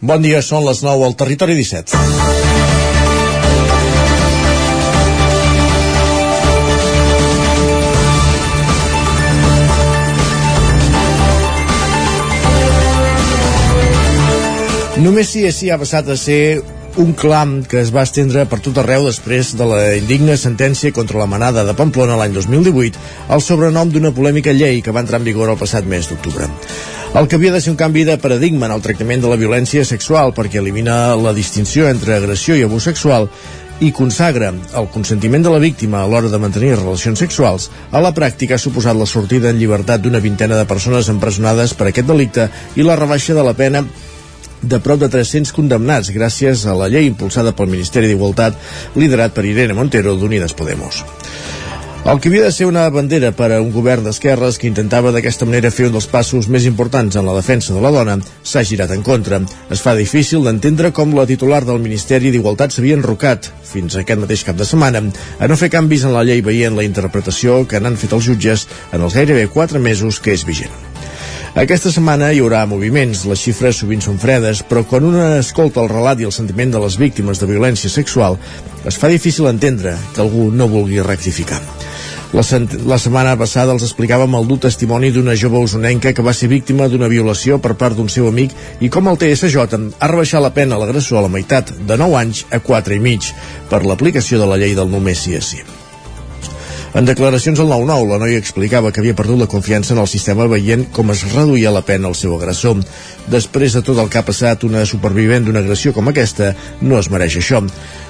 Bon dia, són les 9 al Territori 17. Només si sí ha passat a ser un clam que es va estendre per tot arreu després de la indigna sentència contra la manada de Pamplona l'any 2018 al sobrenom d'una polèmica llei que va entrar en vigor el passat mes d'octubre. El que havia de ser un canvi de paradigma en el tractament de la violència sexual perquè elimina la distinció entre agressió i abús sexual i consagra el consentiment de la víctima a l'hora de mantenir relacions sexuals, a la pràctica ha suposat la sortida en llibertat d'una vintena de persones empresonades per aquest delicte i la rebaixa de la pena de prop de 300 condemnats gràcies a la llei impulsada pel Ministeri d'Igualtat liderat per Irene Montero d'Unides Podemos. El que havia de ser una bandera per a un govern d'esquerres que intentava d'aquesta manera fer un dels passos més importants en la defensa de la dona s'ha girat en contra. Es fa difícil d'entendre com la titular del Ministeri d'Igualtat s'havia enrocat, fins aquest mateix cap de setmana, a no fer canvis en la llei veient la interpretació que n'han fet els jutges en els gairebé 4 mesos que és vigent. Aquesta setmana hi haurà moviments, les xifres sovint són fredes, però quan una escolta el relat i el sentiment de les víctimes de violència sexual, es fa difícil entendre que algú no vulgui rectificar. La, la setmana passada els explicàvem el dur testimoni d'una jove usonenca que va ser víctima d'una violació per part d'un seu amic i com el TSJ ha rebaixat la pena a l'agressor a la meitat, de 9 anys a 4 i mig, per l'aplicació de la llei del només sí és sí. En declaracions al 9-9, la noia explicava que havia perdut la confiança en el sistema veient com es reduïa la pena al seu agressor. Després de tot el que ha passat, una supervivent d'una agressió com aquesta no es mereix això.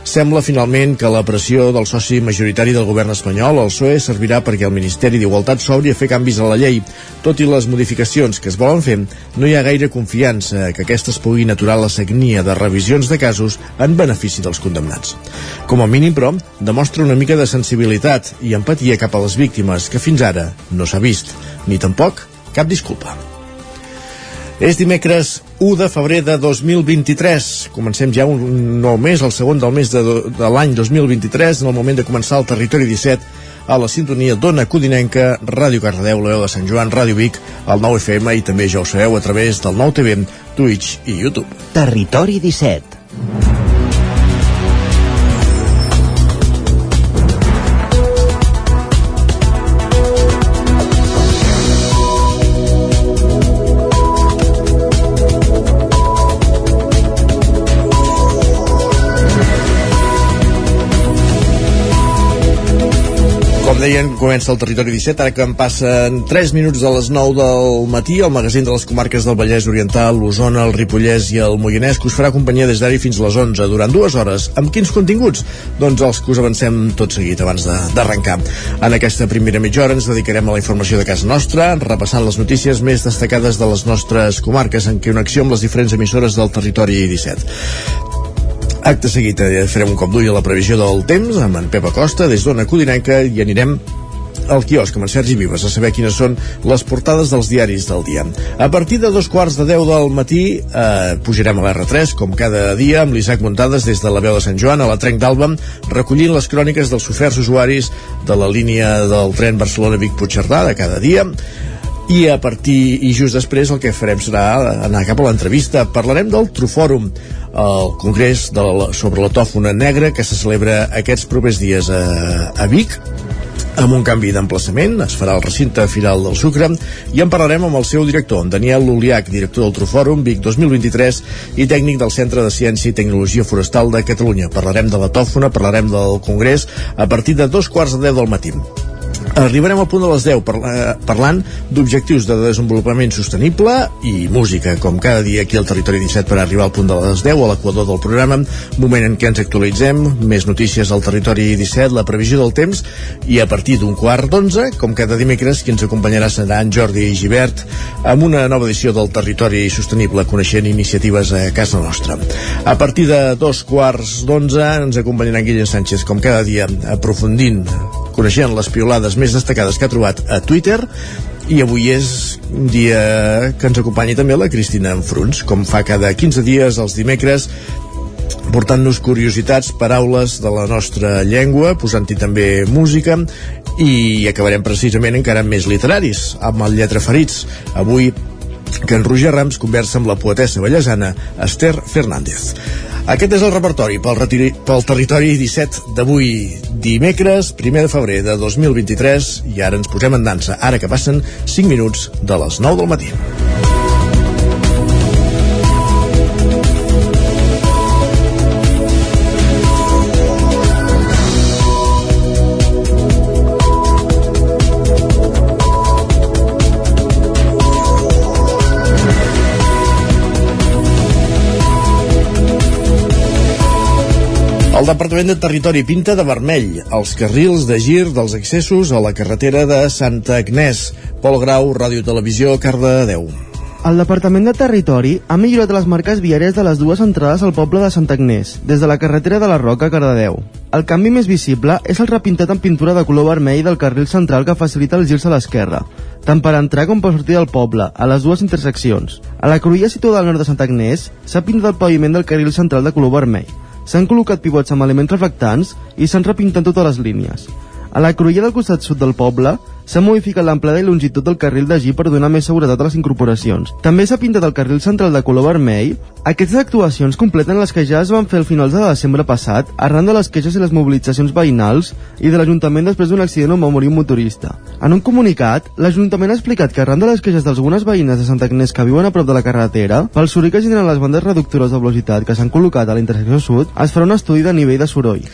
Sembla finalment que la pressió del soci majoritari del govern espanyol, el PSOE, servirà perquè el Ministeri d'Igualtat s'obri a fer canvis a la llei. Tot i les modificacions que es volen fer, no hi ha gaire confiança que aquestes puguin aturar la sagnia de revisions de casos en benefici dels condemnats. Com a mínim, però, demostra una mica de sensibilitat i empatia cap a les víctimes que fins ara no s'ha vist, ni tampoc cap disculpa. És dimecres 1 de febrer de 2023. Comencem ja un nou mes, el segon del mes de, de l'any 2023, en el moment de començar el Territori 17 a la sintonia d'Ona Codinenca, Ràdio Cardedeu, la de Sant Joan, Ràdio Vic, el 9 FM i també ja ho sabeu a través del 9 TV, Twitch i YouTube. Territori 17. Deien, comença el Territori 17, ara que en passen 3 minuts de les 9 del matí, el magazín de les comarques del Vallès Oriental, l'Osona, el Ripollès i el Moianès, que us farà companyia des d'ara fins a les 11, durant dues hores. Amb quins continguts? Doncs els que us avancem tot seguit abans d'arrencar. En aquesta primera mitja hora ens dedicarem a la informació de casa nostra, repassant les notícies més destacades de les nostres comarques en connexió amb les diferents emissores del Territori 17. Acte seguit eh, farem un cop d'ull a la previsió del temps amb en Pep Acosta des d'Ona Codinenca i anirem al quiosc amb en Sergi Vives a saber quines són les portades dels diaris del dia. A partir de dos quarts de deu del matí eh, pujarem a l'R3, com cada dia, amb l'Isaac Muntades des de la veu de Sant Joan a la Trenc d'Alba, recollint les cròniques dels soferts usuaris de la línia del tren Barcelona-Vic-Puigcerdà de cada dia i a partir i just després el que farem serà anar cap a l'entrevista. Parlarem del Trufòrum, el congrés de la, sobre la tòfona negra que se celebra aquests propers dies a, a Vic amb un canvi d'emplaçament, es farà el recinte final del Sucre i en parlarem amb el seu director, en Daniel Luliac, director del Trufòrum Vic 2023 i tècnic del Centre de Ciència i Tecnologia Forestal de Catalunya. Parlarem de la tòfona, parlarem del congrés a partir de dos quarts de deu del matí. Arribarem al punt de les 10 parla, parlant d'objectius de desenvolupament sostenible i música, com cada dia aquí al Territori 17 per arribar al punt de les 10 a l'equador del programa, moment en què ens actualitzem, més notícies al Territori 17, la previsió del temps i a partir d'un quart d'onze, com cada dimecres, qui ens acompanyarà serà en Jordi Givert amb una nova edició del Territori Sostenible, coneixent iniciatives a casa nostra. A partir de dos quarts d'onze ens acompanyarà Guillem Sánchez, com cada dia, aprofundint coneixent les piolades més destacades que ha trobat a Twitter i avui és un dia que ens acompanyi també la Cristina Enfruns, com fa cada 15 dies els dimecres portant-nos curiositats, paraules de la nostra llengua, posant-hi també música i acabarem precisament encara més literaris, amb el Lletra Ferits. Avui que en Roger Rams conversa amb la poetessa ballesana Esther Fernández. Aquest és el repertori pel, retiri, pel territori 17 d'avui dimecres, 1 de febrer de 2023 i ara ens posem en dansa, ara que passen 5 minuts de les 9 del matí. El Departament de Territori pinta de vermell els carrils de gir dels accessos a la carretera de Santa Agnès. Pol Grau, Ràdio Televisió, Cardedeu. El Departament de Territori ha millorat les marques viàries de les dues entrades al poble de Santa Agnès, des de la carretera de la Roca a Cardedeu. El canvi més visible és el repintat en pintura de color vermell del carril central que facilita els girs a l'esquerra, tant per entrar com per sortir del poble, a les dues interseccions. A la cruïlla situada al nord de Santa Agnès s'ha pintat el paviment del carril central de color vermell, S'han col·locat pivots amb elements reflectants i s'han repintat totes les línies. A la cruïlla del costat sud del poble s'ha modificat l'amplada i longitud del carril de per donar més seguretat a les incorporacions. També s'ha pintat el carril central de color vermell. Aquestes actuacions completen les que ja es van fer al finals de desembre passat, arran de les queixes i les mobilitzacions veïnals i de l'Ajuntament després d'un accident on va morir un motorista. En un comunicat, l'Ajuntament ha explicat que arran de les queixes d'algunes veïnes de Santa Agnès que viuen a prop de la carretera, pel soroll que generen les bandes reductores de velocitat que s'han col·locat a la intersecció sud, es farà un estudi de nivell de soroll.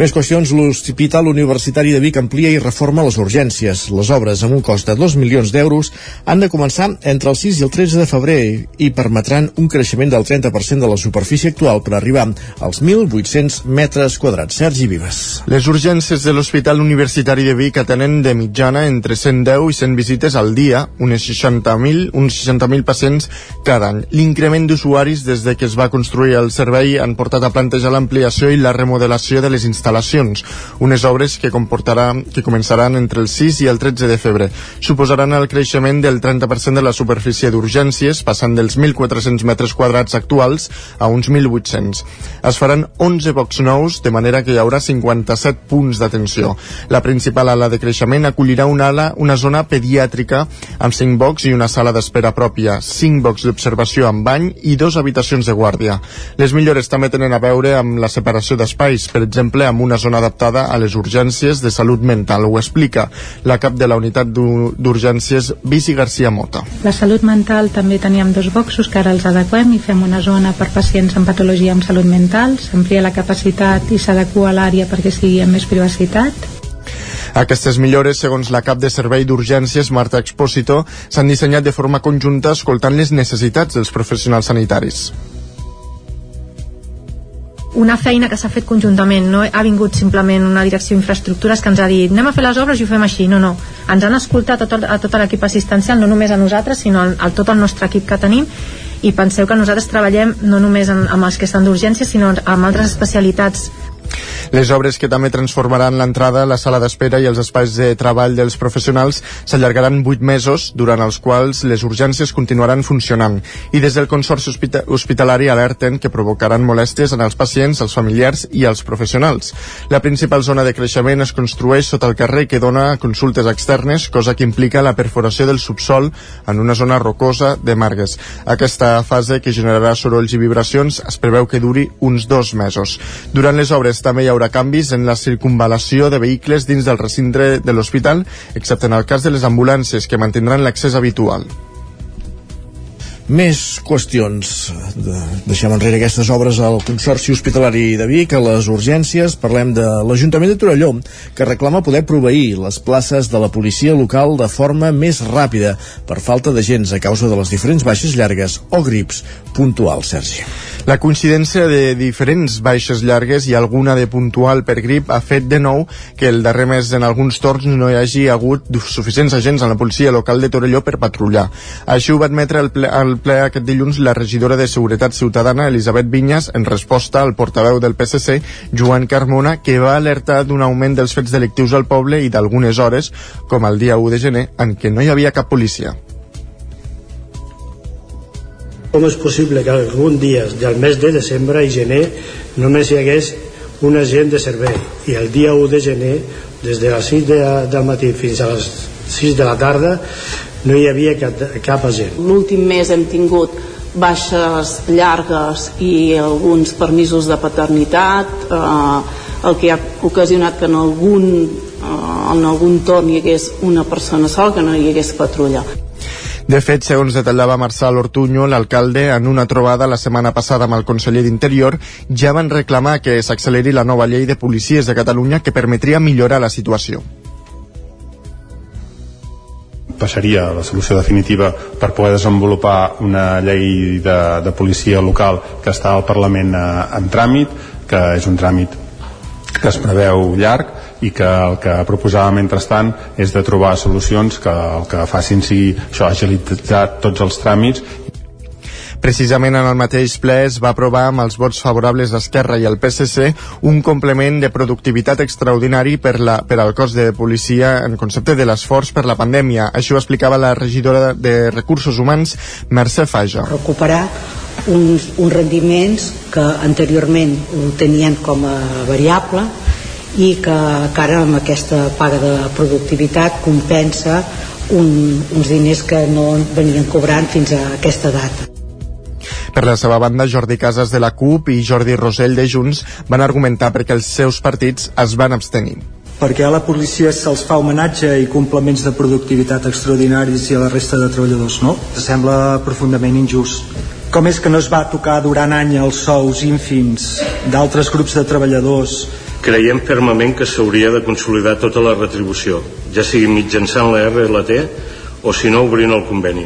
Més qüestions, l'Hospital Universitari de Vic amplia i reforma les urgències. Les obres, amb un cost de 2 milions d'euros, han de començar entre el 6 i el 13 de febrer i permetran un creixement del 30% de la superfície actual per arribar als 1.800 metres quadrats. Sergi Vives. Les urgències de l'Hospital Universitari de Vic atenen de mitjana entre 110 i 100 visites al dia, unes 60.000 uns 60.000 pacients cada any. L'increment d'usuaris des de que es va construir el servei han portat a plantejar l'ampliació i la remodelació de les instal·lacions, unes obres que comportarà, que començaran entre el 6 i el 13 de febrer. Suposaran el creixement del 30% de la superfície d'urgències, passant dels 1.400 metres quadrats actuals a uns 1.800. Es faran 11 bocs nous, de manera que hi haurà 57 punts d'atenció. La principal ala de creixement acollirà una ala, una zona pediàtrica amb 5 bocs i una sala d'espera pròpia, 5 bocs d'observació amb bany i dos habitacions de guàrdia. Les millores també tenen a veure amb la separació d'espais, per exemple, amb una zona adaptada a les urgències de salut mental. Ho explica la cap de la unitat d'urgències, Bici García Mota. La salut mental també teníem dos boxos que ara els adequem i fem una zona per pacients amb patologia amb salut mental, s'amplia la capacitat i s'adequa l'àrea perquè sigui amb més privacitat. Aquestes millores, segons la cap de servei d'urgències, Marta Exposito, s'han dissenyat de forma conjunta escoltant les necessitats dels professionals sanitaris. Una feina que s'ha fet conjuntament, no ha vingut simplement una direcció d'infraestructures que ens ha dit anem a fer les obres i ho fem així, no, no. Ens han escoltat a tot, a tot l'equip assistencial no només a nosaltres, sinó a, a tot el nostre equip que tenim i penseu que nosaltres treballem no només en, amb els que estan d'urgència sinó amb altres especialitats les obres que també transformaran l'entrada, la sala d'espera i els espais de treball dels professionals s'allargaran 8 mesos, durant els quals les urgències continuaran funcionant. I des del Consorci Hospitalari alerten que provocaran molèsties en els pacients, els familiars i els professionals. La principal zona de creixement es construeix sota el carrer que dona consultes externes, cosa que implica la perforació del subsol en una zona rocosa de Margues. Aquesta fase, que generarà sorolls i vibracions, es preveu que duri uns dos mesos. Durant les obres també hi haurà canvis en la circunvalació de vehicles dins del recinte de l'hospital, excepte en el cas de les ambulàncies, que mantindran l'accés habitual. Més qüestions. Deixem enrere aquestes obres al Consorci Hospitalari de Vic, a les urgències. Parlem de l'Ajuntament de Torelló, que reclama poder proveir les places de la policia local de forma més ràpida per falta de gens a causa de les diferents baixes llargues o grips puntuals, Sergi. La coincidència de diferents baixes llargues i alguna de puntual per grip ha fet de nou que el darrer mes en alguns torns no hi hagi hagut suficients agents a la policia local de Torelló per patrullar. Així ho va admetre el ple, el ple aquest dilluns la regidora de Seguretat Ciutadana, Elisabet Vinyas, en resposta al portaveu del PSC, Joan Carmona, que va alertar d'un augment dels fets delictius al poble i d'algunes hores, com el dia 1 de gener, en què no hi havia cap policia. Com és possible que algun dia del mes de desembre i gener només hi hagués un agent de servei i el dia 1 de gener des de les 6 de, del matí fins a les 6 de la tarda no hi havia cap, cap agent. L'últim mes hem tingut baixes llargues i alguns permisos de paternitat, eh, el que ha ocasionat que en algun, eh, en algun torn hi hagués una persona sola, que no hi hagués patrulla. De fet, segons detallava Marçal Ortuño, l'alcalde, en una trobada la setmana passada amb el conseller d'Interior, ja van reclamar que s'acceleri la nova llei de policies de Catalunya que permetria millorar la situació passaria la solució definitiva per poder desenvolupar una llei de, de policia local que està al Parlament eh, en tràmit, que és un tràmit que es preveu llarg i que el que proposava mentrestant és de trobar solucions que el que facin sigui això, agilitzar tots els tràmits Precisament en el mateix ple es va aprovar amb els vots favorables d'Esquerra i el PSC un complement de productivitat extraordinari per, la, per al cos de policia en concepte de l'esforç per la pandèmia. Això ho explicava la regidora de Recursos Humans, Mercè Faja. Recuperar uns, uns rendiments que anteriorment ho tenien com a variable i que, que ara amb aquesta paga de productivitat compensa un, uns diners que no venien cobrant fins a aquesta data. Per la seva banda, Jordi Casas de la CUP i Jordi Rosell de Junts van argumentar perquè els seus partits es van abstenir perquè a la policia se'ls fa homenatge i complements de productivitat extraordinaris i a la resta de treballadors no? Sembla profundament injust. Com és que no es va tocar durant any els sous ínfims d'altres grups de treballadors Creiem fermament que s'hauria de consolidar tota la retribució, ja sigui mitjançant la RLT o si no obrint el conveni.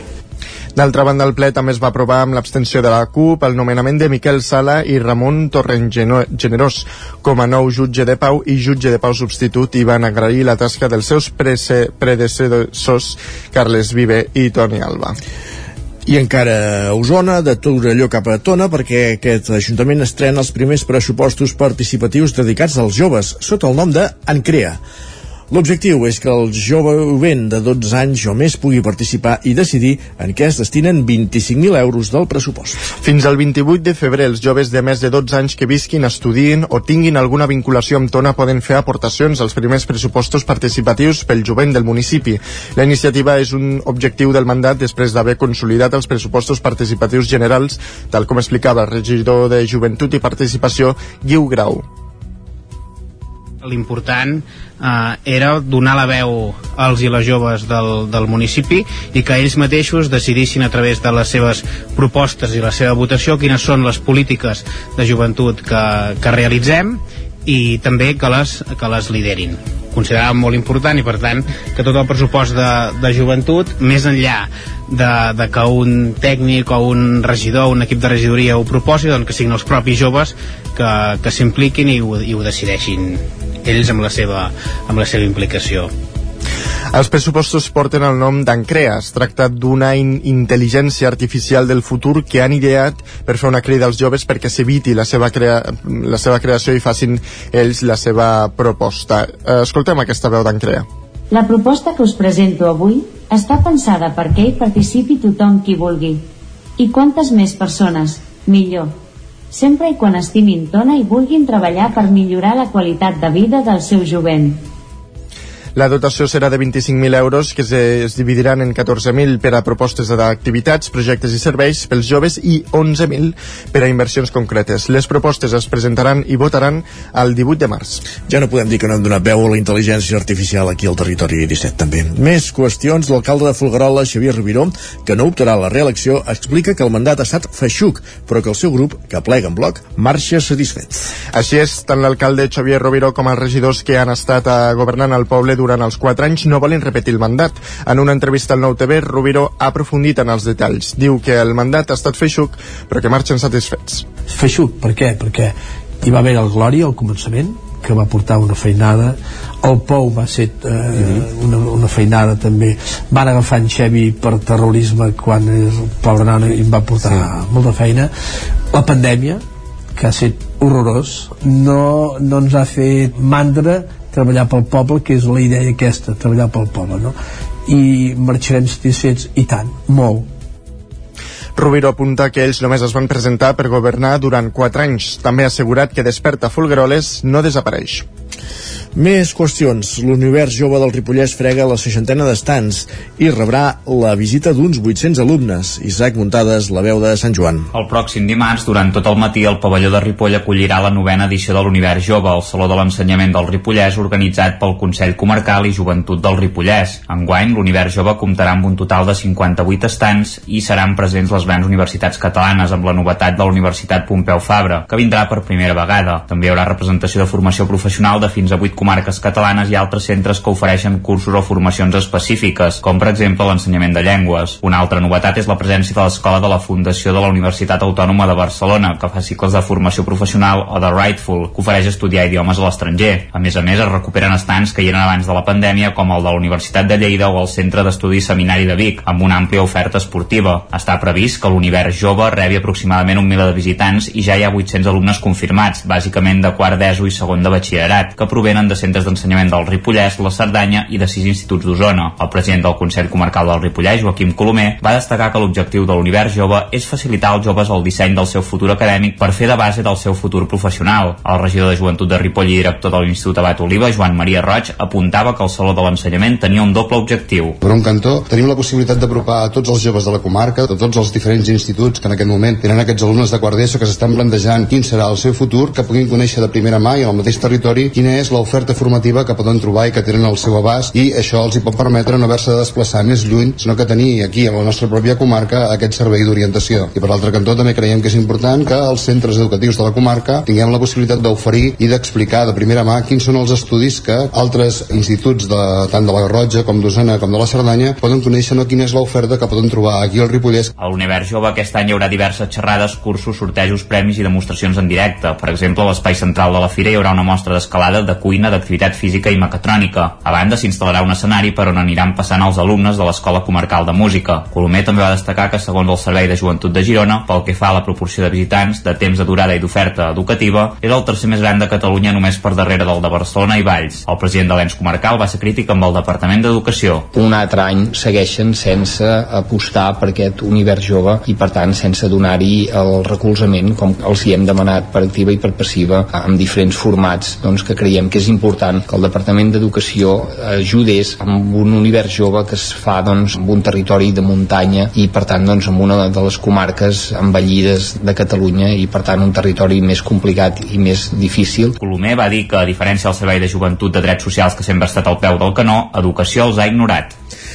D'altra banda, el ple també es va aprovar amb l'abstenció de la CUP el nomenament de Miquel Sala i Ramon Torrent Generós com a nou jutge de pau i jutge de pau substitut i van agrair la tasca dels seus predecessors Carles Vive i Toni Alba. I encara a Osona, de Torelló cap a Tona, perquè aquest Ajuntament estrena els primers pressupostos participatius dedicats als joves, sota el nom de Encrea. L'objectiu és que el jovent de 12 anys o més pugui participar i decidir en què es destinen 25.000 euros del pressupost. Fins al 28 de febrer, els joves de més de 12 anys que visquin, estudien o tinguin alguna vinculació amb Tona poden fer aportacions als primers pressupostos participatius pel jovent del municipi. La iniciativa és un objectiu del mandat després d'haver consolidat els pressupostos participatius generals, tal com explicava el regidor de Joventut i Participació, Guiu Grau. L'important eh, era donar la veu als i les joves del, del municipi i que ells mateixos decidissin a través de les seves propostes i la seva votació quines són les polítiques de joventut que, que realitzem i també que les, que les liderin consideràvem molt important i per tant que tot el pressupost de, de joventut més enllà de, de que un tècnic o un regidor un equip de regidoria ho proposi doncs que siguin els propis joves que, que s'impliquin i, ho, i ho decideixin ells amb la seva, amb la seva implicació. Els pressupostos porten el nom d'Encrea. Es tracta d'una in intel·ligència artificial del futur que han ideat per fer una crida als joves perquè s'eviti la, seva crea la seva creació i facin ells la seva proposta. Escoltem aquesta veu d'Encrea. La proposta que us presento avui està pensada perquè hi participi tothom qui vulgui. I quantes més persones, millor sempre i quan estimin Tona i vulguin treballar per millorar la qualitat de vida del seu jovent. La dotació serà de 25.000 euros que es dividiran en 14.000 per a propostes d'activitats, projectes i serveis pels joves i 11.000 per a inversions concretes. Les propostes es presentaran i votaran el 18 de març. Ja no podem dir que no hem donat veu a la intel·ligència artificial aquí al territori 17 també. Més qüestions, l'alcalde de Folguerola, Xavier Rubiró, que no optarà a la reelecció, explica que el mandat ha estat feixuc, però que el seu grup, que plega en bloc, marxa satisfet. Així és, tant l'alcalde Xavier Rubiró com els regidors que han estat eh, governant el poble durant els quatre anys no volen repetir el mandat. En una entrevista al Nou TV, Rovira ha aprofundit en els detalls. Diu que el mandat ha estat feixuc, però que marxen satisfets. Feixuc, per què? Perquè hi va haver el Glòria al començament, que va portar una feinada el Pou va ser eh, mhm. una, una feinada també van agafar en Xevi per terrorisme quan el pobre nano i va portar sí. molta feina la pandèmia que ha estat horrorós no, no ens ha fet mandra treballar pel poble, que és la idea aquesta, treballar pel poble, no? I marxarem satisfets, i tant, molt. Rubiro apunta que ells només es van presentar per governar durant 4 anys. També ha assegurat que Desperta Folgueroles no desapareix. Més qüestions. L'univers jove del Ripollès frega la seixantena d'estants i rebrà la visita d'uns 800 alumnes. Isaac Muntades, la veu de Sant Joan. El pròxim dimarts, durant tot el matí, el pavelló de Ripoll acollirà la novena edició de l'Univers Jove, el Saló de l'Ensenyament del Ripollès, organitzat pel Consell Comarcal i Joventut del Ripollès. Enguany, l'Univers Jove comptarà amb un total de 58 estants i seran presents les grans universitats catalanes, amb la novetat de la Universitat Pompeu Fabra, que vindrà per primera vegada. També hi haurà representació de formació professional de fins a 8 comarques catalanes i altres centres que ofereixen cursos o formacions específiques, com per exemple l'ensenyament de llengües. Una altra novetat és la presència de l'Escola de la Fundació de la Universitat Autònoma de Barcelona, que fa cicles de formació professional, o de Rightful, que ofereix estudiar idiomes a l'estranger. A més a més, es recuperen estants que hi eren abans de la pandèmia, com el de la Universitat de Lleida o el Centre d'Estudi Seminari de Vic, amb una àmplia oferta esportiva. Està previst que l'univers jove rebi aproximadament un miler de visitants i ja hi ha 800 alumnes confirmats, bàsicament de quart d'ESO i segon de batxillerat, que provenen de centres d'ensenyament del Ripollès, la Cerdanya i de sis instituts d'Osona. El president del Consell Comarcal del Ripollès, Joaquim Colomer, va destacar que l'objectiu de l'univers jove és facilitar als joves el disseny del seu futur acadèmic per fer de base del seu futur professional. El regidor de Joventut de Ripoll i director de l'Institut Abat Oliva, Joan Maria Roig, apuntava que el Saló de l'Ensenyament tenia un doble objectiu. Per un cantó, tenim la possibilitat d'apropar a tots els joves de la comarca, de tots els diferents instituts que en aquest moment tenen aquests alumnes de quart d'ESO que s'estan plantejant quin serà el seu futur, que puguin conèixer de primera mà i al mateix territori quina és l'oferta formativa que poden trobar i que tenen al seu abast i això els hi pot permetre no haver-se de desplaçar més lluny, sinó que tenir aquí a la nostra pròpia comarca aquest servei d'orientació. I per l'altre cantó també creiem que és important que els centres educatius de la comarca tinguem la possibilitat d'oferir i d'explicar de primera mà quins són els estudis que altres instituts de, tant de la Garrotja com d'Osona com de la Cerdanya poden conèixer no quina és l'oferta que poden trobar aquí al Ripollès. A l'Univers Jove aquest any hi haurà diverses xerrades, cursos, sortejos, premis i demostracions en directe. Per exemple, a l'espai central de la fira hi haurà una mostra d'escalada, de cuina, d'activitat física i mecatrònica. A banda s'instal·larà un escenari per on aniran passant els alumnes de l'Escola Comarcal de Música. Colomer també va destacar que segons el Servei de Joventut de Girona, pel que fa a la proporció de visitants, de temps de durada i d'oferta educativa, és el tercer més gran de Catalunya només per darrere del de Barcelona i Valls. El president de l'ENS comarcal va ser crític amb el Departament d'Educació. Un altre any segueixen sense apostar per aquest univers jove i per tant sense donar-hi el recolzament com els hi hem demanat per activa i per passiva amb diferents formats doncs, que creiem que és important que el Departament d'Educació ajudés amb un univers jove que es fa doncs, en un territori de muntanya i per tant doncs, en una de les comarques envellides de Catalunya i per tant un territori més complicat i més difícil. Colomer va dir que a diferència del Servei de Joventut de Drets Socials que sempre ha estat al peu del canó, Educació els ha ignorat.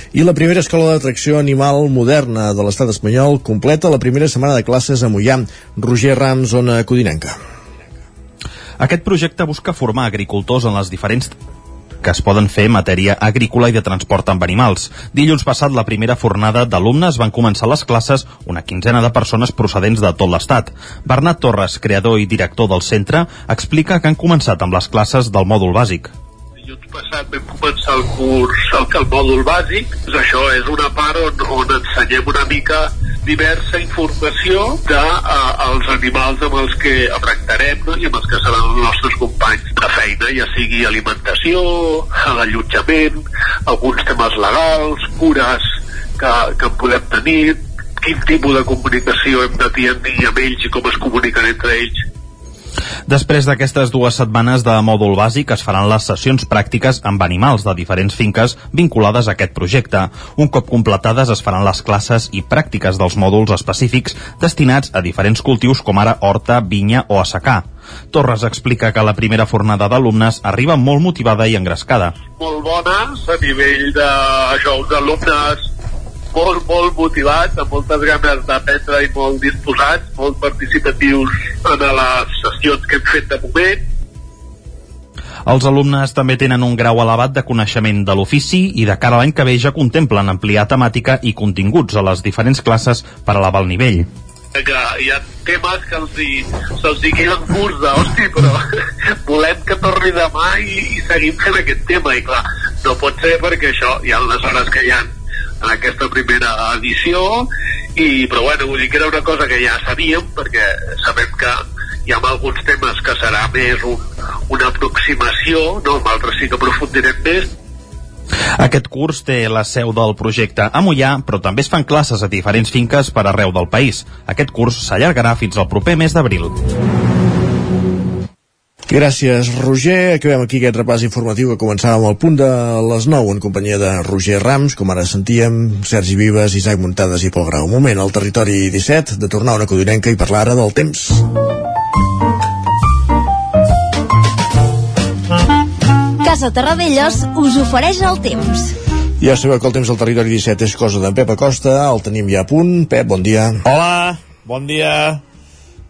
I la primera escola d'atracció animal moderna de l'estat espanyol completa la primera setmana de classes a Mollà. Roger Rams, zona codinenca. Aquest projecte busca formar agricultors en les diferents que es poden fer matèria agrícola i de transport amb animals. Dilluns passat, la primera fornada d'alumnes van començar les classes una quinzena de persones procedents de tot l'estat. Bernat Torres, creador i director del centre, explica que han començat amb les classes del mòdul bàsic dilluns passat vam començar el curs, el, el mòdul bàsic. Doncs això és una part on, on ensenyem una mica diversa informació dels de, els animals amb els que tractarem no? i amb els que seran els nostres companys de feina, ja sigui alimentació, l'allotjament, alguns temes legals, cures que, que podem tenir, quin tipus de comunicació hem de tenir amb ells i com es comuniquen entre ells Després d'aquestes dues setmanes de mòdul bàsic es faran les sessions pràctiques amb animals de diferents finques vinculades a aquest projecte. Un cop completades es faran les classes i pràctiques dels mòduls específics destinats a diferents cultius com ara horta, vinya o assecar. Torres explica que la primera fornada d'alumnes arriba molt motivada i engrescada. Molt bones a nivell de això, alumnes molt, molt motivats, amb moltes ganes d'aprendre i molt disposats, molt participatius en les sessions que hem fet de moment. Els alumnes també tenen un grau elevat de coneixement de l'ofici i de cara a l'any que ve ja contemplen ampliar temàtica i continguts a les diferents classes per elevar el nivell que hi ha temes que els hi, se'ls hi queden curts de, hosti, però volem que torni demà i, i seguim fent aquest tema i clar, no pot ser perquè això hi ha les hores que hi ha en aquesta primera edició i, però bueno, vull dir que era una cosa que ja sabíem perquè sabem que hi ha alguns temes que serà més un, una aproximació, no? amb altres sí que aprofundirem més Aquest curs té la seu del projecte a Mollà, però també es fan classes a diferents finques per arreu del país. Aquest curs s'allargarà fins al proper mes d'abril. Gràcies, Roger. Acabem aquí aquest repàs informatiu que començàvem al punt de les 9 en companyia de Roger Rams, com ara sentíem, Sergi Vives, Isaac Muntades i Pol Grau. Un moment al territori 17 de tornar a una codinenca i parlar ara del temps. Casa Terradellos us ofereix el temps. Ja sabeu que el temps del territori 17 és cosa d'en Pep Acosta, el tenim ja a punt. Pep, bon dia. Hola, bon dia.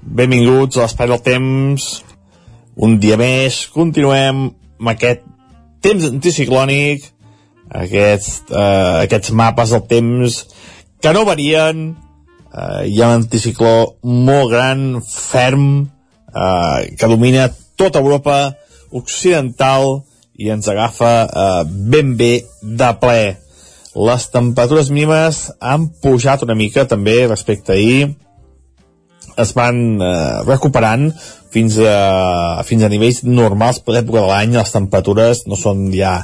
Benvinguts a l'Espai del Temps. Un dia més, continuem amb aquest temps anticiclònic, aquests, eh, aquests mapes del temps que no varien, eh, hi ha un anticicló molt gran, ferm, eh, que domina tota Europa occidental i ens agafa eh, ben bé de ple. Les temperatures mínimes han pujat una mica també respecte a ahir, es van eh, recuperant fins a, fins a nivells normals per l'època de l'any, les temperatures no són ja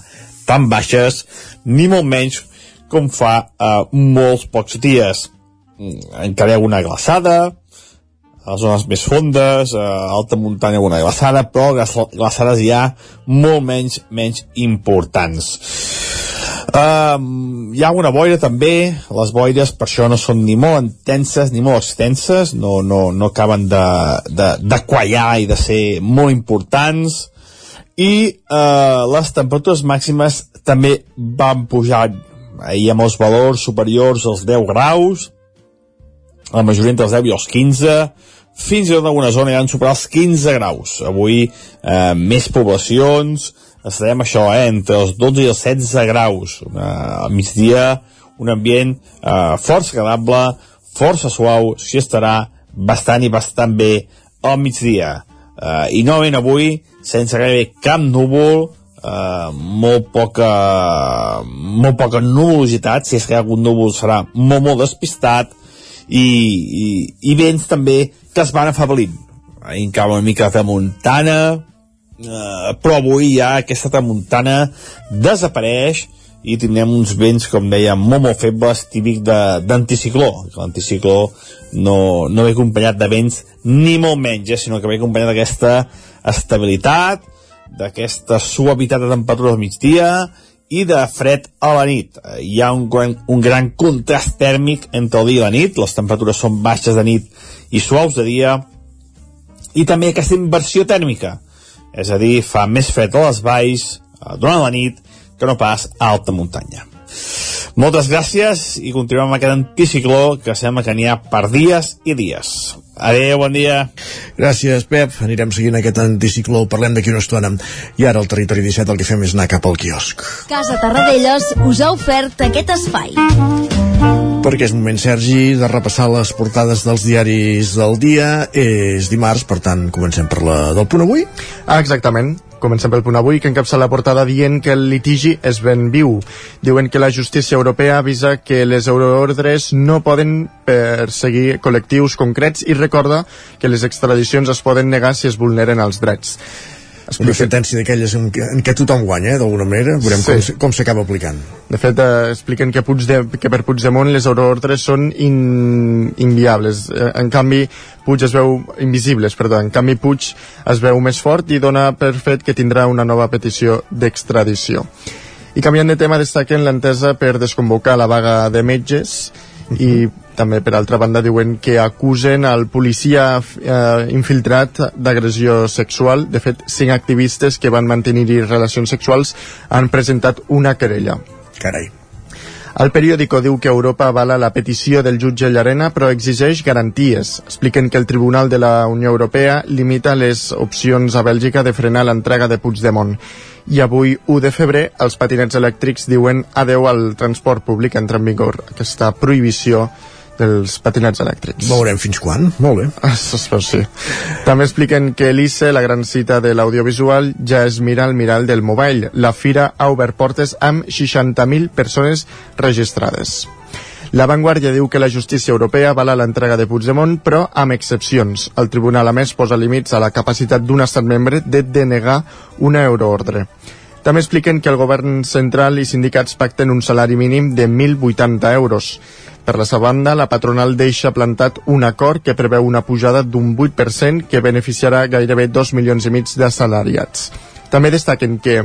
tan baixes, ni molt menys com fa eh, molts pocs dies. Encara hi ha una glaçada, a les zones més fondes, a alta muntanya alguna glaçada, però glaçades ja molt menys, menys importants. Um, hi ha una boira també, les boires per això no són ni molt intenses ni molt extenses, no, no, no acaben de, de, de quallar i de ser molt importants, i uh, les temperatures màximes també van pujar ahir amb els valors superiors als 10 graus, la majoria entre els 10 i els 15, fins i tot en alguna zona ja han superat els 15 graus. Avui eh, més poblacions, estarem això, eh, entre els 12 i els 16 graus. Una, al migdia, un ambient eh, força agradable, força suau, s'hi estarà bastant i bastant bé al migdia. Eh, I novament avui, sense gairebé cap núvol, eh, molt poca molt poca nuvolositat, si és que hi ha algun núvol serà molt, molt despistat, i, i, i vents també que es van afablint. Encara una mica de muntana, eh, però avui ja aquesta tramuntana desapareix i tindrem uns vents, com deia, molt, molt febles, típic d'anticicló. L'anticicló no, no ve acompanyat de vents ni molt menys, eh, sinó que ve acompanyat d'aquesta estabilitat, d'aquesta suavitat de temperatura al migdia i de fred a la nit. Eh, hi ha un gran, un gran contrast tèrmic entre el dia i la nit, les temperatures són baixes de nit i suaus de dia, i també aquesta inversió tèrmica, és a dir, fa més fred a les valls eh, durant la nit que no pas a alta muntanya. Moltes gràcies i continuem amb aquest anticicló que sembla que n'hi ha per dies i dies. Adéu, bon dia. Gràcies, Pep. Anirem seguint aquest anticicló. Parlem d'aquí una estona. I ara al Territori 17 el que fem és anar cap al quiosc. Casa Tarradellas us ha ofert aquest espai. Perquè és moment, Sergi, de repassar les portades dels diaris del dia. És dimarts, per tant, comencem per la del punt avui. Ah, exactament. Comencem pel punt avui, que encapça la portada dient que el litigi és ben viu. Diuen que la justícia europea avisa que les euroordres no poden perseguir col·lectius concrets i recorda que les extradicions es poden negar si es vulneren els drets. Una sentència d'aquelles en, en què tothom guanya, eh, d'alguna manera. Veurem sí. com, com s'acaba aplicant. De fet, eh, expliquen que, Puigde, que per Puigdemont les euroordres són in, inviables. Eh, en canvi, Puig es veu invisibles, perdó. En canvi, Puig es veu més fort i dona per fet que tindrà una nova petició d'extradició. I canviant de tema, destaquen l'entesa per desconvocar la vaga de metges i també per altra banda diuen que acusen al policia eh, infiltrat d'agressió sexual de fet cinc activistes que van mantenir relacions sexuals han presentat una querella carai el periòdico diu que Europa avala la petició del jutge Llarena però exigeix garanties. Expliquen que el Tribunal de la Unió Europea limita les opcions a Bèlgica de frenar l'entrega de Puigdemont. I avui, 1 de febrer, els patinets elèctrics diuen adeu al transport públic entra en vigor aquesta prohibició dels patinets elèctrics. Veurem fins quan. Molt bé. Espero sí. També expliquen que l'ICE, la gran cita de l'audiovisual, ja es mira al mirall del mobile. La fira ha obert portes amb 60.000 persones registrades. La Vanguardia diu que la justícia europea avala l'entrega de Puigdemont, però amb excepcions. El tribunal, a més, posa límits a la capacitat d'un estat membre de denegar una euroordre. També expliquen que el govern central i sindicats pacten un salari mínim de 1.080 euros. Per la seva banda, la patronal deixa plantat un acord que preveu una pujada d'un 8% que beneficiarà gairebé 2 milions i mig d'assalariats. També destaquen que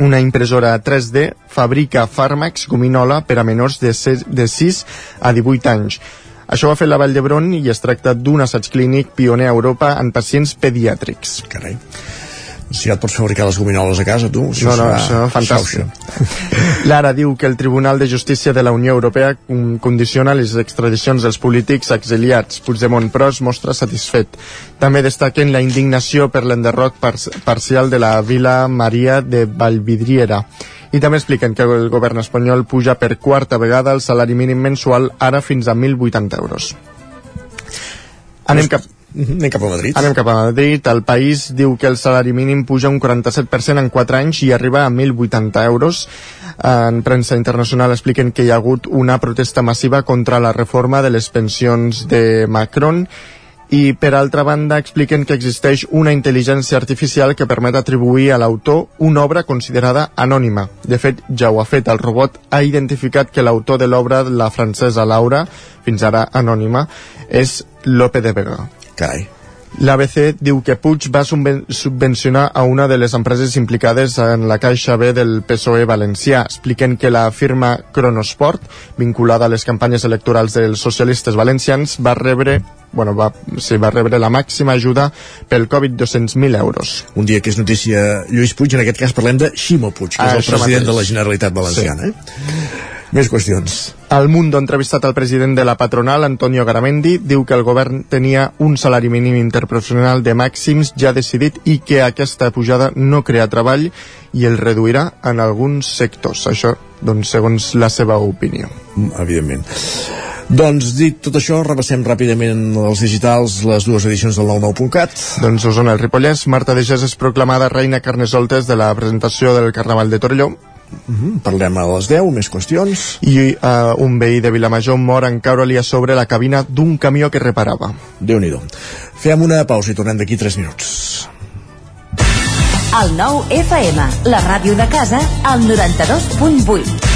una impressora 3D fabrica fàrmacs gominola per a menors de 6, de 6 a 18 anys. Això ha fet la Vall d'Hebron i es tracta d'un assaig clínic pioner a Europa en pacients pediàtrics. Carai si ja et pots fabricar les gominoles a casa, tu. Això no, no, això, fantàstic. Lara diu que el Tribunal de Justícia de la Unió Europea condiciona les extradicions dels polítics exiliats. Puigdemont, però, es mostra satisfet. També destaquen la indignació per l'enderroc par parcial de la Vila Maria de Valvidriera. I també expliquen que el govern espanyol puja per quarta vegada el salari mínim mensual, ara fins a 1.080 euros. Anem cap, Anem cap a Madrid. Anem cap a Madrid. El país diu que el salari mínim puja un 47% en 4 anys i arriba a 1.080 euros. En premsa internacional expliquen que hi ha hagut una protesta massiva contra la reforma de les pensions de Macron i per altra banda expliquen que existeix una intel·ligència artificial que permet atribuir a l'autor una obra considerada anònima. De fet, ja ho ha fet. El robot ha identificat que l'autor de l'obra, la francesa Laura, fins ara anònima, és Lope de Vega. Carai. L'ABC diu que Puig va subvencionar a una de les empreses implicades en la caixa B del PSOE valencià. Expliquen que la firma Cronosport, vinculada a les campanyes electorals dels socialistes valencians, va rebre bueno, va, sí, va rebre la màxima ajuda pel Covid 200.000 euros. Un dia que és notícia Lluís Puig, en aquest cas parlem de Ximo Puig, que ah, és el president mateix. de la Generalitat Valenciana. Sí. Eh? Més qüestions. El Mundo ha entrevistat el president de la patronal, Antonio Garamendi, diu que el govern tenia un salari mínim interprofessional de màxims ja decidit i que aquesta pujada no crea treball i el reduirà en alguns sectors. Això, doncs, segons la seva opinió. Mm, evidentment. Doncs dit tot això, repassem ràpidament els digitals, les dues edicions del 99.cat. Doncs Osona, el Ripollès, Marta de Gés és proclamada reina Carnesoltes de la presentació del Carnaval de Torelló Uh mhm, -huh. Parlem a les 10, més qüestions. I uh, un veí de Vilamajor mor en caure-li a sobre la cabina d'un camió que reparava. déu nhi Fem una pausa i tornem d'aquí 3 minuts. El nou FM, la ràdio de casa, al 92.8.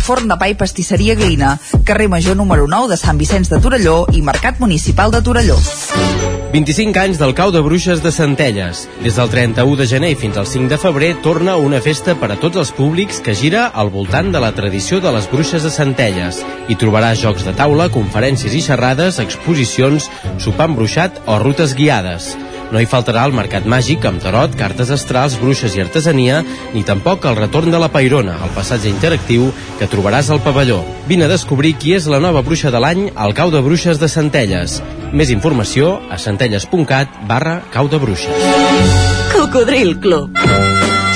Forn de pa i pastisseria Glina, carrer Major número 9 de Sant Vicenç de Torelló i Mercat Municipal de Torelló. 25 anys del cau de bruixes de Centelles. Des del 31 de gener fins al 5 de febrer torna una festa per a tots els públics que gira al voltant de la tradició de les bruixes de Centelles. Hi trobaràs jocs de taula, conferències i xerrades, exposicions, sopar embruixat o rutes guiades. No hi faltarà el mercat màgic amb tarot, cartes astrals, bruixes i artesania, ni tampoc el retorn de la Pairona, el passatge interactiu que trobaràs al pavelló. Vine a descobrir qui és la nova bruixa de l'any al cau de bruixes de Centelles. Més informació a centelles.cat barra cau de bruixes. Cocodril Club.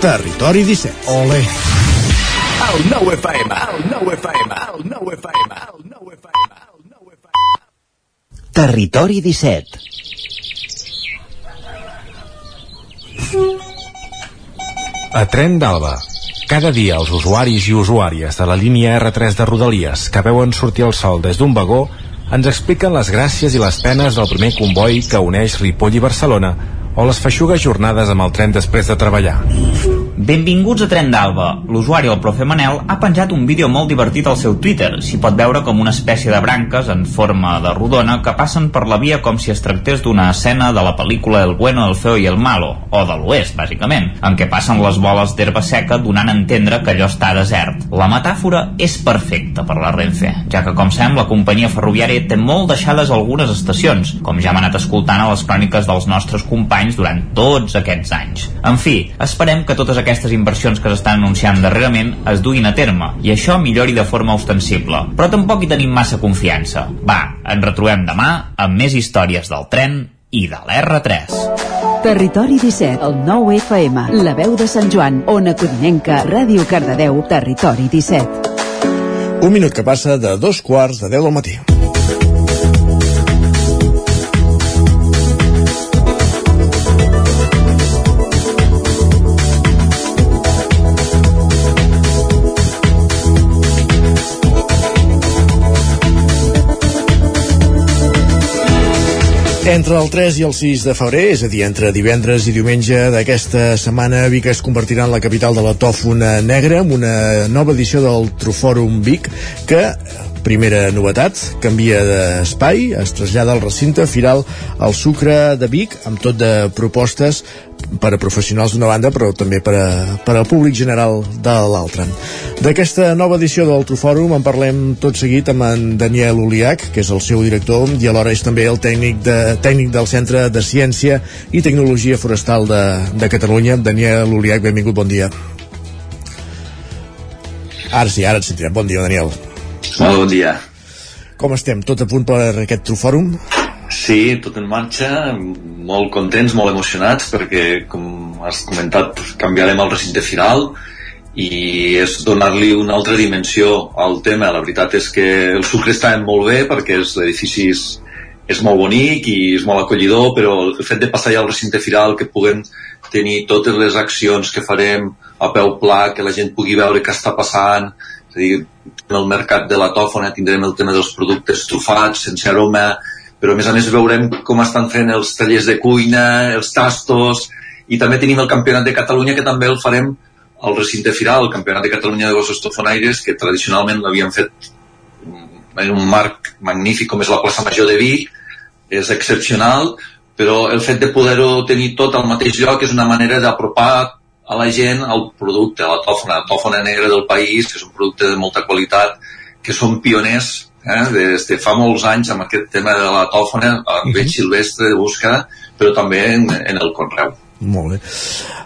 Territori 17. Ole. El 9 FM, el 9 FM, el 9 FM, el 9 FM, el 9 FM. Territori 17. A Tren d'Alba. Cada dia els usuaris i usuàries de la línia R3 de Rodalies que veuen sortir el sol des d'un vagó ens expliquen les gràcies i les penes del primer comboi que uneix Ripoll i Barcelona o les feixugues jornades amb el tren després de treballar. Benvinguts a Tren d'Alba. L'usuari, el profe Manel, ha penjat un vídeo molt divertit al seu Twitter. S'hi pot veure com una espècie de branques en forma de rodona que passen per la via com si es tractés d'una escena de la pel·lícula El bueno, el feo i el malo, o de l'oest, bàsicament, en què passen les boles d'herba seca donant a entendre que allò està desert. La metàfora és perfecta per la Renfe, ja que, com sembla, la companyia ferroviària té molt deixades algunes estacions, com ja hem anat escoltant a les cròniques dels nostres companys durant tots aquests anys. En fi, esperem que totes aquestes inversions que s'estan anunciant darrerament es duguin a terme i això millori de forma ostensible. Però tampoc hi tenim massa confiança. Va, ens retrobem demà amb més històries del tren i de l'R3. Territori 17, el 9 FM, la veu de Sant Joan, Ona Codinenca, Ràdio Cardedeu, Territori 17. Un minut que passa de dos quarts de 10 del matí. Entre el 3 i el 6 de febrer, és a dir, entre divendres i diumenge d'aquesta setmana, Vic es convertirà en la capital de la tòfona negra amb una nova edició del Trofòrum Vic que Primera novetat, canvia d'espai, es trasllada al recinte firal al Sucre de Vic, amb tot de propostes per a professionals d'una banda, però també per, a, per al públic general de l'altra. D'aquesta nova edició del Trofòrum en parlem tot seguit amb en Daniel Uliac, que és el seu director, i alhora és també el tècnic, de, tècnic del Centre de Ciència i Tecnologia Forestal de, de Catalunya. Daniel Uliac, benvingut, bon dia. Ara sí, ara et sentirem. Bon dia, Daniel. Molt bon dia. Com estem? Tot a punt per aquest Trofòrum? Sí, tot en marxa, molt contents, molt emocionats, perquè, com has comentat, canviarem el recinte final i és donar-li una altra dimensió al tema. La veritat és que el sucre està molt bé perquè l'edifici és, és molt bonic i és molt acollidor, però el fet de passar ja al recinte final, que puguem tenir totes les accions que farem a peu pla, que la gent pugui veure què està passant, és a dir, en el mercat de la tòfona tindrem el tema dels productes trufats, sense aroma, però a més a més veurem com estan fent els tallers de cuina, els tastos, i també tenim el Campionat de Catalunya que també el farem al recinte firal, el Campionat de Catalunya de gossos tofonaires, que tradicionalment l'havíem fet en un marc magnífic com és la plaça Major de Vic, és excepcional, però el fet de poder-ho tenir tot al mateix lloc és una manera d'apropar a la gent el producte, la tòfona, la tòfona negra del país, que és un producte de molta qualitat, que són pioners eh, des de fa molts anys amb aquest tema de la tòfona a nivell silvestre de búsqueda, però també en, en el conreu. Molt bé.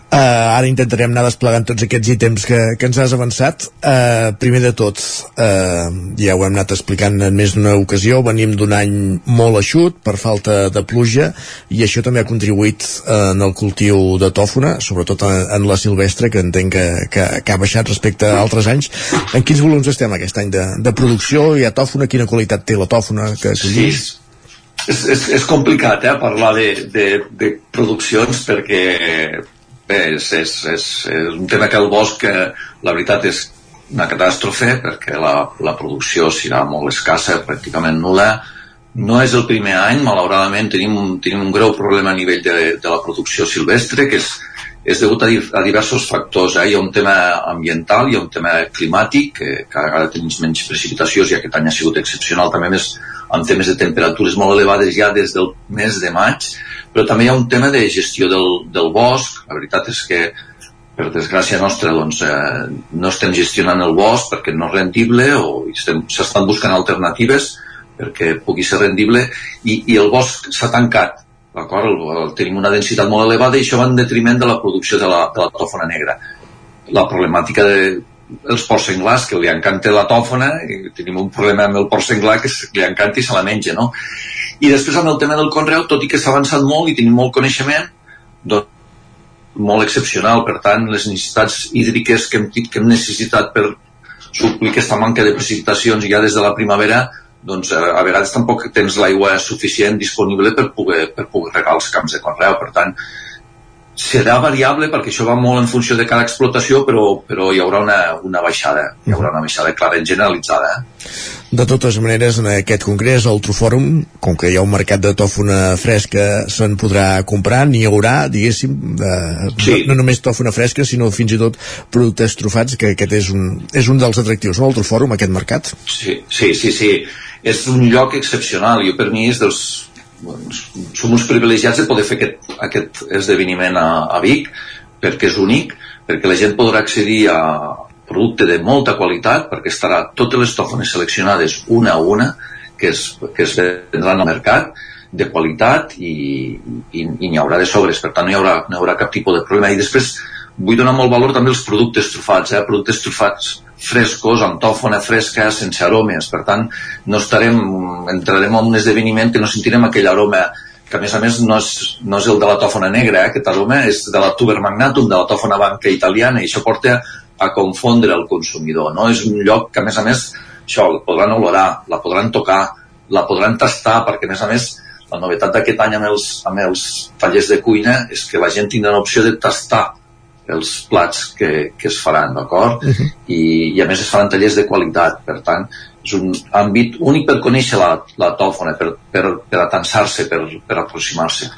Uh, ara intentarem anar desplegant tots aquests ítems que, que ens has avançat. Uh, primer de tot, uh, ja ho hem anat explicant en més d'una ocasió, venim d'un any molt eixut per falta de pluja i això també ha contribuït uh, en el cultiu de tòfona, sobretot en, en la silvestre, que entenc que, que, que ha baixat respecte a altres anys. En quins volums estem aquest any de, de producció? Hi ha tòfona? Quina qualitat té la tòfona que collim? Sí, és, és, és complicat eh, parlar de, de, de produccions perquè bé, és, és, és, és un tema que el bosc eh, la veritat és una catàstrofe perquè la, la producció serà molt escassa, pràcticament nula no és el primer any, malauradament tenim, tenim un greu problema a nivell de, de la producció silvestre que és, és degut a, a diversos factors. Eh? Hi ha un tema ambiental, hi ha un tema climàtic, que cada vegada tenim menys precipitacions i aquest any ha sigut excepcional, també més amb temes de temperatures molt elevades ja des del mes de maig, però també hi ha un tema de gestió del, del bosc. La veritat és que per desgràcia nostra doncs, eh, no estem gestionant el bosc perquè no és rendible o s'estan buscant alternatives perquè pugui ser rendible i, i el bosc s'ha tancat d'acord? Tenim una densitat molt elevada i això va en detriment de la producció de la, de la tòfona negra. La problemàtica de, els porcs senglars, que li encanta la tòfona, i tenim un problema amb el porc senglar que li encanta i se la menja, no? I després amb el tema del conreu, tot i que s'ha avançat molt i tenim molt coneixement, doncs molt excepcional, per tant, les necessitats hídriques que hem, que hem necessitat per suplir aquesta manca de precipitacions ja des de la primavera doncs a, a vegades tampoc tens l'aigua suficient disponible per poder, per poder regar els camps de conreu. Per tant, serà variable perquè això va molt en funció de cada explotació, però, però hi haurà una, una baixada, hi haurà una baixada clara, generalitzada. Eh? De totes maneres, en aquest congrés, el Trofòrum, com que hi ha un mercat de tòfona fresca, se'n podrà comprar, n'hi haurà, diguéssim, de, sí. no, no només tòfona fresca, sinó fins i tot productes trofats, que aquest és un, és un dels atractius, no?, el Trofòrum, aquest mercat. Sí, sí, sí, sí és un lloc excepcional. Jo per mi és dels... Som uns privilegiats de poder fer aquest, aquest esdeveniment a, a Vic perquè és únic, perquè la gent podrà accedir a producte de molta qualitat, perquè estarà totes les tòfones seleccionades una a una que es, que es vendran al mercat de qualitat i, i, i n'hi haurà de sobres, per tant no hi haurà, no hi haurà cap tipus de problema. I després vull donar molt valor també als productes trufats, eh? productes trufats frescos, amb tòfona fresca, sense aromes. Per tant, no estarem, entrarem en un esdeveniment que no sentirem aquell aroma que a més a més no és, no és el de la tòfona negra, eh? aquest aroma és de la tuber magnatum, de la tòfona banca italiana, i això porta a confondre el consumidor. No? És un lloc que a més a més això, la podran olorar, la podran tocar, la podran tastar, perquè a més a més la novetat d'aquest any amb els, amb els tallers de cuina és que la gent tindrà l'opció de tastar els plats que, que es faran, d'acord? Uh -huh. I, I a més es faran tallers de qualitat, per tant, és un àmbit únic per conèixer la, la tòfona, per, per, per atansar-se, per, per aproximar-se.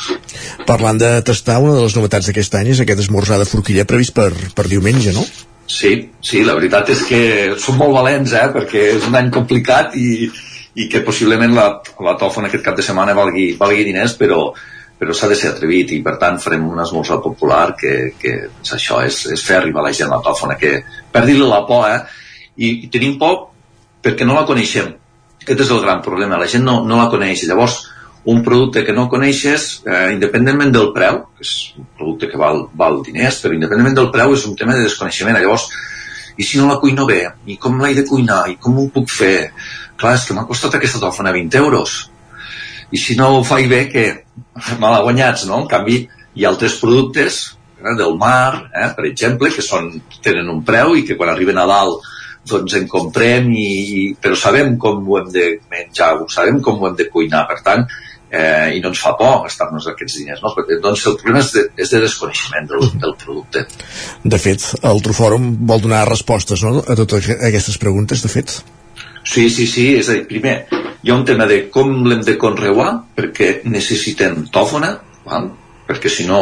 Parlant de tastar, una de les novetats d'aquest any és aquest esmorzar de forquilla previst per, per diumenge, no? Sí, sí, la veritat és que som molt valents, eh, perquè és un any complicat i, i que possiblement la, la tòfona aquest cap de setmana valgui, valgui diners, però, però s'ha de ser atrevit i per tant farem un esmorzar popular que, que és això, és, és fer arribar a la gent la tòfona, que perdi-li la por, eh? I, I tenim por perquè no la coneixem. Aquest és el gran problema, la gent no, no la coneix. Llavors, un producte que no coneixes, eh, independentment del preu, que és un producte que val, val diners, però independentment del preu és un tema de desconeixement. Llavors, i si no la cuino bé? I com l'he de cuinar? I com ho puc fer? Clar, és que m'ha costat aquesta tòfona 20 euros i si no ho faig bé, que malaguanyats, no? En canvi, hi ha altres productes eh, del mar, eh, per exemple, que són, tenen un preu i que quan arriben a dalt doncs en comprem i, i, però sabem com ho hem de menjar, sabem com ho hem de cuinar, per tant eh, i no ens fa por gastar-nos aquests diners no? Perquè, doncs el problema és de, és de desconeixement del, del producte De fet, el Trofòrum vol donar respostes no? a totes aquestes preguntes, de fet Sí, sí, sí, és a dir, primer, hi ha un tema de com l'hem de conreuar, perquè necessitem tòfona, val? perquè si no,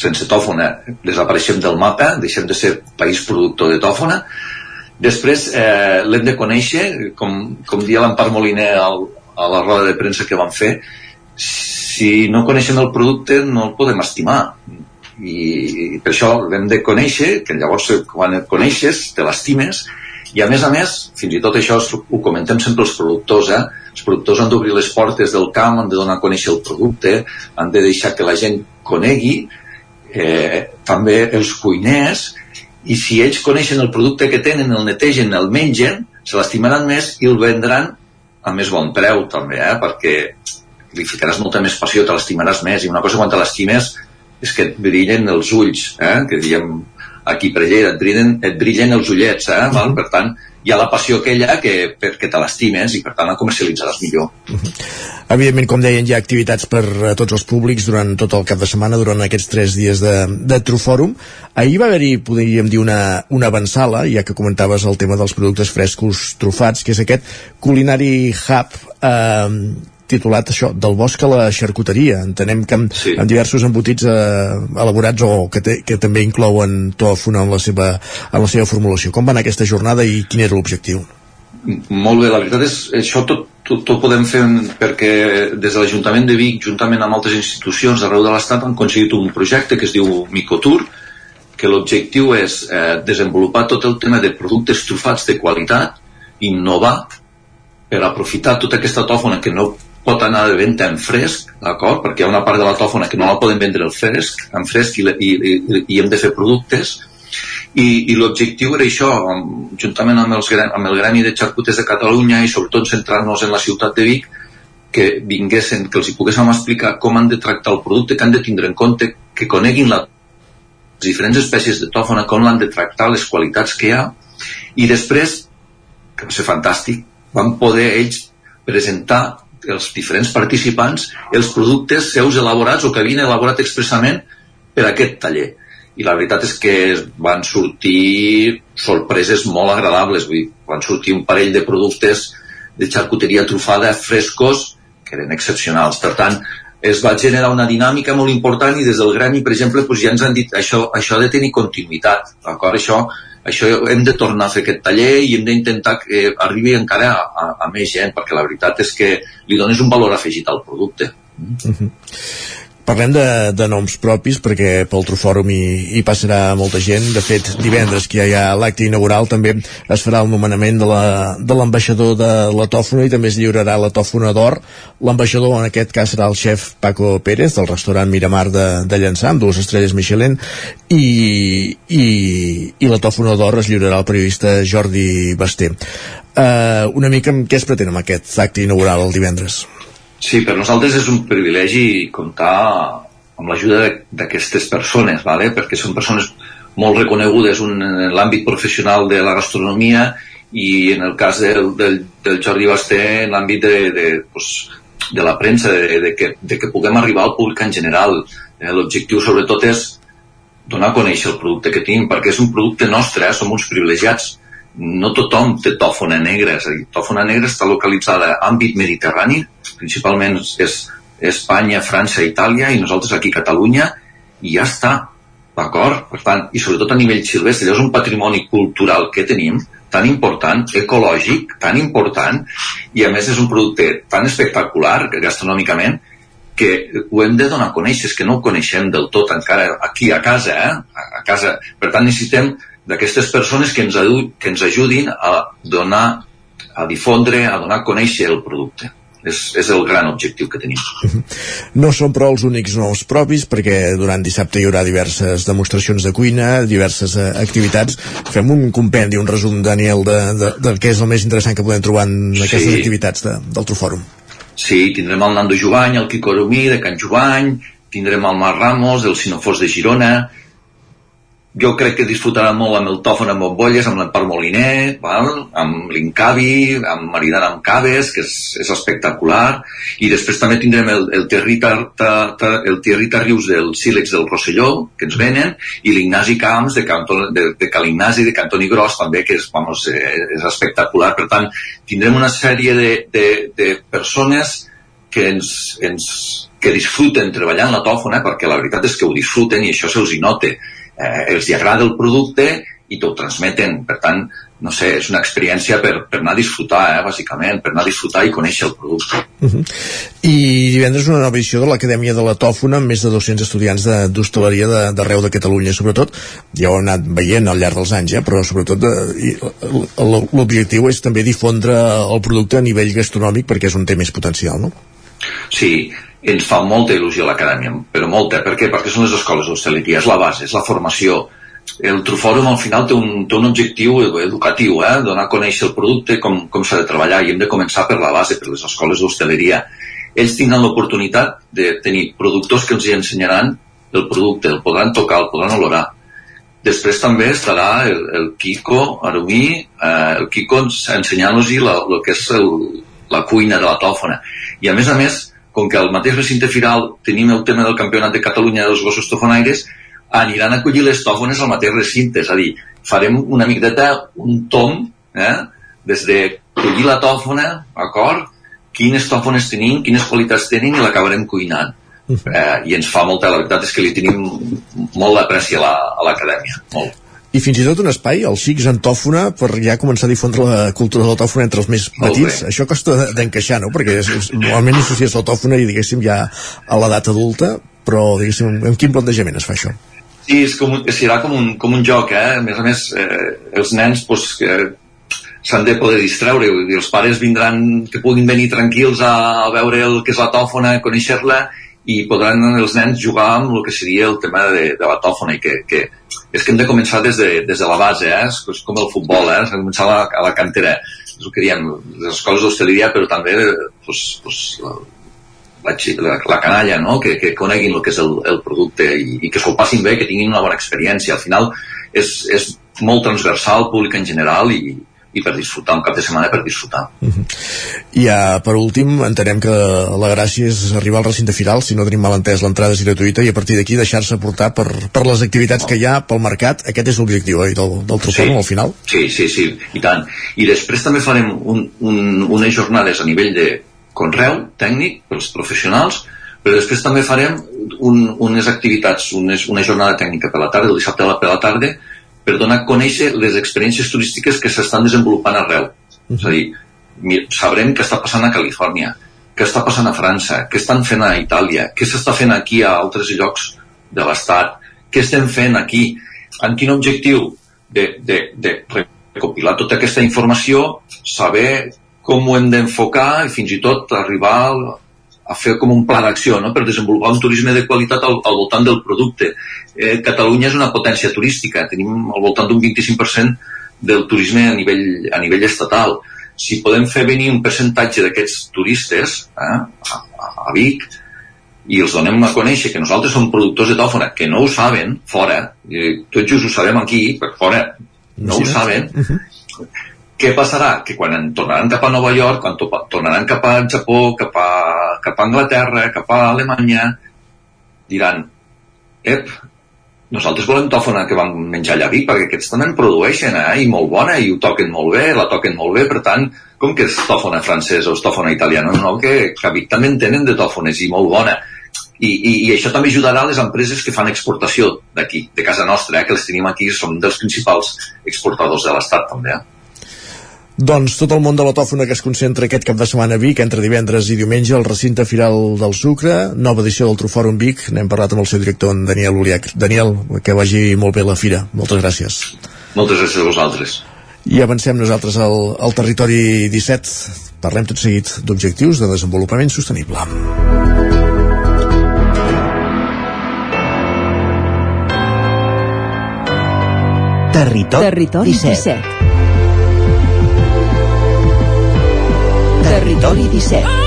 sense tòfona, desapareixem del mapa, deixem de ser país productor de tòfona. Després eh, l'hem de conèixer, com, com dia l'Empar Moliner al, a la roda de premsa que vam fer, si no coneixem el producte no el podem estimar i, i per això l'hem de conèixer que llavors quan et coneixes te l'estimes i a més a més, fins i tot això ho comentem sempre els productors, eh? els productors han d'obrir les portes del camp, han de donar a conèixer el producte, han de deixar que la gent conegui, eh, també els cuiners, i si ells coneixen el producte que tenen, el netegen, el mengen, se l'estimaran més i el vendran a més bon preu també, eh? perquè li ficaràs molta més passió, te l'estimaràs més, i una cosa quan te l'estimes és que et brillen els ulls, eh? que diem aquí per allà et brillen, et brillen els ullets, eh? Val? Per tant, hi ha la passió aquella que, perquè te l'estimes i per tant la comercialitzaràs millor. Evidentment, com deien, hi ha activitats per a tots els públics durant tot el cap de setmana, durant aquests tres dies de, de Trufòrum. Ahir va haver-hi, podríem dir, una, una avançala, ja que comentaves el tema dels productes frescos trufats, que és aquest culinari hub eh, titulat això, del bosc a la xarcuteria. Entenem que amb, sí. amb diversos embotits eh, elaborats o que, te, que també inclouen tòfona en la, seva, en la seva formulació. Com va anar aquesta jornada i quin era l'objectiu? Molt bé, la veritat és això tot, tot, tot podem fer perquè des de l'Ajuntament de Vic, juntament amb altres institucions arreu de l'Estat, han aconseguit un projecte que es diu Micotour, que l'objectiu és eh, desenvolupar tot el tema de productes trufats de qualitat, innovar per aprofitar tota aquesta tòfona que no pot anar de venda en fresc, d'acord? Perquè hi ha una part de la tòfona que no la poden vendre en fresc, en fresc i, i, i, i hem de fer productes i, i l'objectiu era això, juntament amb, els, amb el Gremi de Xarcutes de Catalunya i sobretot centrar-nos en la ciutat de Vic, que vinguessin, que els hi poguéssim explicar com han de tractar el producte, que han de tindre en compte, que coneguin la, les diferents espècies de tòfona, com l'han de tractar, les qualitats que hi ha, i després, que va ser fantàstic, van poder ells presentar els diferents participants els productes seus elaborats o que havien elaborat expressament per aquest taller. I la veritat és que van sortir sorpreses molt agradables. Vull dir, van sortir un parell de productes de xarcuteria trufada frescos que eren excepcionals. Per tant es va generar una dinàmica molt important i des del gremi, per exemple, doncs ja ens han dit això, això ha de tenir continuïtat? Això, això hem de tornar a fer aquest taller i hem d'intentar que arribi encara a, a, a més gent, perquè la veritat és que li dones un valor afegit al producte. Mm -hmm. Parlem de, de noms propis perquè pel Trofòrum hi, hi passarà molta gent. De fet, divendres que ja hi ha l'acte inaugural també es farà el nomenament de l'ambaixador de, de la tòfona i també es lliurarà la tòfona d'or. L'ambaixador en aquest cas serà el xef Paco Pérez del restaurant Miramar de, de Llançà amb dues estrelles Michelin i, i, i la tòfona d'or es lliurarà al periodista Jordi Basté. Uh, una mica què es pretén amb aquest acte inaugural el divendres? Sí, per nosaltres és un privilegi comptar amb l'ajuda d'aquestes persones, vale? perquè són persones molt reconegudes un, en l'àmbit professional de la gastronomia i en el cas del, del, del Jordi Basté en l'àmbit de, de, pues, de la premsa, de, de, que, de que puguem arribar al públic en general. Eh, L'objectiu sobretot és donar a conèixer el producte que tenim, perquè és un producte nostre, eh? som uns privilegiats. No tothom té tòfona negra, és a dir, tòfona negra està localitzada a àmbit mediterrani, principalment és Espanya, França, Itàlia i nosaltres aquí a Catalunya i ja està, d'acord? Per tant, i sobretot a nivell silvestre, és un patrimoni cultural que tenim tan important, ecològic, tan important, i a més és un producte tan espectacular gastronòmicament que ho hem de donar a conèixer, és que no ho coneixem del tot encara aquí a casa, eh? a casa. Per tant, necessitem d'aquestes persones que ens, que ens ajudin a donar, a difondre, a donar a conèixer el producte és, és el gran objectiu que tenim. No són però els únics nous propis, perquè durant dissabte hi haurà diverses demostracions de cuina, diverses uh, activitats. Fem un compendi, un resum, Daniel, de, de, de què és el més interessant que podem trobar en aquestes sí. activitats de, del Trofòrum. Sí, tindrem el Nando Jovany, el Quico Aromí de Can Jovany, tindrem el Mar Ramos, el Sinofors de Girona, jo crec que disfrutarà molt amb el tòfon amb bombolles, amb l'Empar Moliner, val? amb l'Incavi, amb Maridana amb Caves, que és, és espectacular, i després també tindrem el, el Territa, ta, ta, el Territa Rius del Sílex del Rosselló, que ens venen, i l'Ignasi Camps de, Canton, de, de Cal Ignasi, de Cantoni Gros, també, que és, vamos, eh, és espectacular. Per tant, tindrem una sèrie de, de, de persones que ens, ens que disfruten treballant la tòfona, perquè la veritat és que ho disfruten i això se'ls hi nota eh, els hi agrada el producte i t'ho transmeten. Per tant, no sé, és una experiència per, per anar a disfrutar, eh, bàsicament, per anar a disfrutar i conèixer el producte. Uh -huh. I divendres una nova edició de l'Acadèmia de la Tòfona amb més de 200 estudiants d'hostaleria d'arreu de, de Catalunya, sobretot, ja ho heu anat veient al llarg dels anys, eh, però sobretot l'objectiu és també difondre el producte a nivell gastronòmic perquè és un té més potencial, no? Sí, ens fa molta il·lusió l'acadèmia, però molta. Per què? Perquè són les escoles d'hostaleria, és la base, és la formació. El Trufòrum al final té un, té un objectiu educatiu, eh? donar a conèixer el producte, com, com s'ha de treballar, i hem de començar per la base, per les escoles d'hostaleria. Ells tindran l'oportunitat de tenir productors que els hi ensenyaran el producte, el podran tocar, el podran olorar. Després també estarà el, el Kiko Arumí, eh, el Kiko ensenyant-los el que és el, la cuina de la tòfona. I a més a més, com que al mateix recinte firal tenim el tema del campionat de Catalunya dels gossos tofonaires, aniran a collir les tòfones al mateix recinte, és a dir, farem una miqueta, un tom, eh? des de collir la tòfona, d'acord? Quines tòfones tenim, quines qualitats tenen i l'acabarem cuinant. Eh, I ens fa molta, la veritat és que li tenim molt d'apreci a l'acadèmia, la, molt i fins i tot un espai, els xics en tòfona, per ja començar a difondre la cultura de la tòfona entre els més petits. Això costa d'encaixar, no? Perquè és, és, normalment associes la tòfona i, diguéssim, ja a l'edat adulta, però, diguéssim, amb quin plantejament es fa això? Sí, és com, serà com un, com un joc, eh? A més a més, eh, els nens pues, que s'han de poder distreure, vull dir, els pares vindran, que puguin venir tranquils a, a veure el que és la tòfona, a conèixer-la, i podran els nens jugar amb el que seria el tema de, de la tòfona, i que, que és que hem de començar des de, des de la base, eh? és, com el futbol, eh? s'ha de començar a la, a la cantera, és el que diem, les escoles d'hostaleria, però també pues, pues, la, la, la canalla, no? que, que coneguin el que és el, el producte i, i que s'ho passin bé, que tinguin una bona experiència. Al final és, és molt transversal, públic en general i, i per disfrutar, un cap de setmana per disfrutar. I ja, per últim, entenem que la gràcia és arribar al recinte firal, si no tenim mal entès, l'entrada és gratuïta i a partir d'aquí deixar-se portar per, per les activitats que hi ha pel mercat. Aquest és l'objectiu, oi, del, del Trofòrum, al final? Sí, sí, sí, i tant. I després també farem un, un, unes jornades a nivell de conreu tècnic pels professionals, però després també farem un, unes activitats, unes, una jornada tècnica per la tarda, el dissabte a la, per la tarda, per donar a conèixer les experiències turístiques que s'estan desenvolupant arreu. És a dir, sabrem què està passant a Califòrnia, què està passant a França, què estan fent a Itàlia, què s'està fent aquí a altres llocs de l'Estat, què estem fent aquí, amb quin objectiu de, de, de recopilar tota aquesta informació, saber com ho hem d'enfocar i fins i tot arribar a fer com un pla d'acció no? per desenvolupar un turisme de qualitat al, al voltant del producte. Eh, Catalunya és una potència turística, tenim al voltant d'un 25% del turisme a nivell, a nivell estatal. Si podem fer venir un percentatge d'aquests turistes eh, a, a Vic i els donem a conèixer que nosaltres som productors de tòfona, que no ho saben fora, eh, tots just ho sabem aquí, però fora no ho saben, què passarà? Que quan en tornaran cap a Nova York, quan to- tornaran cap a Japó, cap a, cap a Anglaterra, cap a Alemanya, diran, ep, nosaltres volem tòfona que vam menjar Vic, perquè aquests també en produeixen, eh? i molt bona, i ho toquen molt bé, la toquen molt bé, per tant, com que és tòfona francesa o és tòfona italiana? No, que, que també en tenen de tòfones, i molt bona. I, i, i això també ajudarà les empreses que fan exportació d'aquí, de casa nostra, eh? que els tenim aquí, som dels principals exportadors de l'Estat també. Eh? Doncs tot el món de la tòfona que es concentra aquest cap de setmana a Vic, entre divendres i diumenge, al recinte Firal del Sucre, nova edició del Trofòrum Vic. N'hem parlat amb el seu director, en Daniel Uliac. Daniel, que vagi molt bé la fira. Moltes gràcies. Moltes gràcies a vosaltres. I avancem nosaltres al, al territori 17. Parlem tot seguit d'objectius de desenvolupament sostenible. Territori, Territori 17. 17. Territori 17.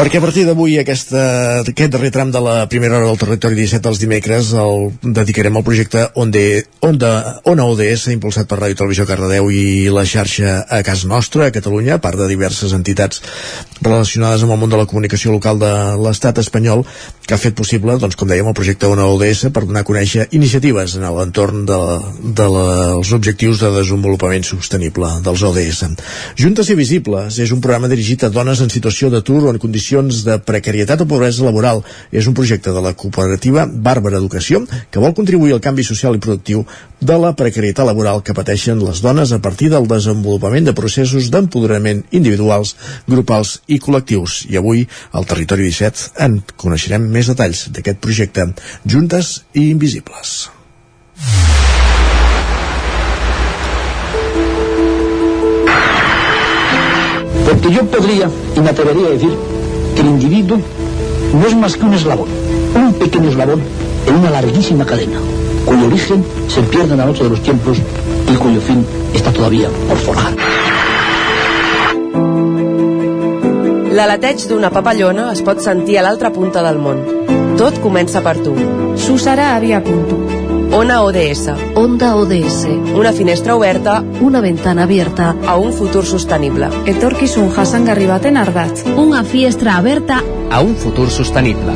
Perquè a partir d'avui aquest darrer tram de la primera hora del territori 17 dels dimecres el dedicarem al projecte Onda, Onda, Ona ODS impulsat per Ràdio Televisió Cardedeu i la xarxa a casa nostra a Catalunya, a part de diverses entitats relacionades amb el món de la comunicació local de l'estat espanyol que ha fet possible, doncs, com dèiem, el projecte Ona ODS per donar a conèixer iniciatives en l'entorn de, de els objectius de desenvolupament sostenible dels ODS. Juntes i Visibles és un programa dirigit a dones en situació d'atur o en condicions de precarietat o pobresa laboral. És un projecte de la cooperativa Bàrbara Educació que vol contribuir al canvi social i productiu de la precarietat laboral que pateixen les dones a partir del desenvolupament de processos d'empoderament individuals, grupals i col·lectius. I avui, al Territori 17, en coneixerem més detalls d'aquest projecte Juntes i Invisibles. Porque yo podría y me atrevería a decir el individuo no es más que un eslabón, un pequeño eslabón en una larguísima cadena, cuyo origen se pierde en la noche de los tiempos y cuyo fin está todavía por forjar. L'aleteig d'una papallona es pot sentir a l'altra punta del món. Tot comença per tu. Susara había punto. Ona ODS. Onda ODS. Una finestra oberta Una ventana abierta. a un futur sostenible. Etorkizun jasangarri baten ardatz. Una fiestra aberta A un futur sostenible.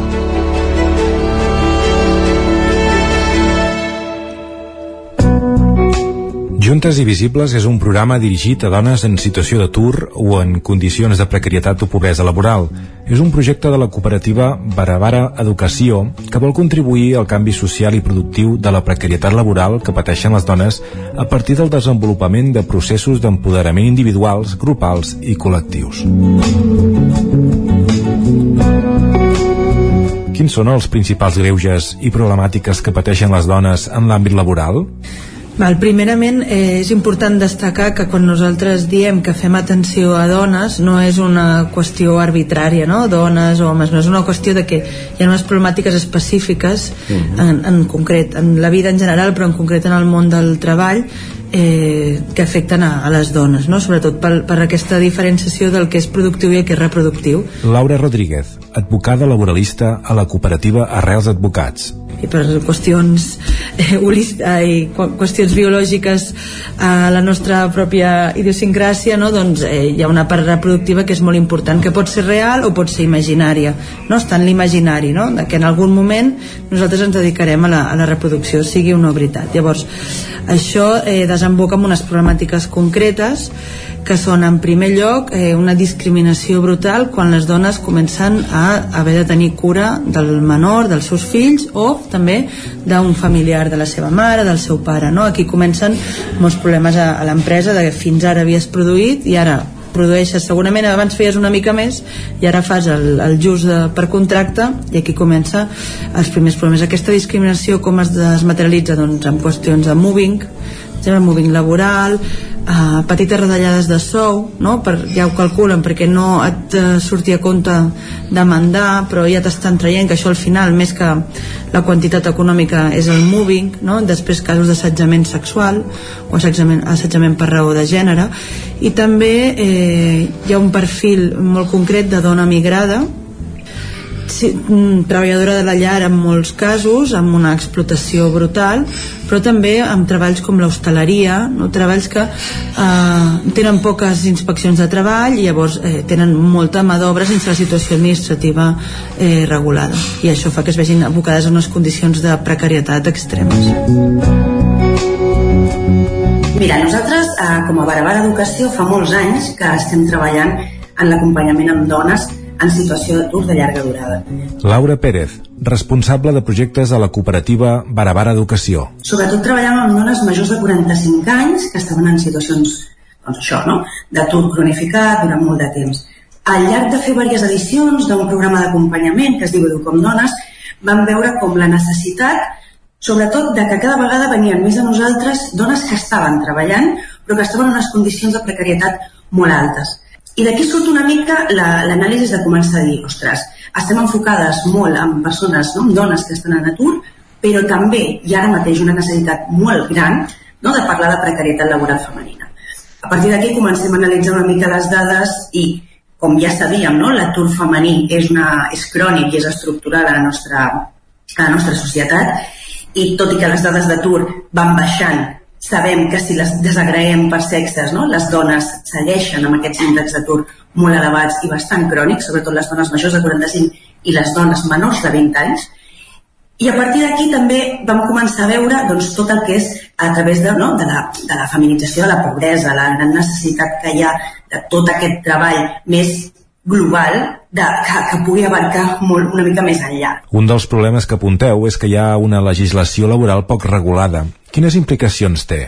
Juntes i Visibles és un programa dirigit a dones en situació d'atur o en condicions de precarietat o pobresa laboral. És un projecte de la cooperativa Baravara Educació que vol contribuir al canvi social i productiu de la precarietat laboral que pateixen les dones a partir del desenvolupament de processos d'empoderament individuals, grupals i col·lectius. Quins són els principals greuges i problemàtiques que pateixen les dones en l'àmbit laboral? Val, primerament eh, és important destacar que quan nosaltres diem que fem atenció a dones no és una qüestió arbitrària, no? dones o homes, no és una qüestió de que hi ha unes problemàtiques específiques uh -huh. en, en concret, en la vida en general però en concret en el món del treball eh, que afecten a, a les dones, no? sobretot per, per aquesta diferenciació del que és productiu i el que és reproductiu. Laura Rodríguez, advocada laboralista a la cooperativa Arrels Advocats i per qüestions eh, i qüestions biològiques a la nostra pròpia idiosincràsia no? doncs eh, hi ha una part reproductiva que és molt important que pot ser real o pot ser imaginària no? està en l'imaginari no? que en algun moment nosaltres ens dedicarem a la, a la reproducció sigui no veritat llavors això eh, desemboca en unes problemàtiques concretes que són en primer lloc eh, una discriminació brutal quan les dones comencen a haver de tenir cura del menor, dels seus fills o també d'un familiar de la seva mare, del seu pare no? aquí comencen molts problemes a, a l'empresa de que fins ara havies produït i ara produeixes, segurament abans feies una mica més i ara fas el, el just de, per contracte i aquí comença els primers problemes. Aquesta discriminació com es desmaterialitza? Doncs en qüestions de moving, el moving laboral, uh, petites retallades de sou no? per, ja ho calculen perquè no et uh, surti a compte demandar però ja t'estan traient que això al final més que la quantitat econòmica és el moving no? després casos d'assetjament sexual o assetjament, assetjament per raó de gènere i també eh, hi ha un perfil molt concret de dona migrada sí, mm, treballadora de la llar en molts casos, amb una explotació brutal, però també amb treballs com l'hostaleria, no? treballs que eh, tenen poques inspeccions de treball i llavors eh, tenen molta mà d'obra sense la situació administrativa eh, regulada. I això fa que es vegin abocades a unes condicions de precarietat extremes. Mira, nosaltres, eh, com a Barabar Educació, fa molts anys que estem treballant en l'acompanyament amb dones en situació d'atur de llarga durada. Laura Pérez, responsable de projectes a la cooperativa Barabara Educació. Sobretot treballant amb dones majors de 45 anys que estaven en situacions doncs això, no? d'atur cronificat durant molt de temps. Al llarg de fer diverses edicions d'un programa d'acompanyament que es diu Educom Dones, vam veure com la necessitat sobretot de que cada vegada venien més a nosaltres dones que estaven treballant però que estaven en unes condicions de precarietat molt altes i d'aquí surt una mica l'anàlisi la, de començar a dir, ostres, estem enfocades molt en persones, no, en dones que estan en atur, però també hi ha ara mateix una necessitat molt gran no, de parlar de precarietat laboral femenina. A partir d'aquí comencem a analitzar una mica les dades i, com ja sabíem, no, l'atur femení és, una, és crònic i és estructural a la nostra, a la nostra societat i tot i que les dades d'atur van baixant sabem que si les desagreguem per sexes, no? les dones segueixen amb aquests índexs d'atur molt elevats i bastant crònics, sobretot les dones majors de 45 i les dones menors de 20 anys, i a partir d'aquí també vam començar a veure doncs, tot el que és a través de, no, de, la, de la feminització de la pobresa, la gran necessitat que hi ha de tot aquest treball més global de, que, que pugui abarcar molt, una mica més enllà. Un dels problemes que apunteu és que hi ha una legislació laboral poc regulada Quines implicacions té?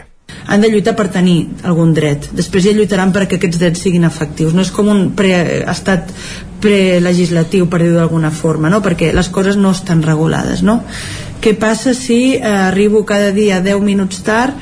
han de lluitar per tenir algun dret després ja lluitaran perquè aquests drets siguin efectius no és com un pre, estat prelegislatiu per dir-ho d'alguna forma no? perquè les coses no estan regulades no? què passa si eh, arribo cada dia 10 minuts tard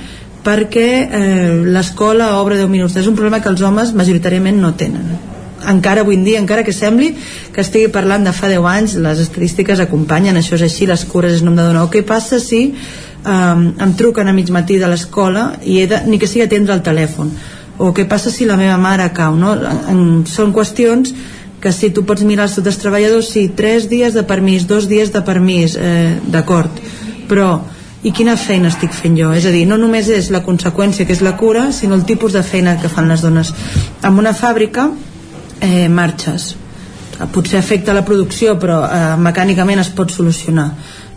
perquè eh, l'escola obre 10 minuts tard és un problema que els homes majoritàriament no tenen encara avui en dia, encara que sembli que estigui parlant de fa 10 anys, les estadístiques acompanyen, això és així, les cures és nom de dona. O què passa si um, em truquen a mig matí de l'escola i he de, ni que sigui atendre el telèfon o què passa si la meva mare cau no? En, són qüestions que si tu pots mirar els teus treballadors sí, tres dies de permís, dos dies de permís eh, d'acord, però i quina feina estic fent jo? És a dir, no només és la conseqüència que és la cura, sinó el tipus de feina que fan les dones. En una fàbrica eh, marxes. Potser afecta la producció, però eh, mecànicament es pot solucionar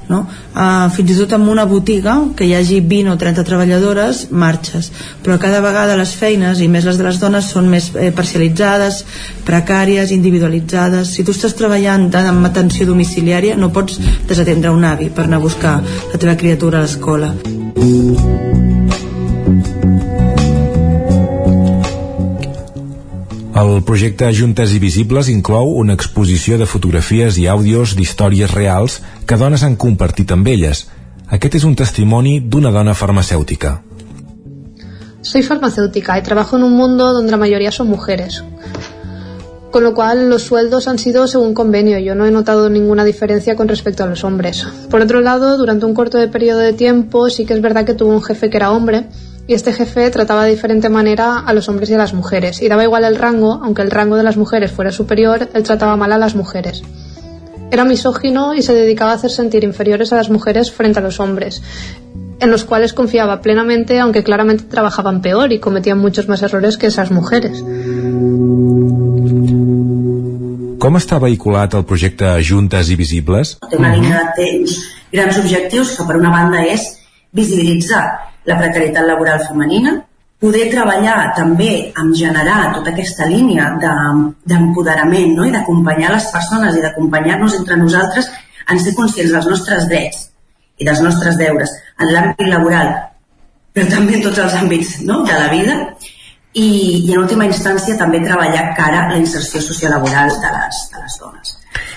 no? Uh, fins i tot en una botiga que hi hagi 20 o 30 treballadores marxes, però cada vegada les feines i més les de les dones són més eh, parcialitzades, precàries individualitzades, si tu estàs treballant en atenció domiciliària no pots desatendre un avi per anar a buscar la teva criatura a l'escola El projecte Juntes i Visibles inclou una exposició de fotografies i àudios d'històries reals que dones han compartit amb elles. Aquest és un testimoni d'una dona farmacèutica. Soy farmacéutica y trabajo en un mundo donde la mayoría son mujeres. Con lo cual los sueldos han sido según convenio. Yo no he notado ninguna diferencia con respecto a los hombres. Por otro lado, durante un corto de periodo de tiempo sí que es verdad que tuve un jefe que era hombre y este jefe trataba de diferente manera a los hombres y a las mujeres. Y daba igual el rango, aunque el rango de las mujeres fuera superior, él trataba mal a las mujeres. Era misógino y se dedicaba a hacer sentir inferiores a las mujeres frente a los hombres, en los cuales confiaba plenamente, aunque claramente trabajaban peor y cometían muchos más errores que esas mujeres. Com està vehiculat el projecte Juntes i Visibles? Té una línia de temps, grans objectius que per una banda és visibilitzar la precarietat laboral femenina, poder treballar també en generar tota aquesta línia d'empoderament de, no? i d'acompanyar les persones i d'acompanyar-nos entre nosaltres en ser conscients dels nostres drets i dels nostres deures en l'àmbit laboral, però també en tots els àmbits no? de la vida, i, i en última instància també treballar cara a la inserció sociolaboral de les, de les dones.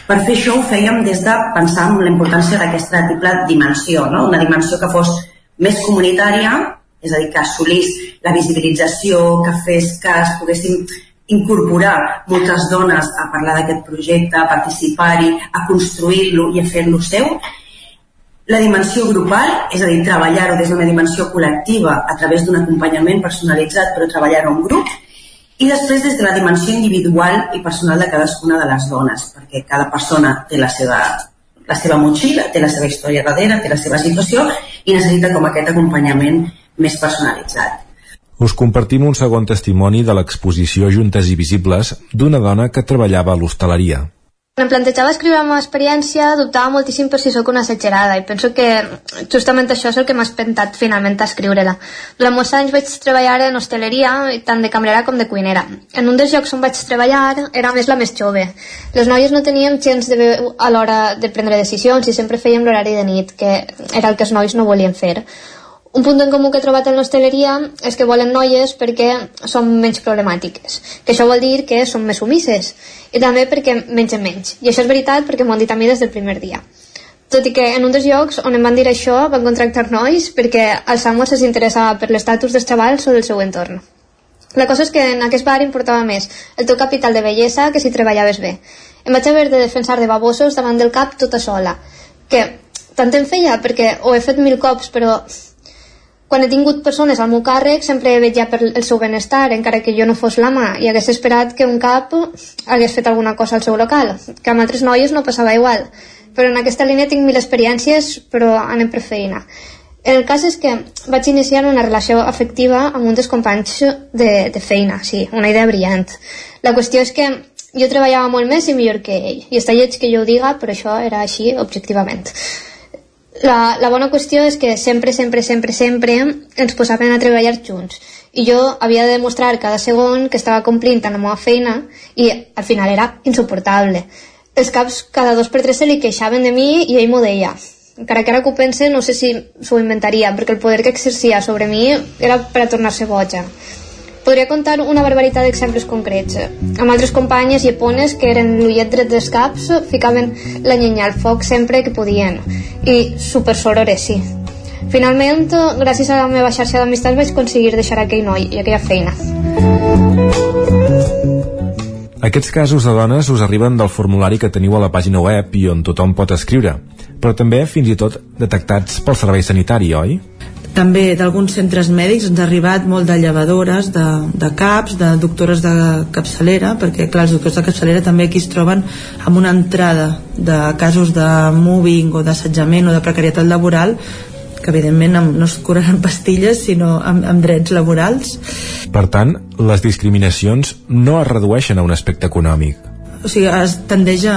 Per fer això ho fèiem des de pensar en la importància d'aquesta triple dimensió, no? una dimensió que fos més comunitària, és a dir, que assolís la visibilització, que fes que es poguessin incorporar moltes dones a parlar d'aquest projecte, a participar-hi, a construir-lo i a fer-lo seu, la dimensió grupal, és a dir, treballar-ho des d'una dimensió col·lectiva a través d'un acompanyament personalitzat, però treballar-ho en grup, i després des de la dimensió individual i personal de cadascuna de les dones, perquè cada persona té la seva, la seva motxilla, té la seva història darrere, té la seva situació i necessita com aquest acompanyament més personalitzat. Us compartim un segon testimoni de l'exposició Juntes i Visibles d'una dona que treballava a l'hostaleria. Em plantejava escriure la meva experiència, dubtava moltíssim per si sóc una exagerada i penso que justament això és el que m'ha espentat finalment a escriure-la. Durant molts anys vaig treballar en hostaleria, tant de cambrera com de cuinera. En un dels llocs on vaig treballar era més la més jove. Les noies no teníem gens de veu a l'hora de prendre decisions i sempre fèiem l'horari de nit, que era el que els nois no volien fer. Un punt en comú que he trobat en l'hostaleria és que volen noies perquè són menys problemàtiques, que això vol dir que són més sumisses, i també perquè mengen menys. I això és veritat perquè m'ho han dit a mi des del primer dia. Tot i que en un dels llocs on em van dir això van contractar nois perquè els amos es interessava per l'estatus dels xavals o del seu entorn. La cosa és que en aquest bar importava més el teu capital de bellesa que si treballaves bé. Em vaig haver de defensar de babosos davant del cap tota sola, que tant em feia perquè ho he fet mil cops però quan he tingut persones al meu càrrec sempre he vetllat per el seu benestar, encara que jo no fos l'ama, i hagués esperat que un cap hagués fet alguna cosa al seu local, que amb altres noies no passava igual. Però en aquesta línia tinc mil experiències, però anem per feina. El cas és que vaig iniciar una relació afectiva amb un dels companys de, de feina, sí, una idea brillant. La qüestió és que jo treballava molt més i millor que ell, i està lleig que jo ho diga, però això era així objectivament. La, la bona qüestió és que sempre, sempre, sempre, sempre ens posaven a treballar junts i jo havia de demostrar cada segon que estava complint amb la meva feina i al final era insuportable. Els caps cada dos per tres se li queixaven de mi i ell m'ho deia. Encara que ara que ho pense no sé si s'ho inventaria perquè el poder que exercia sobre mi era per a tornar-se boja. Podria contar una barbaritat d'exemples concrets. Amb altres companyes iapones que eren l'ullet dret dels caps ficaven la llenya al foc sempre que podien. I super sorores, sí. Finalment, gràcies a la meva xarxa d'amistats vaig aconseguir deixar aquell noi i aquella feina. Aquests casos de dones us arriben del formulari que teniu a la pàgina web i on tothom pot escriure, però també fins i tot detectats pel servei sanitari, oi? També d'alguns centres mèdics ens ha arribat molt de llevadores, de, de CAPs, de doctores de capçalera, perquè clar, els doctors de capçalera també aquí es troben amb una entrada de casos de moving o d'assetjament o de precarietat laboral que evidentment no es curaran pastilles sinó amb, amb drets laborals. Per tant, les discriminacions no es redueixen a un aspecte econòmic o sigui, es tendeix a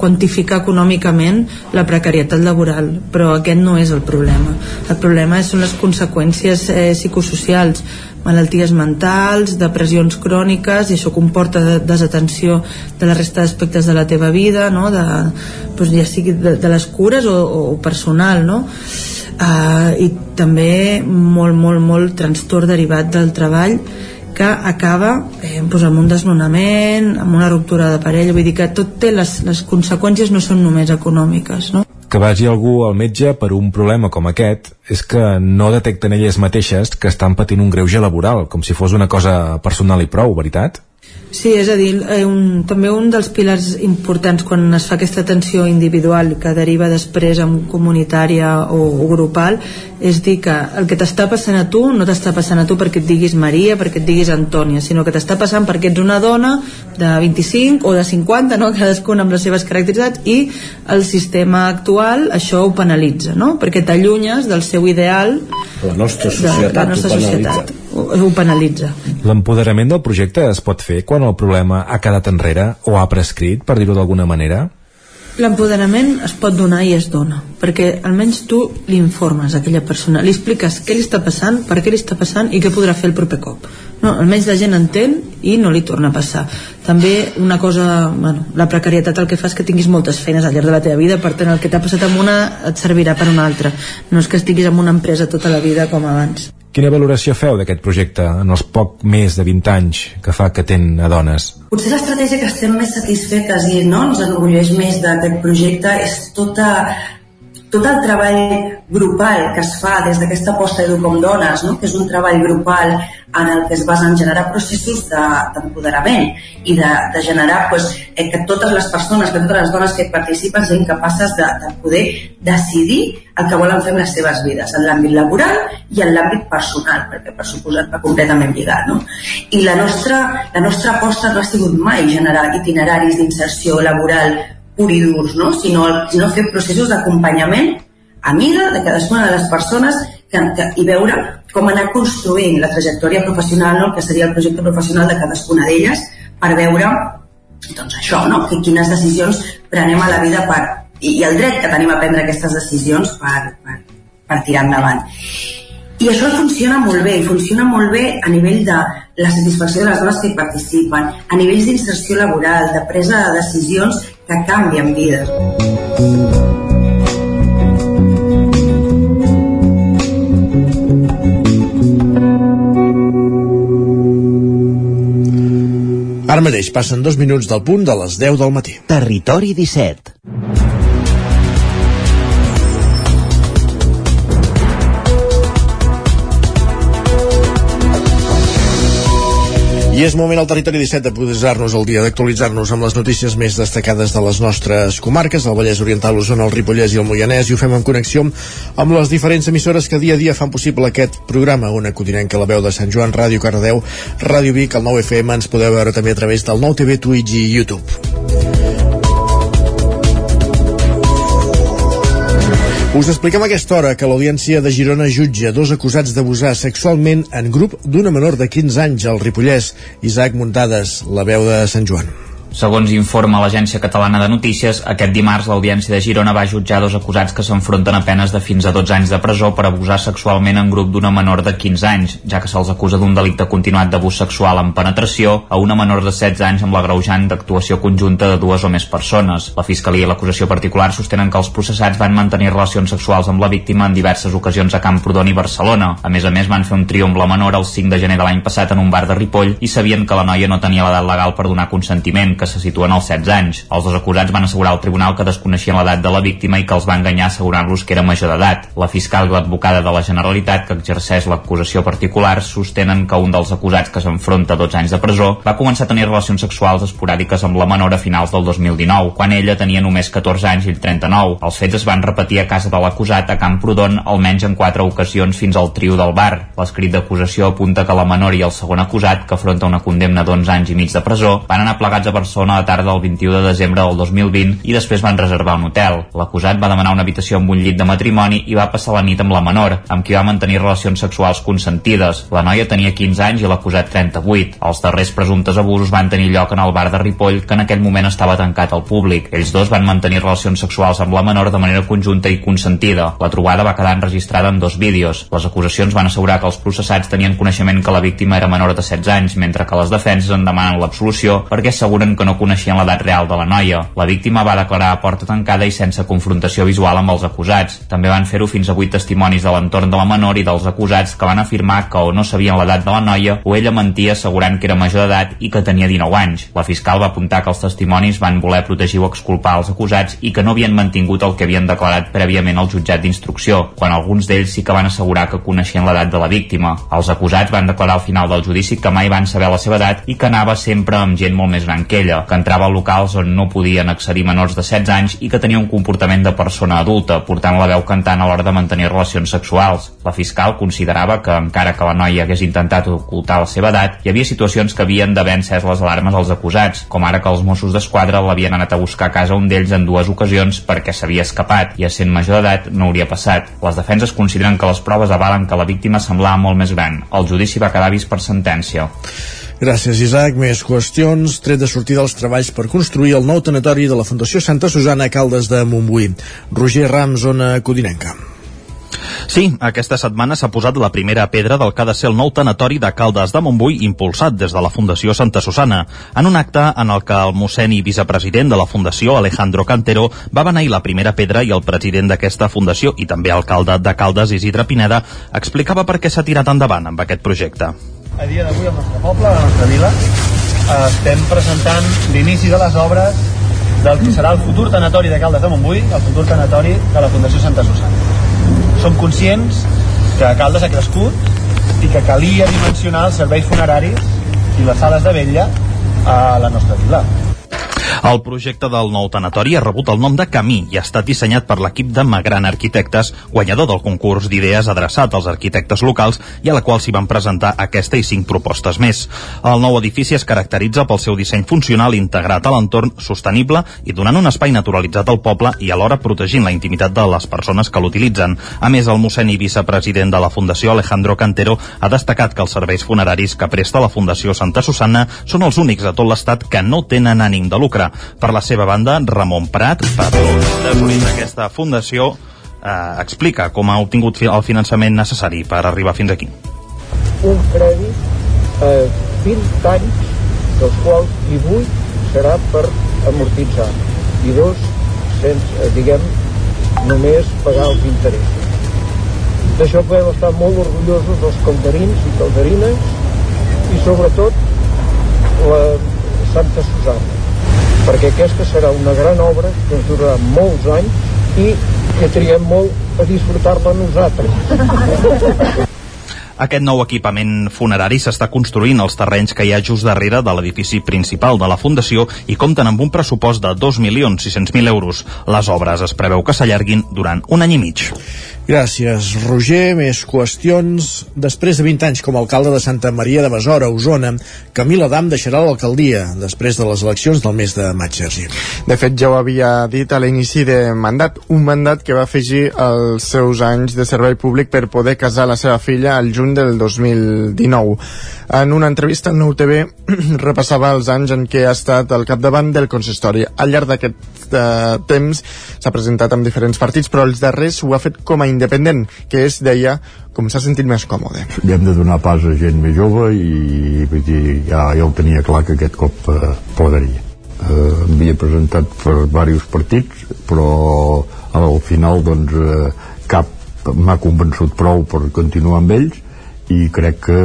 quantificar econòmicament la precarietat laboral, però aquest no és el problema. El problema són les conseqüències eh, psicosocials, malalties mentals, depressions cròniques, i això comporta de, desatenció de la resta d'aspectes de la teva vida, no? de, doncs ja sigui de, de les cures o, o personal, no? Uh, i també molt, molt, molt trastorn derivat del treball que acaba eh, doncs amb un desnonament, amb una ruptura de parella, vull dir que tot té les, les conseqüències no són només econòmiques, no? que vagi algú al metge per un problema com aquest és que no detecten elles mateixes que estan patint un greuge laboral, com si fos una cosa personal i prou, veritat? Sí, és a dir, eh, un, també un dels pilars importants quan es fa aquesta atenció individual que deriva després en comunitària o, o grupal és dir que el que t'està passant a tu no t'està passant a tu perquè et diguis Maria, perquè et diguis Antònia, sinó que t'està passant perquè ets una dona de 25 o de 50, no? cadascuna amb les seves caracteritats i el sistema actual això ho penalitza, no? perquè t'allunyes del seu ideal la nostra societat, de, la nostra ho societat ho, ho penalitza. L'empoderament del projecte es pot fer quan el problema ha quedat enrere o ha prescrit, per dir-ho d'alguna manera? L'empoderament es pot donar i es dona, perquè almenys tu li informes a aquella persona, li expliques què li està passant, per què li està passant i què podrà fer el proper cop. No, almenys la gent entén i no li torna a passar. També una cosa, bueno, la precarietat el que fa és que tinguis moltes feines al llarg de la teva vida, per tant el que t'ha passat amb una et servirà per una altra. No és que estiguis en una empresa tota la vida com abans. Quina valoració feu d'aquest projecte en els poc més de 20 anys que fa que ten a dones? Potser l'estratègia que estem més satisfetes i no, ens enorgulleix més d'aquest projecte és tota tot el treball grupal que es fa des d'aquesta aposta Edu com dones, no? que és un treball grupal en el que es basa en generar processos d'empoderament de, i de, de generar pues, eh, que totes les persones, que totes les dones que participen siguin capaces de, de poder decidir el que volen fer amb les seves vides, en l'àmbit laboral i en l'àmbit personal, perquè per suposat va completament lligat. No? I la nostra, la nostra aposta no ha sigut mai generar itineraris d'inserció laboral pur i durs, no? sinó, sinó fer processos d'acompanyament a mida de cadascuna de les persones que, que, i veure com anar construint la trajectòria professional, no? que seria el projecte professional de cadascuna d'elles, per veure doncs això, no? que quines decisions prenem a la vida per, i, i el dret que tenim a prendre aquestes decisions per, per, per tirar endavant. I això funciona molt bé, i funciona molt bé a nivell de la satisfacció de les dones que hi participen, a nivells d'inserció laboral, de presa de decisions que canvien vides. Ara mateix passen dos minuts del punt de les 10 del matí. Territori 17. I és moment al territori 17 de posar-nos al dia, d'actualitzar-nos amb les notícies més destacades de les nostres comarques, el Vallès Oriental, l'Osona, el Ripollès i el Moianès, i ho fem en connexió amb les diferents emissores que dia a dia fan possible aquest programa, una que la veu de Sant Joan, Ràdio Cardedeu, Ràdio Vic, el 9 FM, ens podeu veure també a través del 9 TV, Twitch i YouTube. Us expliquem a aquesta hora que l'Audiència de Girona jutja dos acusats d'abusar sexualment en grup d'una menor de 15 anys al Ripollès. Isaac Muntades, la veu de Sant Joan. Segons informa l'Agència Catalana de Notícies, aquest dimarts l'Audiència de Girona va jutjar dos acusats que s'enfronten a penes de fins a 12 anys de presó per abusar sexualment en grup d'una menor de 15 anys, ja que se'ls acusa d'un delicte continuat d'abús sexual amb penetració a una menor de 16 anys amb l'agreujant d'actuació conjunta de dues o més persones. La Fiscalia i l'acusació particular sostenen que els processats van mantenir relacions sexuals amb la víctima en diverses ocasions a Camprodon i Barcelona. A més a més, van fer un trio amb la menor el 5 de gener de l'any passat en un bar de Ripoll i sabien que la noia no tenia l'edat legal per donar consentiment, que se situen als 16 anys. Els dos acusats van assegurar al tribunal que desconeixien l'edat de la víctima i que els va enganyar assegurant-los que era major d'edat. La fiscal i l'advocada de la Generalitat, que exerceix l'acusació particular, sostenen que un dels acusats que s'enfronta a 12 anys de presó va començar a tenir relacions sexuals esporàdiques amb la menor a finals del 2019, quan ella tenia només 14 anys i ell 39. Els fets es van repetir a casa de l'acusat a Camprodon almenys en quatre ocasions fins al trio del bar. L'escrit d'acusació apunta que la menor i el segon acusat, que afronta una condemna d'11 anys i mig de presó, van anar plegats a Barcelona a tarda del 21 de desembre del 2020 i després van reservar un hotel. L'acusat va demanar una habitació amb un llit de matrimoni i va passar la nit amb la menor, amb qui va mantenir relacions sexuals consentides. La noia tenia 15 anys i l'acusat 38. Els darrers presumptes abusos van tenir lloc en el bar de Ripoll, que en aquell moment estava tancat al públic. Ells dos van mantenir relacions sexuals amb la menor de manera conjunta i consentida. La trobada va quedar enregistrada en dos vídeos. Les acusacions van assegurar que els processats tenien coneixement que la víctima era menor de 16 anys, mentre que les defenses en demanen l'absolució perquè asseguren que no coneixien l'edat real de la noia. La víctima va declarar a porta tancada i sense confrontació visual amb els acusats. També van fer-ho fins a vuit testimonis de l'entorn de la menor i dels acusats que van afirmar que o no sabien l'edat de la noia o ella mentia assegurant que era major d'edat i que tenia 19 anys. La fiscal va apuntar que els testimonis van voler protegir o exculpar els acusats i que no havien mantingut el que havien declarat prèviament al jutjat d'instrucció, quan alguns d'ells sí que van assegurar que coneixien l'edat de la víctima. Els acusats van declarar al final del judici que mai van saber la seva edat i que anava sempre amb gent molt més gran que ella, que entrava a locals on no podien accedir menors de 16 anys i que tenia un comportament de persona adulta, portant la veu cantant a l'hora de mantenir relacions sexuals. La fiscal considerava que, encara que la noia hagués intentat ocultar la seva edat, hi havia situacions que havien d'haver encès les alarmes als acusats, com ara que els Mossos d'Esquadra l'havien anat a buscar a casa un d'ells en dues ocasions perquè s'havia escapat i, sent major d'edat, no hauria passat. Les defenses consideren que les proves avalen que la víctima semblava molt més gran. El judici va quedar vist per sentència. Gràcies, Isaac. Més qüestions. Tret de sortir dels treballs per construir el nou tanatori de la Fundació Santa Susana a Caldes de Montbui. Roger Ram, zona Codinenca. Sí, aquesta setmana s'ha posat la primera pedra del que ha de ser el nou tanatori de Caldes de Montbui impulsat des de la Fundació Santa Susana, en un acte en el que el mossèn i vicepresident de la Fundació, Alejandro Cantero, va beneir la primera pedra i el president d'aquesta fundació i també alcalde de Caldes, Isidre Pineda, explicava per què s'ha tirat endavant amb aquest projecte. A dia d'avui al nostre poble, a la nostra vila, estem presentant l'inici de les obres del que serà el futur tanatori de Caldes de Montbui, el futur tanatori de la Fundació Santa Susana. Som conscients que Caldes ha crescut i que calia dimensionar els serveis funeraris i les sales de vetlla a la nostra vila. El projecte del nou tanatori ha rebut el nom de Camí i ha estat dissenyat per l'equip de Magran Arquitectes, guanyador del concurs d'idees adreçat als arquitectes locals i a la qual s'hi van presentar aquesta i cinc propostes més. El nou edifici es caracteritza pel seu disseny funcional integrat a l'entorn sostenible i donant un espai naturalitzat al poble i alhora protegint la intimitat de les persones que l'utilitzen. A més, el mossèn i vicepresident de la Fundació, Alejandro Cantero, ha destacat que els serveis funeraris que presta la Fundació Santa Susana són els únics a tot l'estat que no tenen ànim de lucre. Per la seva banda, Ramon Prat, patró tesorer d'aquesta fundació, eh, explica com ha obtingut el finançament necessari per arribar fins aquí. un crèdit a 20 anys, dels quals 18 serà per amortitzar i dos, sense, eh, diguem, només pagar els interessos. D'això podem estar molt orgullosos els calderins i calderines i sobretot la Santa Susana, perquè aquesta serà una gran obra que ens durarà molts anys i que triem molt a disfrutar-la nosaltres. Aquest nou equipament funerari s'està construint als terrenys que hi ha just darrere de l'edifici principal de la Fundació i compten amb un pressupost de 2.600.000 euros. Les obres es preveu que s'allarguin durant un any i mig. Gràcies, Roger. Més qüestions. Després de 20 anys com a alcalde de Santa Maria de Besora, Osona, Camil Adam deixarà l'alcaldia després de les eleccions del mes de maig, Sergi. De fet, ja ho havia dit a l'inici de mandat, un mandat que va afegir els seus anys de servei públic per poder casar la seva filla al juny del 2019. En una entrevista al Nou TV repassava els anys en què ha estat al capdavant del consistori. Al llarg d'aquest eh, temps s'ha presentat amb diferents partits, però els darrers ho ha fet com a independent, que és, deia, com s'ha sentit més còmode. Li hem de donar pas a gent més jove i vull dir, ja, ja ho tenia clar que aquest cop eh, plegaria. Eh, M'havia presentat per diversos partits, però al final doncs, eh, cap m'ha convençut prou per continuar amb ells i crec que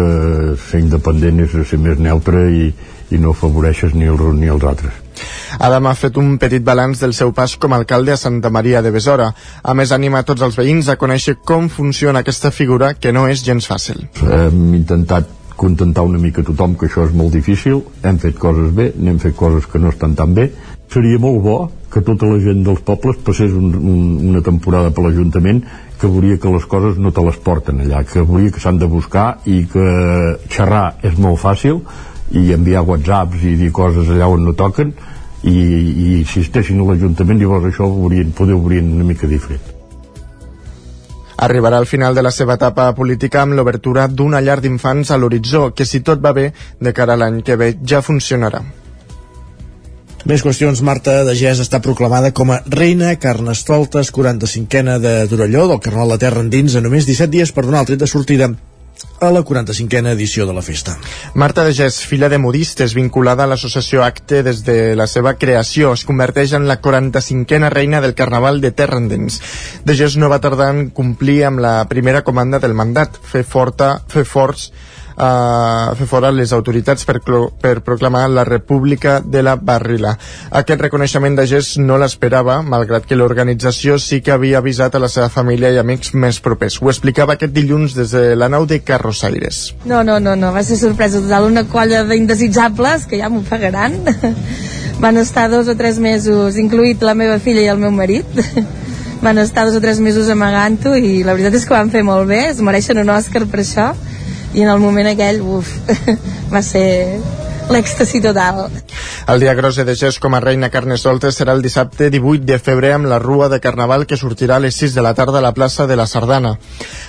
ser independent és ser més neutre i, i no afavoreixes ni els uns ni els altres. Adam ha fet un petit balanç del seu pas com a alcalde a Santa Maria de Besora. A més, anima tots els veïns a conèixer com funciona aquesta figura, que no és gens fàcil. Hem intentat contentar una mica tothom que això és molt difícil, hem fet coses bé, n'hem fet coses que no estan tan bé. Seria molt bo que tota la gent dels pobles passés un, un, una temporada per l'Ajuntament que veuria que les coses no te les porten allà, que veuria que s'han de buscar i que xerrar és molt fàcil i enviar whatsapps i dir coses allà on no toquen i, i si estessin a l'Ajuntament llavors això ho haurien, poder obrir una mica diferent. Arribarà al final de la seva etapa política amb l'obertura d'una llar d'infants a l'horitzó, que si tot va bé, de cara a l'any que ve ja funcionarà. Més qüestions. Marta de Gès està proclamada com a reina Carnestoltes 45a de Torelló del Carnal de Terra endins a només 17 dies per donar el tret de sortida. A la 45a edició de la festa. Marta de Gès, filla de modistes vinculada a l'associació Acte des de la seva creació, es converteix en la 45a reina del Carnaval de Terrendens. De Gès no va tardar en complir amb la primera comanda del mandat, fer, forta, fer forts a fer fora les autoritats per, per proclamar la República de la Barrila. Aquest reconeixement de gest no l'esperava, malgrat que l'organització sí que havia avisat a la seva família i amics més propers. Ho explicava aquest dilluns des de la nau de Carrossaires. No, no, no, no, va ser sorpresa total. Una colla d'indesitjables, que ja m'ho pagaran, van estar dos o tres mesos, incluït la meva filla i el meu marit, van estar dos o tres mesos amagant-ho i la veritat és que van fer molt bé, es mereixen un Òscar per això i en el moment aquell, uf, va ser l'èxtasi total. El dia gros de gest com a reina Carnesoltes serà el dissabte 18 de febrer amb la rua de Carnaval que sortirà a les 6 de la tarda a la plaça de la Sardana.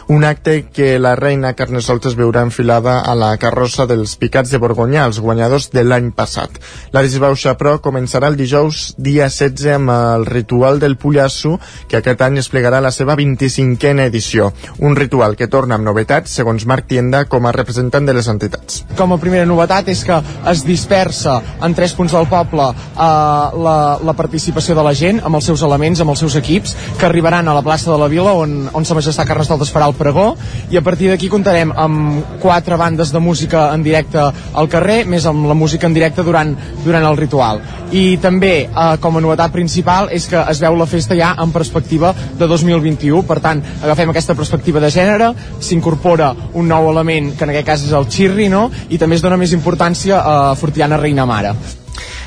Un acte que la reina Carnesoltes veurà enfilada a la carrossa dels Picats de Borgonya, els guanyadors de l'any passat. La disbauxa, però, començarà el dijous dia 16 amb el ritual del Pollasso, que aquest any es plegarà la seva 25a edició. Un ritual que torna amb novetats, segons Marc Tienda, com a representant de les entitats. Com a primera novetat és que es dispersa en tres punts del poble eh, la, la participació de la gent amb els seus elements, amb els seus equips que arribaran a la plaça de la Vila on, on sa majestat Carnestoltes farà el pregó. I a partir d'aquí comptarem amb quatre bandes de música en directe al carrer més amb la música en directe durant, durant el ritual. I també eh, com a novetat principal és que es veu la festa ja en perspectiva de 2021 per tant agafem aquesta perspectiva de gènere s'incorpora un nou element que en aquest cas és el xirri no? i també es dona més importància a Fortiana Reina Mare.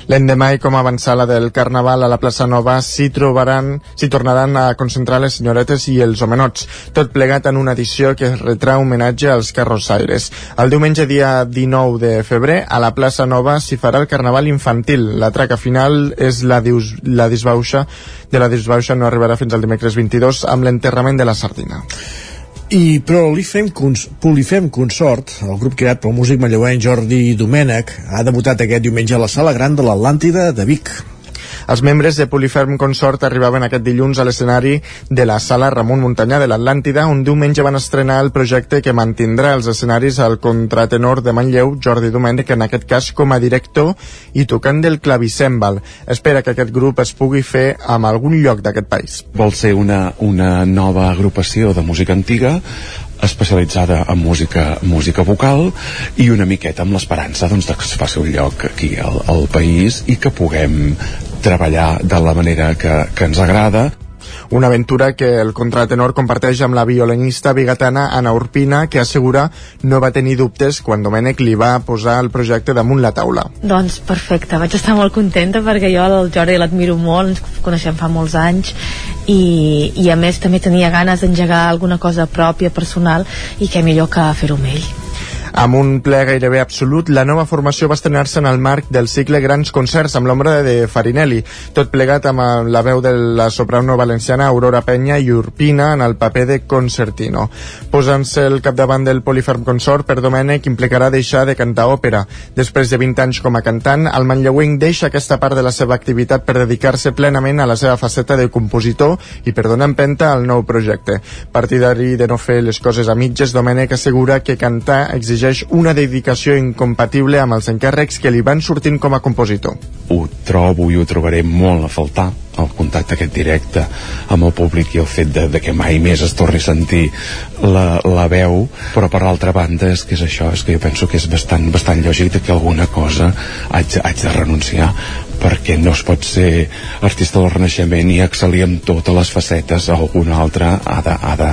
L'endemà i com a avançala del Carnaval a la plaça Nova s'hi trobaran, s'hi tornaran a concentrar les senyoretes i els homenots, tot plegat en una edició que retrà homenatge als carrossaires. El diumenge dia 19 de febrer a la plaça Nova s'hi farà el Carnaval infantil. La traca final és la, dius, la disbauxa, de la disbauxa no arribarà fins al dimecres 22 amb l'enterrament de la sardina. I Prolifem, Cons Polifem Consort, el grup creat pel músic manlleuenc Jordi Domènech, ha debutat aquest diumenge a la Sala Gran de l'Atlàntida de Vic. Els membres de Poliferm Consort arribaven aquest dilluns a l'escenari de la sala Ramon Muntanyà de l'Atlàntida, on diumenge van estrenar el projecte que mantindrà els escenaris al contratenor de Manlleu, Jordi Domènech, en aquest cas com a director i tocant del clavicèmbal. Espera que aquest grup es pugui fer amb algun lloc d'aquest país. Vol ser una, una nova agrupació de música antiga especialitzada en música, música vocal i una miqueta amb l'esperança doncs, que es faci un lloc aquí al, al país i que puguem treballar de la manera que, que ens agrada una aventura que el contratenor comparteix amb la violinista bigatana Ana Urpina, que assegura no va tenir dubtes quan Domènec li va posar el projecte damunt la taula. Doncs perfecte, vaig estar molt contenta perquè jo el Jordi l'admiro molt, ens coneixem fa molts anys i, i a més també tenia ganes d'engegar alguna cosa pròpia, personal i què millor que fer-ho amb ell. Amb un ple gairebé absolut, la nova formació va estrenar-se en el marc del cicle Grans Concerts amb l'ombra de Farinelli, tot plegat amb la veu de la soprano valenciana Aurora Penya i Urpina en el paper de concertino. Posant-se el capdavant del Poliferm Consort, per Domènec implicarà deixar de cantar òpera. Després de 20 anys com a cantant, el manlleuenc deixa aquesta part de la seva activitat per dedicar-se plenament a la seva faceta de compositor i per donar empenta al nou projecte. Partidari de no fer les coses a mitges, Domènec assegura que cantar exigeix una dedicació incompatible amb els encàrrecs que li van sortint com a compositor. Ho trobo i ho trobaré molt a faltar el contacte aquest directe amb el públic i el fet de, de que mai més es torni a sentir la, la veu però per altra banda és que és això és que jo penso que és bastant, bastant lògic que alguna cosa haig, haig de renunciar perquè no es pot ser artista del Renaixement i excel·lir amb totes les facetes alguna altra ha de, ha de,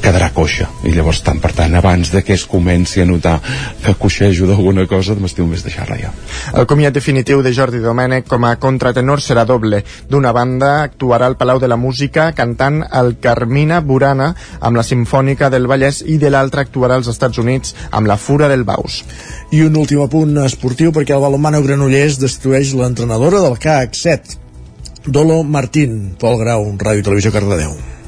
quedarà coixa. I llavors tant per tant abans de que es comenci a notar que coixejo d'alguna cosa m'estiu més deixar-la ja. El comiat definitiu de Jordi Domènech com a contratenor serà doble. D'una banda actuarà al Palau de la Música cantant el Carmina Burana amb la Simfònica del Vallès i de l'altra actuarà als Estats Units amb la Fura del Baus. I un últim apunt esportiu perquè el balonmano Granollers destrueix l'entrenadora del CAC 7 Dolo Martín, Pol Grau, Ràdio i Televisió Cardedeu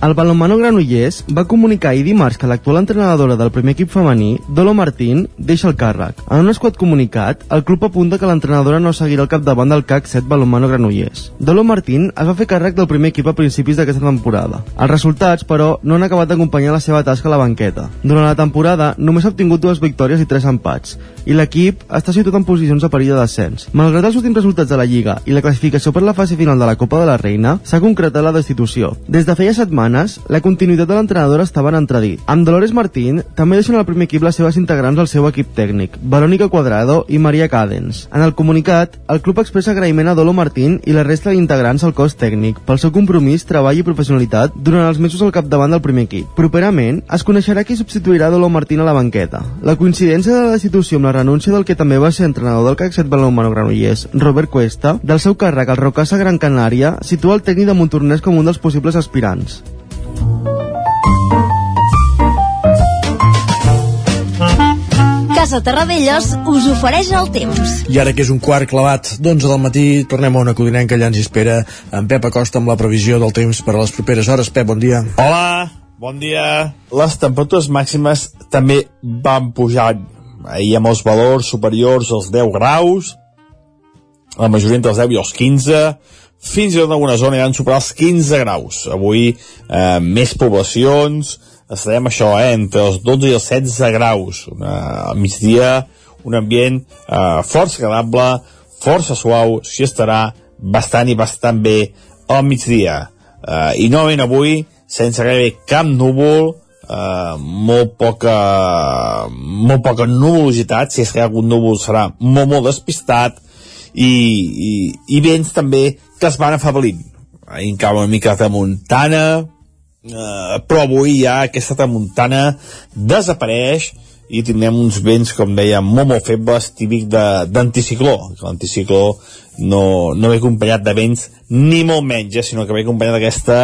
El balonmano Granollers va comunicar ahir dimarts que l'actual entrenadora del primer equip femení, Dolo Martín, deixa el càrrec. En un esquat comunicat, el club apunta que l'entrenadora no seguirà al capdavant del CAC 7 balonmano Granollers. Dolo Martín es va fer càrrec del primer equip a principis d'aquesta temporada. Els resultats, però, no han acabat d'acompanyar la seva tasca a la banqueta. Durant la temporada, només ha obtingut dues victòries i tres empats, i l'equip està situat en posicions de perill de descens. Malgrat els últims resultats de la Lliga i la classificació per la fase final de la Copa de la Reina, s'ha concretat la destitució. Des de feia setmanes, la continuïtat de l'entrenadora estava en entredit. Amb Dolores Martín, també deixen al primer equip les seves integrants al seu equip tècnic, Verónica Cuadrado i Maria Cadens. En el comunicat, el club expressa agraïment a Dolo Martín i la resta d'integrants al cos tècnic pel seu compromís, treball i professionalitat durant els mesos al capdavant del primer equip. Properament, es coneixerà qui substituirà Dolo Martín a la banqueta. La coincidència de la destitució amb la renúncia del que també va ser entrenador del CAC 7 Balonmano Granollers, Robert Cuesta, del seu càrrec al Rocasa Gran Canària, situa el tècnic de Montornès com un dels possibles aspirants. Casa Terradellos us ofereix el temps. I ara que és un quart clavat d'11 del matí, tornem a una codinenca, allà ens espera en Pep Acosta amb la previsió del temps per a les properes hores. Pep, bon dia. Hola, bon dia. Les temperatures màximes també van pujant. Ahir amb els valors superiors als 10 graus, la majoria entre els 10 i els 15, fins i tot en alguna zona ja han superat els 15 graus. Avui eh, més poblacions, estarem això, eh, entre els 12 i els 16 graus. Una, al migdia, un ambient eh, força agradable, força suau, s'hi estarà bastant i bastant bé al migdia. Eh, I novament avui, sense gairebé cap núvol, eh, molt poca molt poca nuvolositat, si és que hi ha algun núvol serà molt, molt despistat, i, i, i vents també que es van afablint. Ahir encara una mica de muntana, eh, però avui ja aquesta tramuntana desapareix i tindrem uns vents, com deia, molt, molt febles, típic d'anticicló. L'anticicló no, no ve acompanyat de vents ni molt menys, eh, sinó que ve acompanyat d'aquesta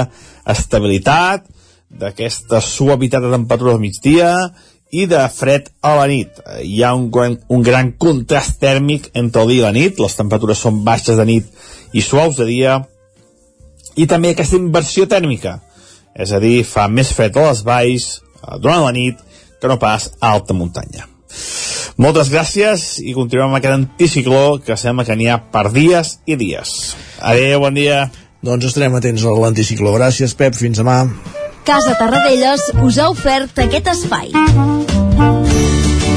estabilitat, d'aquesta suavitat de temperatura al migdia i de fred a la nit. Hi ha un gran, un gran contrast tèrmic entre el dia i la nit, les temperatures són baixes de nit i suaus de dia, i també aquesta inversió tèrmica, és a dir, fa més fred a les valls eh, durant la nit que no pas a alta muntanya. Moltes gràcies i continuem amb aquest anticicló que sembla que n'hi ha per dies i dies. Adéu, bon dia. Doncs estarem atents a l'anticicló. Gràcies, Pep. Fins demà. Casa Tarradellas us ha ofert aquest espai.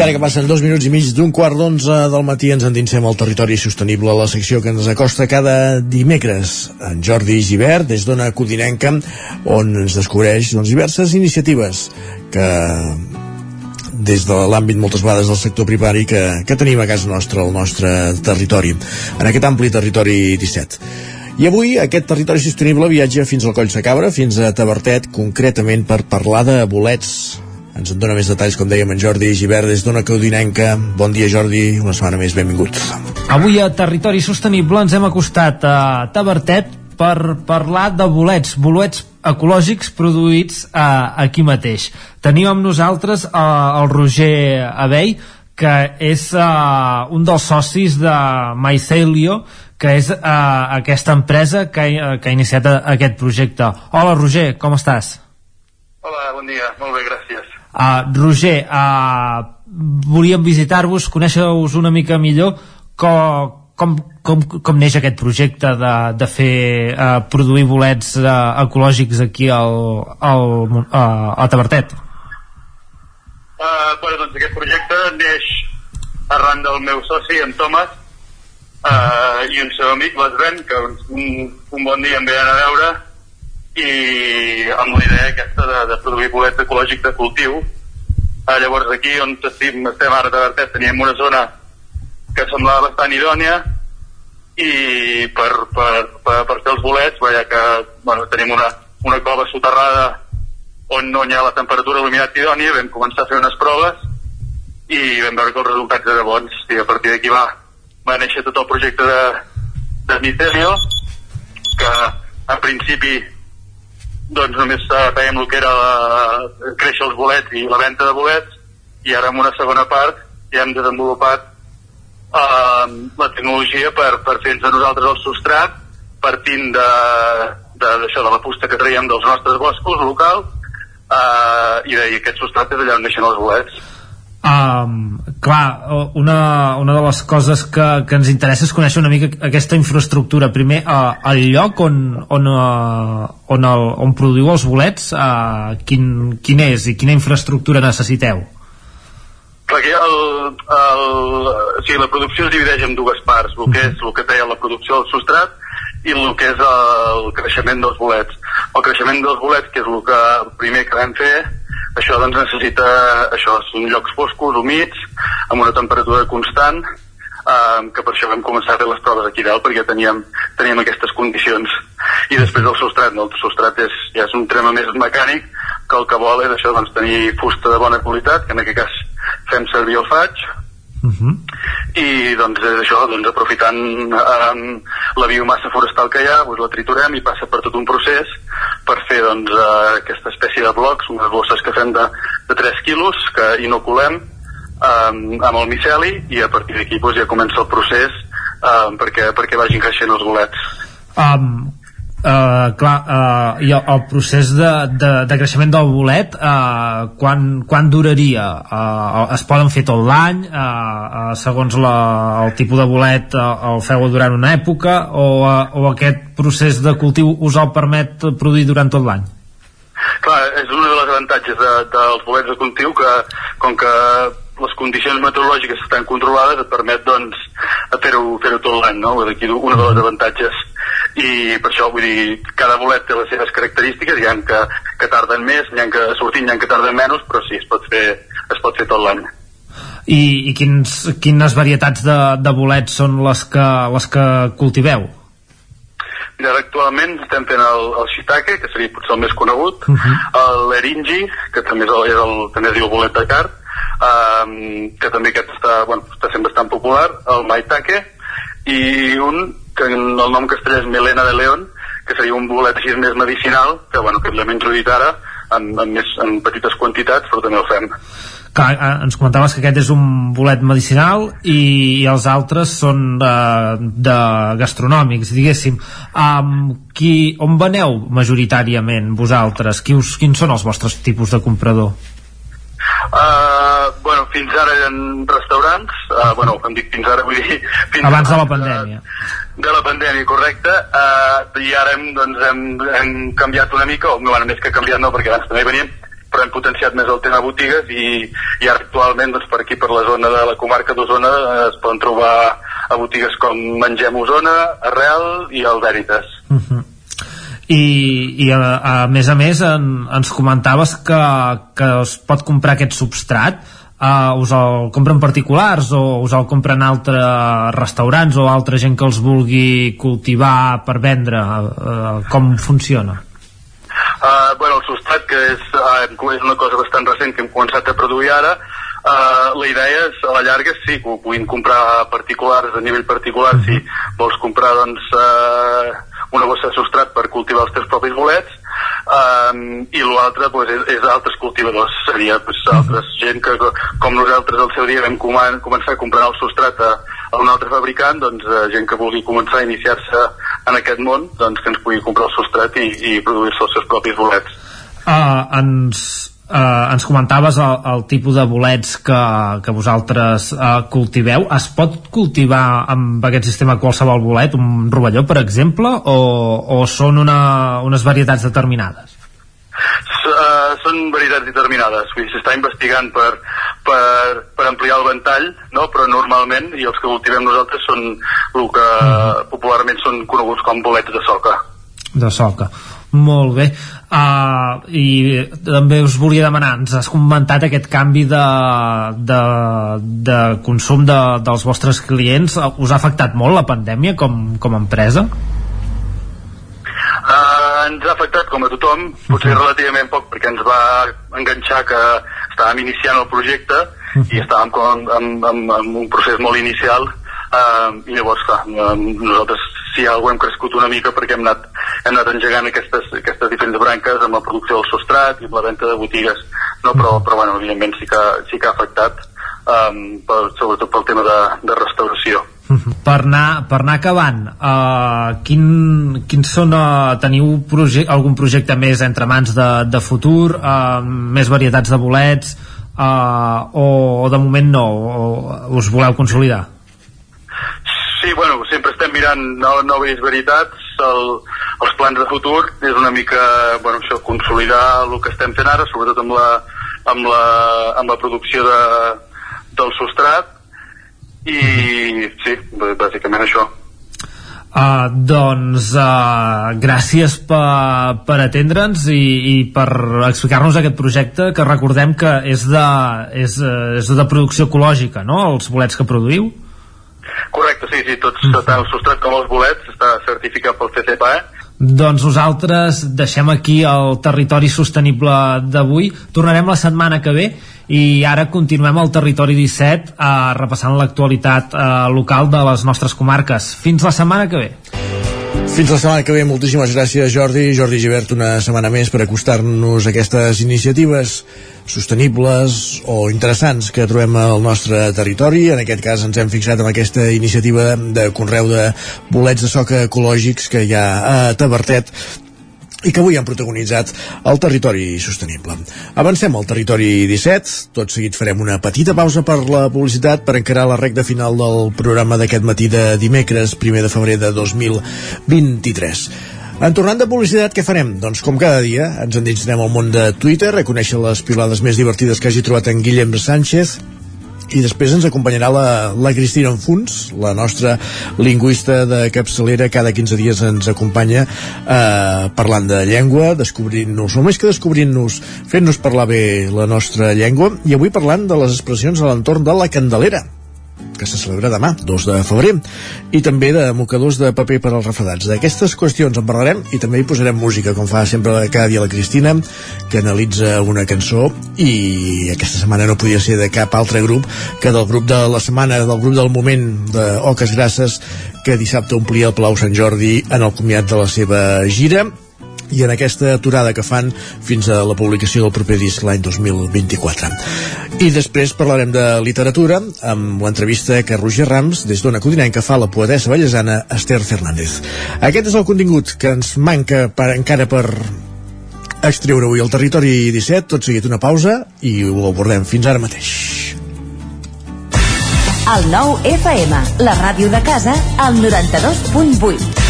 Ara que passen dos minuts i mig d'un quart d'onze del matí ens endinsem al territori sostenible, la secció que ens acosta cada dimecres. En Jordi Givert, des d'Ona Codinenca, on ens descobreix doncs, diverses iniciatives que des de l'àmbit moltes vegades del sector primari que, que tenim a casa nostra, al nostre territori, en aquest ampli territori 17. I avui aquest territori sostenible viatja fins al Coll Cabra, fins a Tabertet, concretament per parlar de bolets. Ens en dona més detalls, com dèiem, en Jordi Givert, des d'Ona Caudinenca. Bon dia, Jordi, una setmana més, benvingut. Avui a Territori Sostenible ens hem acostat a Tabertet per parlar de bolets, bolets ecològics produïts eh, aquí mateix. Tenim amb nosaltres eh, el Roger Abell, que és eh, un dels socis de Mycelio, que és eh, aquesta empresa que, ha- que ha iniciat aquest projecte. Hola, Roger, com estàs? Hola, bon dia. Molt bé, gràcies. Uh, Roger, uh, volíem visitar-vos, conèixer-vos una mica millor com, com, com, com neix aquest projecte de, de fer uh, produir bolets uh, ecològics aquí al, al, uh, a Tabertet. Uh, bueno, doncs aquest projecte neix arran del meu soci, en Thomas, uh, i un seu amic, l'Esben, que un, un bon dia em ve a veure, i amb la idea aquesta de, de produir bolets ecològics de cultiu. Uh, llavors aquí on estem, estem ara a Tabertet teníem una zona que semblava bastant idònia i per, per, per, per fer els bolets, ja que bueno, tenim una, una cova soterrada on no hi ha la temperatura il·luminat idònia, vam començar a fer unes proves i vam veure que els resultats eren bons i a partir d'aquí va, va néixer tot el projecte de, de Micelio que en principi doncs només fèiem el que era la, créixer els bolets i la venda de bolets i ara en una segona part ja hem desenvolupat eh, la tecnologia per, per fer-nos a nosaltres el substrat partint de, de, d'això, de la fusta que traiem dels nostres boscos locals eh, i d'aquest substrat és allà on neixen els bolets Um, clar, una, una de les coses que, que ens interessa és conèixer una mica aquesta infraestructura. Primer, uh, el lloc on, on, uh, on, el, on produïu els bolets, uh, quin, quin és i quina infraestructura necessiteu? Clar, que el, el, o sigui, la producció es divideix en dues parts, el que és el que deia la producció del substrat i el que és el creixement dels bolets. El creixement dels bolets, que és el que primer que vam fer, això doncs necessita, això són llocs foscos, humits, amb una temperatura constant, eh, que per això vam començar a fer les proves aquí dalt perquè teníem, teníem aquestes condicions i després el substrat, no? el substrat és, ja és un trema més mecànic que el que vol és això, doncs, tenir fusta de bona qualitat que en aquest cas fem servir el faig Uh -huh. i doncs és això, doncs aprofitant um, la biomassa forestal que hi ha, doncs la triturem i passa per tot un procés per fer doncs uh, aquesta espècie de blocs, unes bosses que fem de, de 3 quilos que inoculem um, amb el miceli i a partir d'aquí doncs, ja comença el procés um, perquè, perquè vagin creixent els bolets. Um, Uh, clar, uh, i el, el procés de, de, de creixement del bolet uh, quan, quan duraria? Uh, es poden fer tot l'any uh, uh, segons la, el tipus de bolet uh, el feu durant una època o, uh, o aquest procés de cultiu us el permet produir durant tot l'any? Clar, és un dels avantatges de, dels bolets de cultiu que com que les condicions meteorològiques estan controlades et permet doncs fer-ho fer, -ho, tot l'any no? d'aquí un dels avantatges i per això vull dir, cada bolet té les seves característiques, hi ha que, que tarden més, hi ha que sortint, hi ha que tarden menys, però sí, es pot fer, es pot fer tot l'any. I, i quins, quines varietats de, de bolets són les que, les que cultiveu? Mira, actualment estem fent el, el shiitake, que seria potser el més conegut, uh -huh. l'eringi, que també, és el, és el, també es diu bolet de cart, um, que també aquest està, bueno, està sent bastant popular, el maitake, i un que el nom castellà és Melena de León, que seria un bolet així més medicinal, que, bueno, que l'hem introduït ara en, en, més, en petites quantitats, però també el fem. Clar, eh, ens comentaves que aquest és un bolet medicinal i, i els altres són de, de gastronòmics, diguéssim. Um, qui, on veneu majoritàriament vosaltres? Qui us, quins són els vostres tipus de comprador? Uh, bueno, fins ara en restaurants, uh, bueno, em dic fins ara, vull dir... Fins Abans de la pandèmia. De, de la pandèmia, correcte, uh, i ara hem, doncs, hem, hem canviat una mica, o bueno, més que canviat no, perquè abans també veníem, però hem potenciat més el tema botigues i, i ara actualment doncs, per aquí, per la zona de la comarca d'Osona, es poden trobar a botigues com Mengem Osona, Arrel i el Veritas. Uh -huh i, i a, a més a més en, ens comentaves que, que es pot comprar aquest substrat. Uh, us el compren particulars o us el compren altres restaurants o altra gent que els vulgui cultivar per vendre? Uh, com funciona? Uh, bueno, el substrat que és, uh, és una cosa bastant recent que hem començat a produir ara Uh, la idea és, a la llarga, sí, que ho puguin comprar particulars, a nivell particular, si vols comprar, doncs, uh, una bossa de substrat per cultivar els teus propis bolets um, i l'altre pues, és, és altres cultivadors. Seria pues, altres gent que com nosaltres al seu dia vam començar a comprar el substrat a, a un altre fabricant doncs uh, gent que vulgui començar a iniciar-se en aquest món doncs que ens pugui comprar el substrat i, i produir-se els seus propis bolets. Uh, ens eh, ens comentaves el, el tipus de bolets que, que vosaltres eh, cultiveu es pot cultivar amb aquest sistema qualsevol bolet, un rovelló per exemple o, o són una, unes varietats determinades? Uh, són varietats determinades s'està investigant per, per, per ampliar el ventall no? però normalment, i els que cultivem nosaltres són el que uh -huh. popularment són coneguts com bolets de soca de soca Molt bé. Uh, I també us volia demanar, ens has comentat aquest canvi de, de, de consum de, dels vostres clients. Us ha afectat molt la pandèmia com, com a empresa? Uh, ens ha afectat com a tothom, potser relativament poc perquè ens va enganxar que estàvem iniciant el projecte i estàvem com en, en, en un procés molt inicial uh, i llavors clar, uh, nosaltres si alguna hem crescut una mica perquè hem anat, hem anat engegant aquestes, aquestes diferents branques amb la producció del substrat i amb la venda de botigues. No? però, però bueno, evidentment sí que, sí que ha afectat um, per, sobretot pel tema de, de restauració. Per anar, per anar acabant uh, quin, quins són uh, teniu proje algun projecte més entre mans de, de futur uh, més varietats de bolets uh, o, o de moment no o us voleu consolidar Sí, bueno, sempre estem mirant no, noves veritats, el, els plans de futur és una mica, bueno, això, consolidar el que estem fent ara, sobretot amb la, amb la, amb la producció de, del substrat, i sí, bàsicament això. Uh, doncs uh, gràcies per, per atendre'ns i, i per explicar-nos aquest projecte que recordem que és de, és, uh, és de producció ecològica, no?, els bolets que produïu. Correcte, sí, sí, tots, mm -hmm. tant el substrat com els bolets està certificat pel CCPE. Doncs nosaltres deixem aquí el territori sostenible d'avui. Tornarem la setmana que ve i ara continuem al territori 17 eh, repassant l'actualitat eh, local de les nostres comarques. Fins la setmana que ve. Fins la setmana que ve, moltíssimes gràcies Jordi, Jordi Givert una setmana més per acostar-nos a aquestes iniciatives sostenibles o interessants que trobem al nostre territori. En aquest cas ens hem fixat en aquesta iniciativa de conreu de bolets de soca ecològics que hi ha a Tabertet i que avui han protagonitzat el territori sostenible. Avancem al territori 17, tot seguit farem una petita pausa per la publicitat per encarar la recta final del programa d'aquest matí de dimecres, 1 de febrer de 2023. En tornant de publicitat, què farem? Doncs com cada dia, ens endinsarem al món de Twitter, a conèixer les pilades més divertides que hagi trobat en Guillem Sánchez, i després ens acompanyarà la, la Cristina Enfuns, la nostra lingüista de capçalera, cada 15 dies ens acompanya eh, parlant de llengua, descobrint-nos, o més que descobrint-nos, fent-nos parlar bé la nostra llengua, i avui parlant de les expressions a l'entorn de la Candelera, que se celebra demà, 2 de febrer, i també de mocadors de paper per als refredats. D'aquestes qüestions en parlarem i també hi posarem música, com fa sempre cada dia la Cristina, que analitza una cançó i aquesta setmana no podia ser de cap altre grup que del grup de la setmana, del grup del moment de Oques Grasses, que dissabte omplia el Palau Sant Jordi en el comiat de la seva gira i en aquesta aturada que fan fins a la publicació del proper disc l'any 2024. I després parlarem de literatura amb l'entrevista que Roger Rams, des d'Ona Codinenca, fa la poetessa ballesana Esther Fernández. Aquest és el contingut que ens manca per, encara per extreure avui el territori 17, tot seguit una pausa i ho abordem fins ara mateix. El nou FM, la ràdio de casa, al 92.8.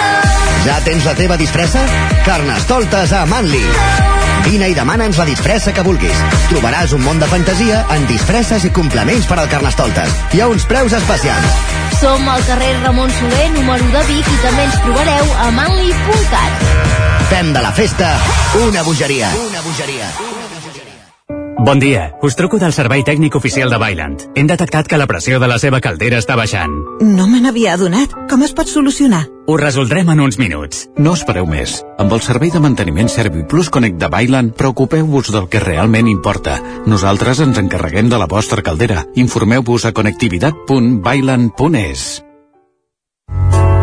Ja tens la teva disfressa? Carnestoltes a Manli. Vine i demana'ns la disfressa que vulguis. Trobaràs un món de fantasia en disfresses i complements per al Carnestoltes. Hi ha uns preus especials. Som al carrer Ramon Soler, número de Vic, i també ens trobareu a manli.cat. Fem de la festa una bogeria. Una bogeria. Bon dia, us truco del servei tècnic oficial de Bailand. Hem detectat que la pressió de la seva caldera està baixant. No me n'havia adonat. Com es pot solucionar? Ho resoldrem en uns minuts. No espereu més. Amb el servei de manteniment ServiPlus Connect de Bailand, preocupeu-vos del que realment importa. Nosaltres ens encarreguem de la vostra caldera. Informeu-vos a connectivitat.bailand.es.